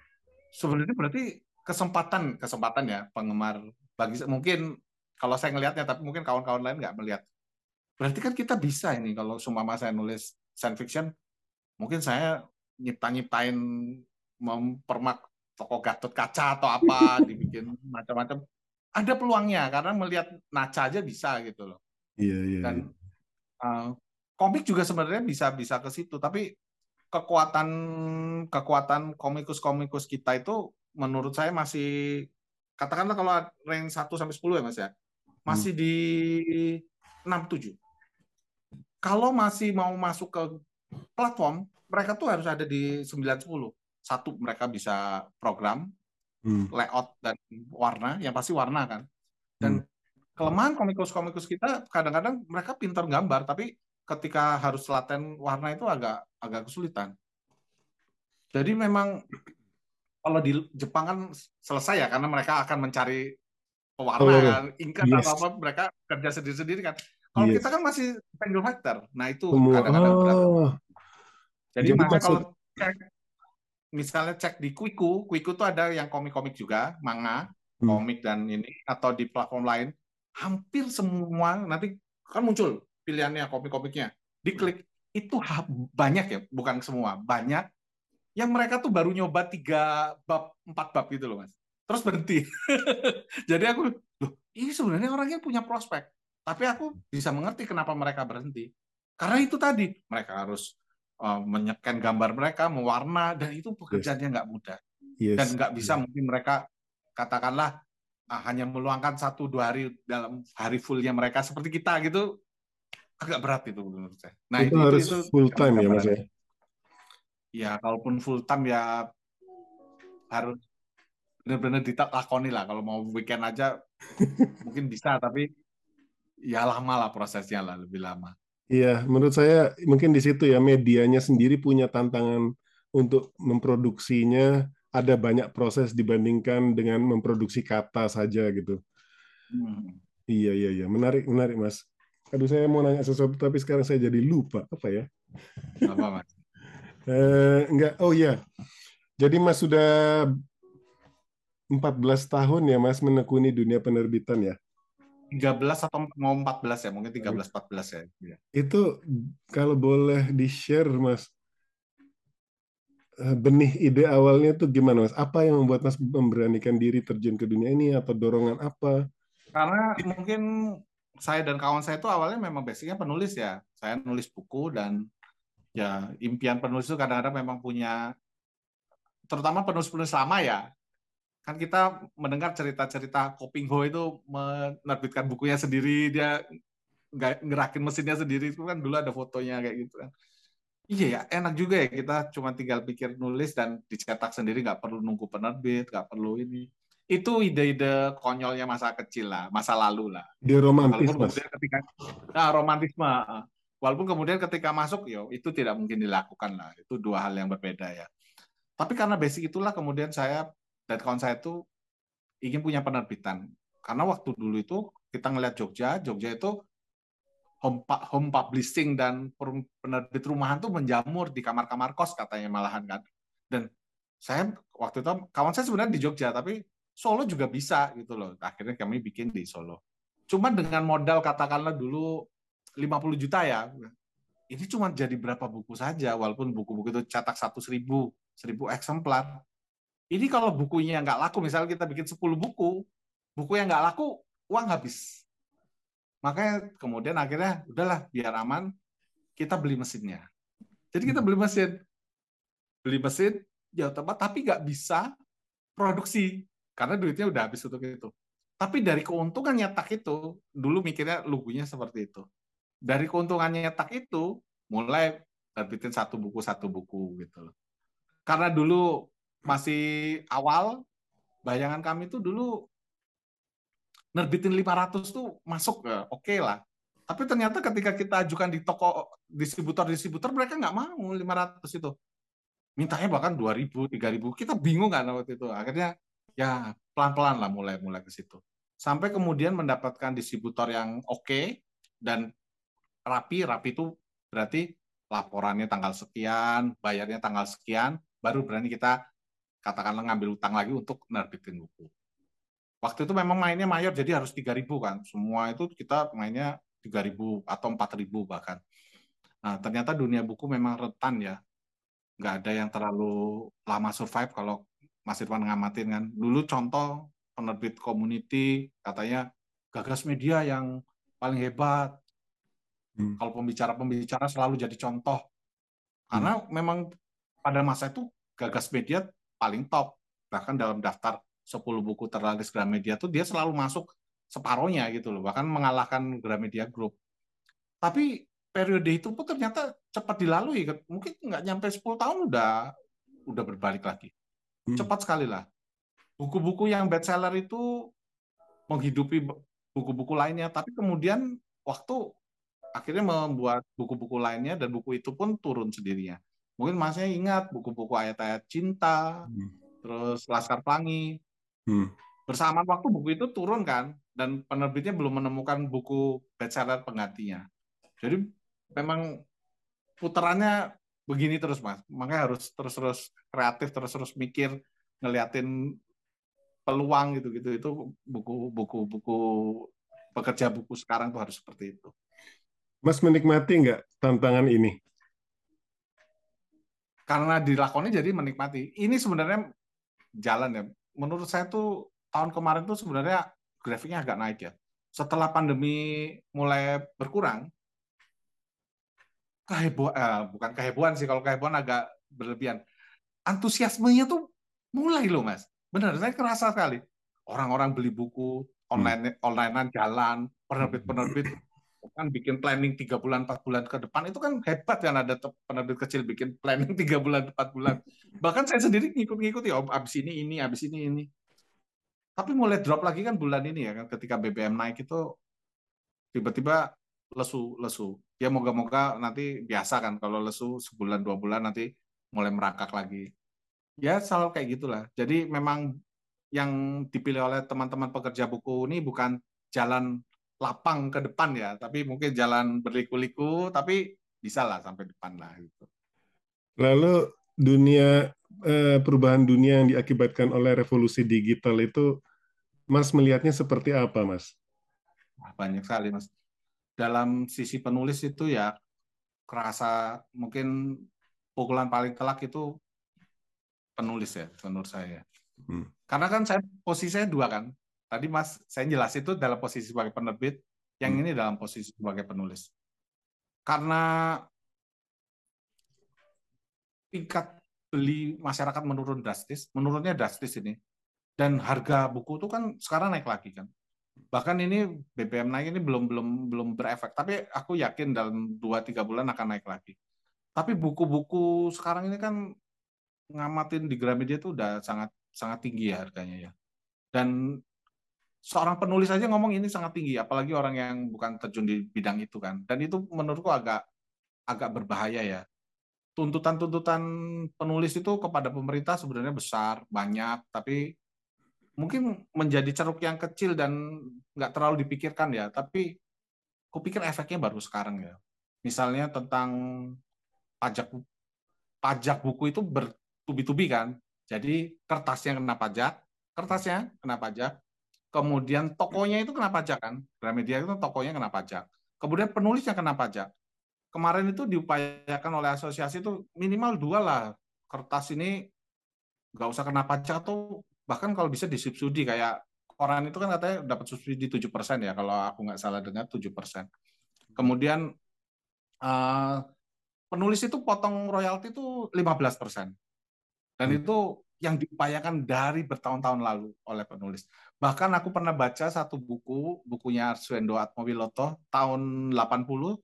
sebenarnya berarti kesempatan kesempatan ya penggemar bagi mungkin kalau saya ngelihatnya tapi mungkin kawan-kawan lain nggak melihat berarti kan kita bisa ini kalau semua saya nulis science fiction mungkin saya nyipta-nyiptain mempermak toko Gatot kaca atau apa dibikin macam-macam ada peluangnya karena melihat Naca aja bisa gitu loh iya iya dan uh, komik juga sebenarnya bisa bisa ke situ tapi kekuatan kekuatan komikus-komikus kita itu menurut saya masih katakanlah kalau rank 1 sampai 10 ya Mas ya. Masih hmm. di 6 7. Kalau masih mau masuk ke platform, mereka tuh harus ada di 9 10. Satu mereka bisa program, hmm. layout dan warna, yang pasti warna kan. Dan hmm. kelemahan komikus-komikus kita kadang-kadang mereka pintar gambar, tapi ketika harus latihan warna itu agak agak kesulitan. Jadi memang kalau di Jepang kan selesai ya karena mereka akan mencari pewarna oh, kan, ingkat yes. atau apa mereka kerja sendiri-sendiri kan. Kalau yes. kita kan masih single factor. Nah, itu kadang-kadang oh. berat. Jadi, Jadi maka kalau misalnya cek di Quiku, Quiku tuh ada yang komik-komik juga, manga, hmm. komik dan ini atau di platform lain, hampir semua nanti kan muncul pilihannya komik-komiknya. Diklik itu banyak ya, bukan semua, banyak. Yang mereka tuh baru nyoba tiga bab empat bab gitu loh mas. Terus berhenti. Jadi aku loh ini sebenarnya orangnya punya prospek. Tapi aku bisa mengerti kenapa mereka berhenti. Karena itu tadi mereka harus uh, menyekan gambar mereka mewarna dan itu pekerjaannya nggak mudah yes. dan nggak bisa yes. mungkin mereka katakanlah uh, hanya meluangkan satu dua hari dalam hari fullnya mereka seperti kita gitu agak berat itu menurut saya. Nah itu, itu harus itu, full time ya mas ya ya kalaupun full time ya harus benar-benar ditakoni lah kalau mau weekend aja mungkin bisa tapi ya lama lah prosesnya lah lebih lama. Iya, menurut saya mungkin di situ ya medianya sendiri punya tantangan untuk memproduksinya ada banyak proses dibandingkan dengan memproduksi kata saja gitu. Hmm. Iya iya iya, menarik menarik mas. Aduh saya mau nanya sesuatu tapi sekarang saya jadi lupa apa ya? Apa mas? Eh, enggak. Oh iya. Jadi Mas sudah 14 tahun ya Mas menekuni dunia penerbitan ya? 13 atau mau 14 ya, mungkin 13 14 ya. Iya. Itu kalau boleh di-share Mas eh, benih ide awalnya tuh gimana Mas? Apa yang membuat Mas memberanikan diri terjun ke dunia ini atau dorongan apa? Karena mungkin saya dan kawan saya itu awalnya memang basicnya penulis ya. Saya nulis buku dan ya impian penulis itu kadang-kadang memang punya terutama penulis-penulis lama ya kan kita mendengar cerita-cerita Koping Ho itu menerbitkan bukunya sendiri dia ngerakin mesinnya sendiri. Itu kan dulu ada fotonya kayak gitu kan. Iya ya enak juga ya kita cuma tinggal pikir nulis dan dicetak sendiri nggak perlu nunggu penerbit nggak perlu ini. Itu ide-ide konyolnya masa kecil lah masa lalu lah. Dia romantis mas. ketika nah romantisme Walaupun kemudian ketika masuk, yo ya, itu tidak mungkin dilakukan lah. Itu dua hal yang berbeda ya. Tapi karena basic itulah kemudian saya dan kawan saya itu ingin punya penerbitan. Karena waktu dulu itu kita ngeliat Jogja, Jogja itu home, home publishing dan penerbit rumahan tuh menjamur di kamar-kamar kos katanya malahan kan. Dan saya waktu itu kawan saya sebenarnya di Jogja tapi Solo juga bisa gitu loh. Akhirnya kami bikin di Solo. Cuma dengan modal katakanlah dulu 50 juta ya. Ini cuma jadi berapa buku saja walaupun buku-buku itu cetak satu seribu, seribu eksemplar. Ini kalau bukunya nggak laku, misalnya kita bikin 10 buku, buku yang nggak laku, uang habis. Makanya kemudian akhirnya udahlah biar aman, kita beli mesinnya. Jadi kita beli mesin, beli mesin, ya tempat tapi nggak bisa produksi karena duitnya udah habis untuk itu. Tapi dari keuntungan nyetak itu, dulu mikirnya lugunya seperti itu. Dari keuntungan nyetak itu, mulai terbitin satu buku satu buku gitu loh. Karena dulu masih awal, bayangan kami tuh dulu nerbitin 500 tuh masuk oke okay lah. Tapi ternyata ketika kita ajukan di toko distributor-distributor mereka nggak mau 500 itu mintanya bahkan 2000, 3000. Kita bingung kan waktu itu. Akhirnya ya pelan-pelan lah mulai mulai ke situ. Sampai kemudian mendapatkan distributor yang oke okay, dan rapi, rapi itu berarti laporannya tanggal sekian, bayarnya tanggal sekian, baru berani kita katakanlah ngambil utang lagi untuk nerbitin buku. Waktu itu memang mainnya mayor jadi harus 3000 kan. Semua itu kita mainnya 3000 atau 4000 bahkan. Nah, ternyata dunia buku memang rentan ya nggak ada yang terlalu lama survive kalau Mas Irfan ngamatin kan. Dulu contoh penerbit community katanya gagas media yang paling hebat. Hmm. Kalau pembicara-pembicara selalu jadi contoh. Karena hmm. memang pada masa itu gagas media paling top. Bahkan dalam daftar 10 buku terlaris Gramedia itu dia selalu masuk separohnya gitu loh. Bahkan mengalahkan Gramedia Group. Tapi periode itu pun ternyata cepat dilalui. Mungkin nggak nyampe 10 tahun udah udah berbalik lagi. Hmm. Cepat sekali lah. Buku-buku yang bestseller itu menghidupi buku-buku lainnya, tapi kemudian waktu akhirnya membuat buku-buku lainnya dan buku itu pun turun sendirinya. Mungkin masnya ingat buku-buku ayat-ayat cinta, hmm. terus Laskar Pelangi. Hmm. Bersamaan waktu buku itu turun kan, dan penerbitnya belum menemukan buku bestseller penggantinya. Jadi memang putarannya begini terus mas makanya harus terus-terus kreatif terus-terus mikir ngeliatin peluang gitu gitu itu buku buku buku pekerja buku sekarang tuh harus seperti itu mas menikmati nggak tantangan ini karena dilakoni jadi menikmati ini sebenarnya jalan ya menurut saya tuh tahun kemarin tuh sebenarnya grafiknya agak naik ya setelah pandemi mulai berkurang kehebohan, eh, bukan kehebohan sih, kalau kehebohan agak berlebihan. Antusiasmenya tuh mulai loh mas. Benar, saya kerasa sekali. Orang-orang beli buku, online hmm. onlinean jalan, penerbit-penerbit kan bikin planning tiga bulan empat bulan ke depan itu kan hebat kan ada penerbit kecil bikin planning tiga bulan empat bulan. Bahkan saya sendiri ngikut-ngikut ya abis ini ini abis ini ini. Tapi mulai drop lagi kan bulan ini ya kan ketika BBM naik itu tiba-tiba lesu lesu. Ya moga-moga nanti biasa kan kalau lesu sebulan dua bulan nanti mulai merangkak lagi. Ya selalu kayak gitulah. Jadi memang yang dipilih oleh teman-teman pekerja buku ini bukan jalan lapang ke depan ya tapi mungkin jalan berliku-liku tapi bisa lah sampai depan lah gitu lalu dunia eh, perubahan dunia yang diakibatkan oleh revolusi digital itu Mas melihatnya seperti apa Mas banyak sekali Mas dalam sisi penulis itu ya kerasa mungkin pukulan paling telak itu penulis ya menurut saya. Hmm. Karena kan saya posisi saya dua kan. Tadi Mas saya jelas itu dalam posisi sebagai penerbit, yang hmm. ini dalam posisi sebagai penulis. Karena tingkat beli masyarakat menurun drastis, menurunnya drastis ini. Dan harga buku itu kan sekarang naik lagi kan bahkan ini BBM naik ini belum belum belum berefek tapi aku yakin dalam 2-3 bulan akan naik lagi tapi buku-buku sekarang ini kan ngamatin di Gramedia itu udah sangat sangat tinggi ya harganya ya dan seorang penulis aja ngomong ini sangat tinggi apalagi orang yang bukan terjun di bidang itu kan dan itu menurutku agak agak berbahaya ya tuntutan-tuntutan penulis itu kepada pemerintah sebenarnya besar, banyak, tapi mungkin menjadi ceruk yang kecil dan nggak terlalu dipikirkan ya. Tapi kupikir efeknya baru sekarang ya. Misalnya tentang pajak pajak buku itu bertubi-tubi kan. Jadi kertasnya kena pajak, kertasnya kena pajak, kemudian tokonya itu kena pajak kan. Gramedia itu tokonya kena pajak. Kemudian penulisnya kena pajak kemarin itu diupayakan oleh asosiasi itu minimal dua lah kertas ini nggak usah kena pajak atau bahkan kalau bisa disubsidi kayak orang itu kan katanya dapat subsidi 7% ya kalau aku nggak salah dengar 7%. Kemudian uh, penulis itu potong royalti itu 15%. Dan hmm. itu yang diupayakan dari bertahun-tahun lalu oleh penulis. Bahkan aku pernah baca satu buku, bukunya Arswendo Atmowiloto tahun 80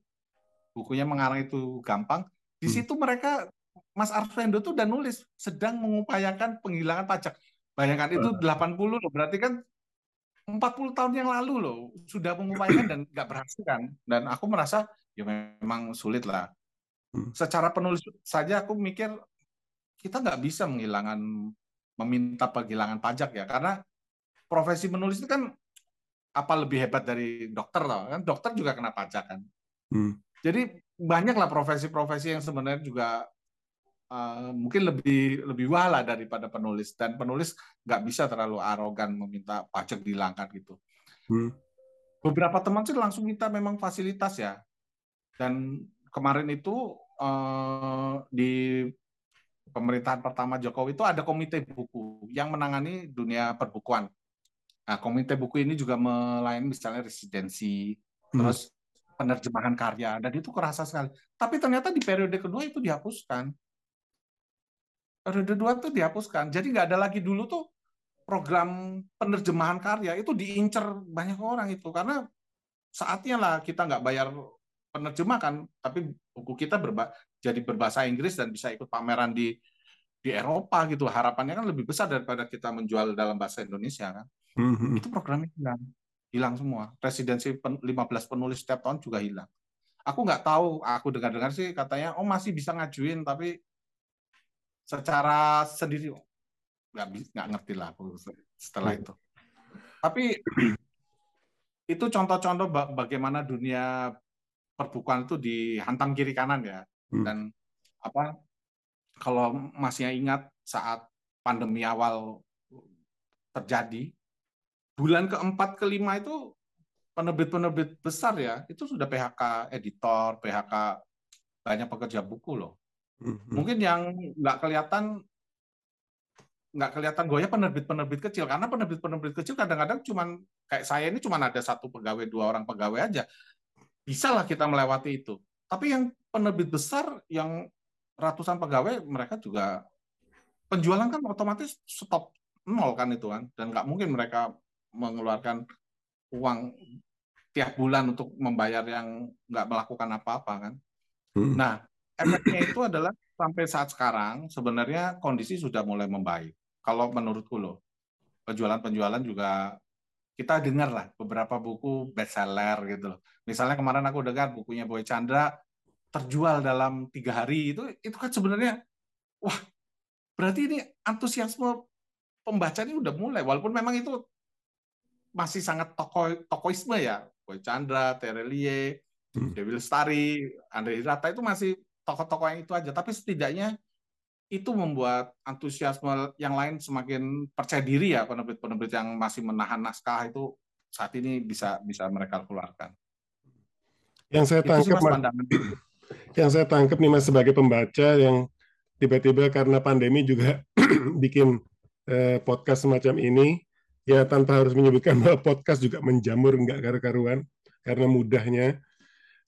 bukunya mengarang itu gampang. Di hmm. situ mereka Mas Arswendo tuh udah nulis sedang mengupayakan penghilangan pajak. Bayangkan itu 80 loh, berarti kan 40 tahun yang lalu loh sudah mengupayakan dan nggak berhasil kan. Dan aku merasa ya memang sulit lah. Hmm. Secara penulis saja aku mikir kita nggak bisa menghilangkan meminta penghilangan pajak ya karena profesi menulis itu kan apa lebih hebat dari dokter loh kan dokter juga kena pajak kan. Hmm. Jadi banyaklah profesi-profesi yang sebenarnya juga uh, mungkin lebih lebih wah daripada penulis dan penulis nggak bisa terlalu arogan meminta pajak dihilangkan gitu. Hmm. Beberapa teman sih langsung minta memang fasilitas ya. Dan kemarin itu uh, di pemerintahan pertama Jokowi itu ada komite buku yang menangani dunia perbukuan. Nah, komite buku ini juga melayani misalnya residensi, hmm. terus penerjemahan karya dan itu kerasa sekali. Tapi ternyata di periode kedua itu dihapuskan. Periode kedua itu dihapuskan. Jadi nggak ada lagi dulu tuh program penerjemahan karya itu diincer banyak orang itu karena saatnya lah kita nggak bayar penerjemah kan, tapi buku kita berba jadi berbahasa Inggris dan bisa ikut pameran di di Eropa gitu. Harapannya kan lebih besar daripada kita menjual dalam bahasa Indonesia kan. Mm -hmm. Itu programnya hilang hilang semua. Residensi 15 penulis setiap tahun juga hilang. Aku nggak tahu, aku dengar-dengar sih katanya, oh masih bisa ngajuin, tapi secara sendiri nggak nggak ngerti lah setelah itu. Tapi itu contoh-contoh bagaimana dunia perbukuan itu dihantam kiri kanan ya. Hmm. Dan apa kalau masih ingat saat pandemi awal terjadi, bulan keempat kelima itu penerbit-penerbit besar ya itu sudah PHK editor, PHK banyak pekerja buku loh. Mm-hmm. Mungkin yang nggak kelihatan nggak kelihatan goya penerbit-penerbit kecil karena penerbit-penerbit kecil kadang-kadang cuman kayak saya ini cuma ada satu pegawai dua orang pegawai aja bisa lah kita melewati itu tapi yang penerbit besar yang ratusan pegawai mereka juga penjualan kan otomatis stop nol kan itu kan dan nggak mungkin mereka mengeluarkan uang tiap bulan untuk membayar yang nggak melakukan apa-apa kan. Hmm. Nah, efeknya itu adalah sampai saat sekarang sebenarnya kondisi sudah mulai membaik. Kalau menurutku loh, penjualan-penjualan juga kita dengar lah beberapa buku bestseller gitu loh. Misalnya kemarin aku dengar bukunya Boy Chandra terjual dalam tiga hari itu itu kan sebenarnya wah berarti ini antusiasme pembaca ini udah mulai walaupun memang itu masih sangat toko tokoisme ya. Boy Chandra, Terelie, hmm. Dewi Lestari, Andre Hirata itu masih tokoh-tokoh yang itu aja. Tapi setidaknya itu membuat antusiasme yang lain semakin percaya diri ya penerbit-penerbit yang masih menahan naskah itu saat ini bisa bisa mereka keluarkan. Yang saya tangkap yang saya tangkap nih mas sebagai pembaca yang tiba-tiba karena pandemi juga bikin eh, podcast semacam ini ya tanpa harus menyebutkan bahwa podcast juga menjamur nggak karu-karuan karena mudahnya.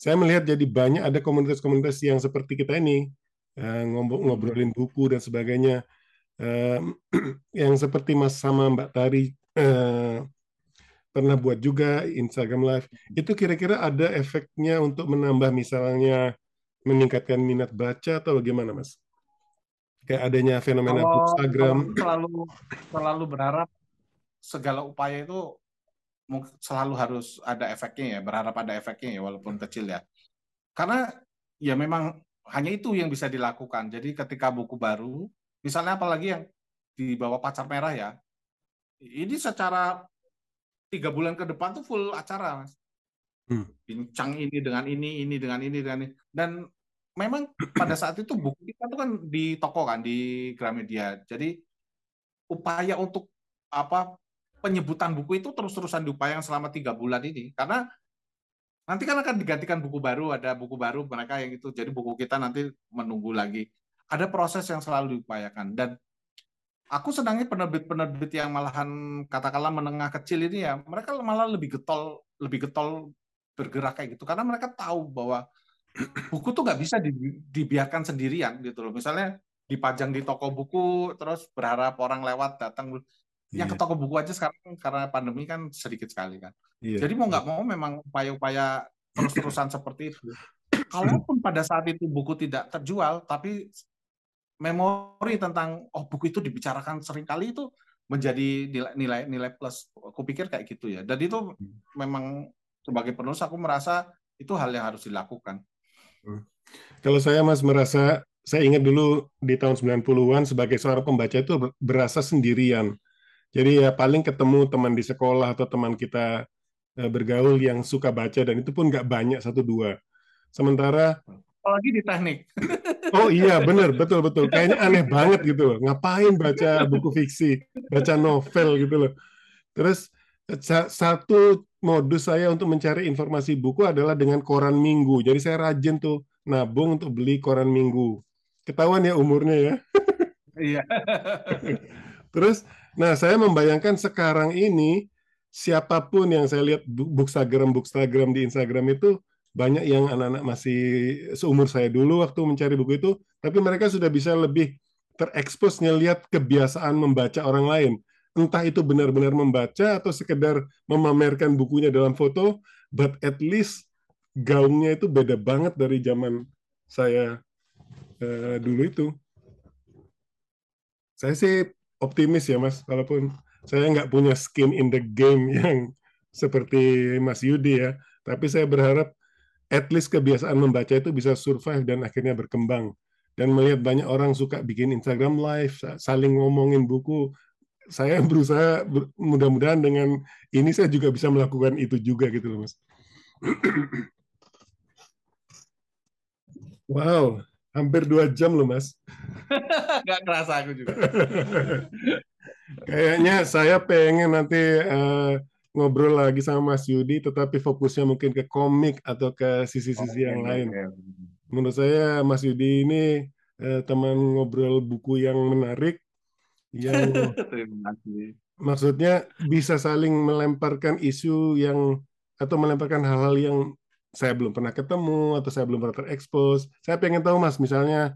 Saya melihat jadi banyak ada komunitas-komunitas yang seperti kita ini eh, ngobrolin buku dan sebagainya yang seperti Mas sama Mbak Tari eh, pernah buat juga Instagram Live. Itu kira-kira ada efeknya untuk menambah misalnya meningkatkan minat baca atau bagaimana, Mas? Kayak adanya fenomena Kalau Instagram. Selalu selalu berharap segala upaya itu selalu harus ada efeknya ya, berharap ada efeknya ya walaupun kecil ya. Karena ya memang hanya itu yang bisa dilakukan. Jadi ketika buku baru, misalnya apalagi yang di bawah pacar merah ya, ini secara tiga bulan ke depan tuh full acara, mas. Hmm. Bincang ini dengan ini, ini dengan ini dengan ini. Dan memang pada saat itu buku kita tuh kan di toko kan di Gramedia. Jadi upaya untuk apa penyebutan buku itu terus-terusan diupayakan selama tiga bulan ini karena nanti kan akan digantikan buku baru, ada buku baru mereka yang itu. Jadi buku kita nanti menunggu lagi. Ada proses yang selalu diupayakan dan aku senangnya penerbit-penerbit yang malahan katakanlah menengah kecil ini ya mereka malah lebih getol lebih getol bergerak kayak gitu karena mereka tahu bahwa buku tuh nggak bisa dibiarkan sendirian gitu loh misalnya dipajang di toko buku terus berharap orang lewat datang yang ke iya. toko buku aja sekarang karena pandemi kan sedikit sekali kan yeah. jadi mau nggak mau memang upaya-upaya terus-terusan seperti itu kalaupun pada saat itu buku tidak terjual tapi memori tentang oh buku itu dibicarakan sering kali itu menjadi nilai nilai nilai plus aku pikir kayak gitu ya dan itu hmm. memang sebagai penulis aku merasa itu hal yang harus dilakukan hmm. kalau saya mas merasa saya ingat dulu di tahun 90-an sebagai seorang pembaca itu berasa sendirian. Jadi ya paling ketemu teman di sekolah atau teman kita eh, bergaul yang suka baca dan itu pun nggak banyak satu dua. Sementara apalagi di teknik. Oh iya benar betul betul kayaknya aneh banget gitu loh. Ngapain baca buku fiksi, baca novel gitu loh. Terus satu modus saya untuk mencari informasi buku adalah dengan koran minggu. Jadi saya rajin tuh nabung untuk beli koran minggu ketahuan ya umurnya ya. Iya. Terus, nah saya membayangkan sekarang ini siapa pun yang saya lihat bookstagram bookstagram di Instagram itu banyak yang anak-anak masih seumur saya dulu waktu mencari buku itu, tapi mereka sudah bisa lebih terekspos ngelihat kebiasaan membaca orang lain. Entah itu benar-benar membaca atau sekedar memamerkan bukunya dalam foto, but at least gaungnya itu beda banget dari zaman saya uh, dulu itu. Saya sih optimis ya Mas, walaupun saya nggak punya skin in the game yang seperti Mas Yudi ya, tapi saya berharap at least kebiasaan membaca itu bisa survive dan akhirnya berkembang. Dan melihat banyak orang suka bikin Instagram live, saling ngomongin buku, saya berusaha mudah-mudahan dengan ini saya juga bisa melakukan itu juga gitu loh Mas. wow, hampir dua jam loh mas. Gak kerasa aku juga. Kayaknya saya pengen nanti uh, ngobrol lagi sama Mas Yudi, tetapi fokusnya mungkin ke komik atau ke sisi-sisi oh, yang lain. Menurut saya Mas Yudi ini uh, teman ngobrol buku yang menarik, yang maksudnya bisa saling melemparkan isu yang atau melemparkan hal-hal yang saya belum pernah ketemu atau saya belum pernah terekspos. Saya pengen tahu mas, misalnya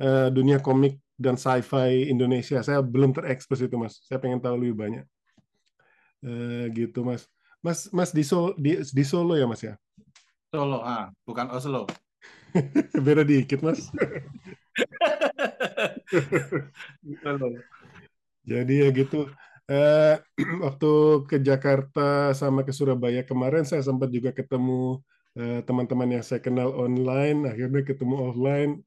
uh, dunia komik dan sci-fi Indonesia, saya belum terekspos itu mas. Saya pengen tahu lebih banyak. Uh, gitu mas. Mas, mas di Solo, di, di Solo ya mas ya? Solo, ah, bukan Oslo. Beda dikit mas. Jadi ya gitu. Uh, waktu ke Jakarta sama ke Surabaya kemarin saya sempat juga ketemu Eh, teman-teman yang saya kenal online, akhirnya ketemu offline.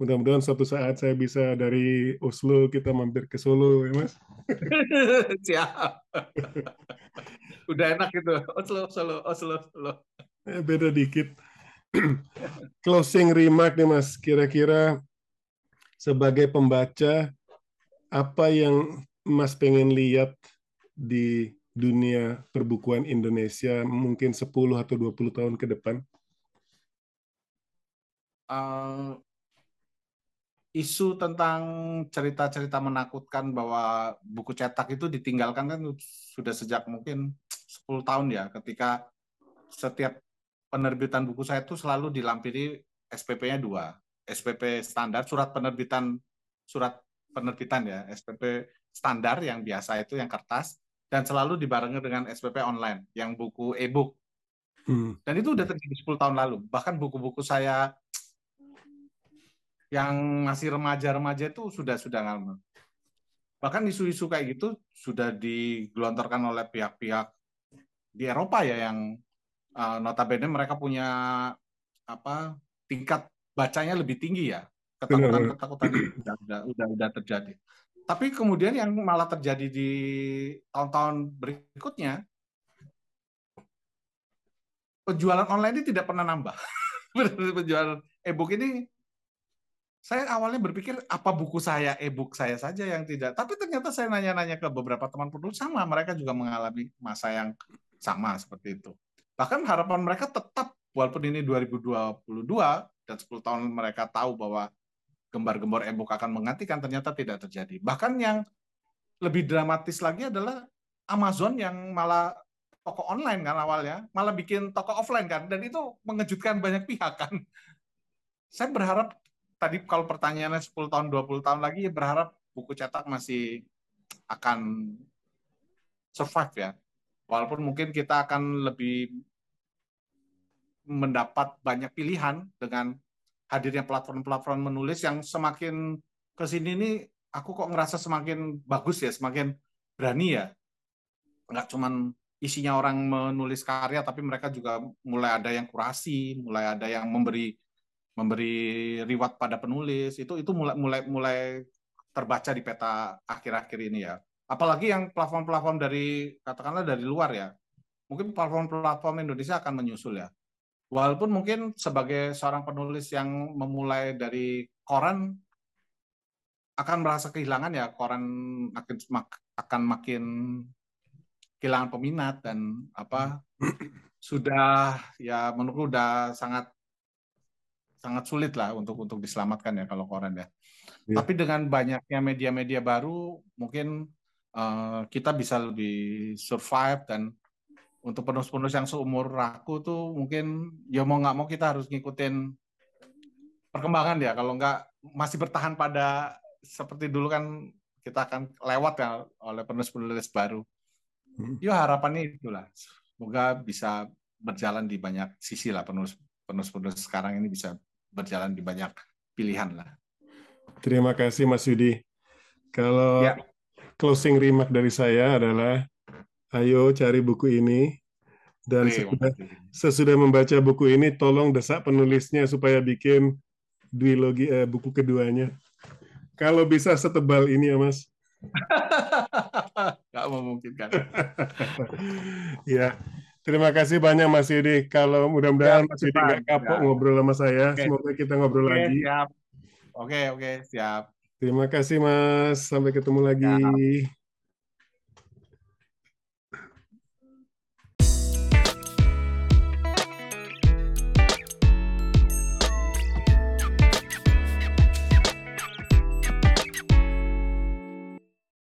Mudah-mudahan suatu saat saya bisa dari Oslo kita mampir ke Solo, ya Mas. Siap. Udah enak gitu. Oslo, Solo, Oslo, Solo. Eh, beda dikit. Closing remark nih Mas, kira-kira sebagai pembaca apa yang Mas pengen lihat di dunia perbukuan Indonesia mungkin 10 atau 20 tahun ke depan? Uh, isu tentang cerita-cerita menakutkan bahwa buku cetak itu ditinggalkan kan sudah sejak mungkin 10 tahun ya ketika setiap penerbitan buku saya itu selalu dilampiri SPP-nya dua. SPP standar, surat penerbitan surat penerbitan ya, SPP standar yang biasa itu yang kertas, dan selalu dibarengi dengan SPP online yang buku e-book. Hmm. Dan itu udah terjadi 10 tahun lalu. Bahkan buku-buku saya yang masih remaja-remaja itu sudah sudah ngalmer. Bahkan isu-isu kayak gitu sudah digelontorkan oleh pihak-pihak di Eropa ya yang uh, notabene mereka punya apa tingkat bacanya lebih tinggi ya. Ketakutan-ketakutan udah, udah, udah, udah terjadi. Tapi kemudian yang malah terjadi di tahun-tahun berikutnya, penjualan online ini tidak pernah nambah. penjualan e-book ini saya awalnya berpikir apa buku saya e-book saya saja yang tidak tapi ternyata saya nanya-nanya ke beberapa teman penulis sama mereka juga mengalami masa yang sama seperti itu bahkan harapan mereka tetap walaupun ini 2022 dan 10 tahun mereka tahu bahwa gembar-gembor e-book akan menggantikan ternyata tidak terjadi bahkan yang lebih dramatis lagi adalah Amazon yang malah toko online kan awalnya malah bikin toko offline kan dan itu mengejutkan banyak pihak kan saya berharap tadi kalau pertanyaannya 10 tahun 20 tahun lagi berharap buku cetak masih akan survive ya. Walaupun mungkin kita akan lebih mendapat banyak pilihan dengan hadirnya platform-platform menulis yang semakin ke sini ini aku kok ngerasa semakin bagus ya, semakin berani ya. Enggak cuman isinya orang menulis karya tapi mereka juga mulai ada yang kurasi, mulai ada yang memberi memberi reward pada penulis itu itu mulai mulai mulai terbaca di peta akhir-akhir ini ya. Apalagi yang platform-platform dari katakanlah dari luar ya. Mungkin platform-platform Indonesia akan menyusul ya. Walaupun mungkin sebagai seorang penulis yang memulai dari koran akan merasa kehilangan ya koran akan akan makin kehilangan peminat dan apa sudah ya menurutku sudah sangat sangat sulit lah untuk untuk diselamatkan ya kalau koran ya. Yeah. Tapi dengan banyaknya media-media baru, mungkin uh, kita bisa lebih survive dan untuk penulis-penulis yang seumur aku tuh mungkin ya mau nggak mau kita harus ngikutin perkembangan ya. Kalau nggak masih bertahan pada seperti dulu kan kita akan lewat ya oleh penulis-penulis baru. Hmm. Ya harapannya itulah. Semoga bisa berjalan di banyak sisi lah penulis penulis-penulis sekarang ini bisa berjalan di banyak pilihan lah. Terima kasih Mas Yudi. Kalau ya. closing remark dari saya adalah ayo cari buku ini dan Oke, sesudah, sesudah membaca buku ini tolong desak penulisnya supaya bikin duologi eh, buku keduanya. Kalau bisa setebal ini ya Mas. Gak memungkinkan. ya, Terima kasih banyak Mas Yudi. Kalau mudah-mudahan ya, Mas Yudi nggak kapok ya. ngobrol sama saya. Oke. Semoga kita ngobrol oke, lagi. Siap. Oke, oke, siap. Terima kasih Mas. Sampai ketemu lagi. Ya.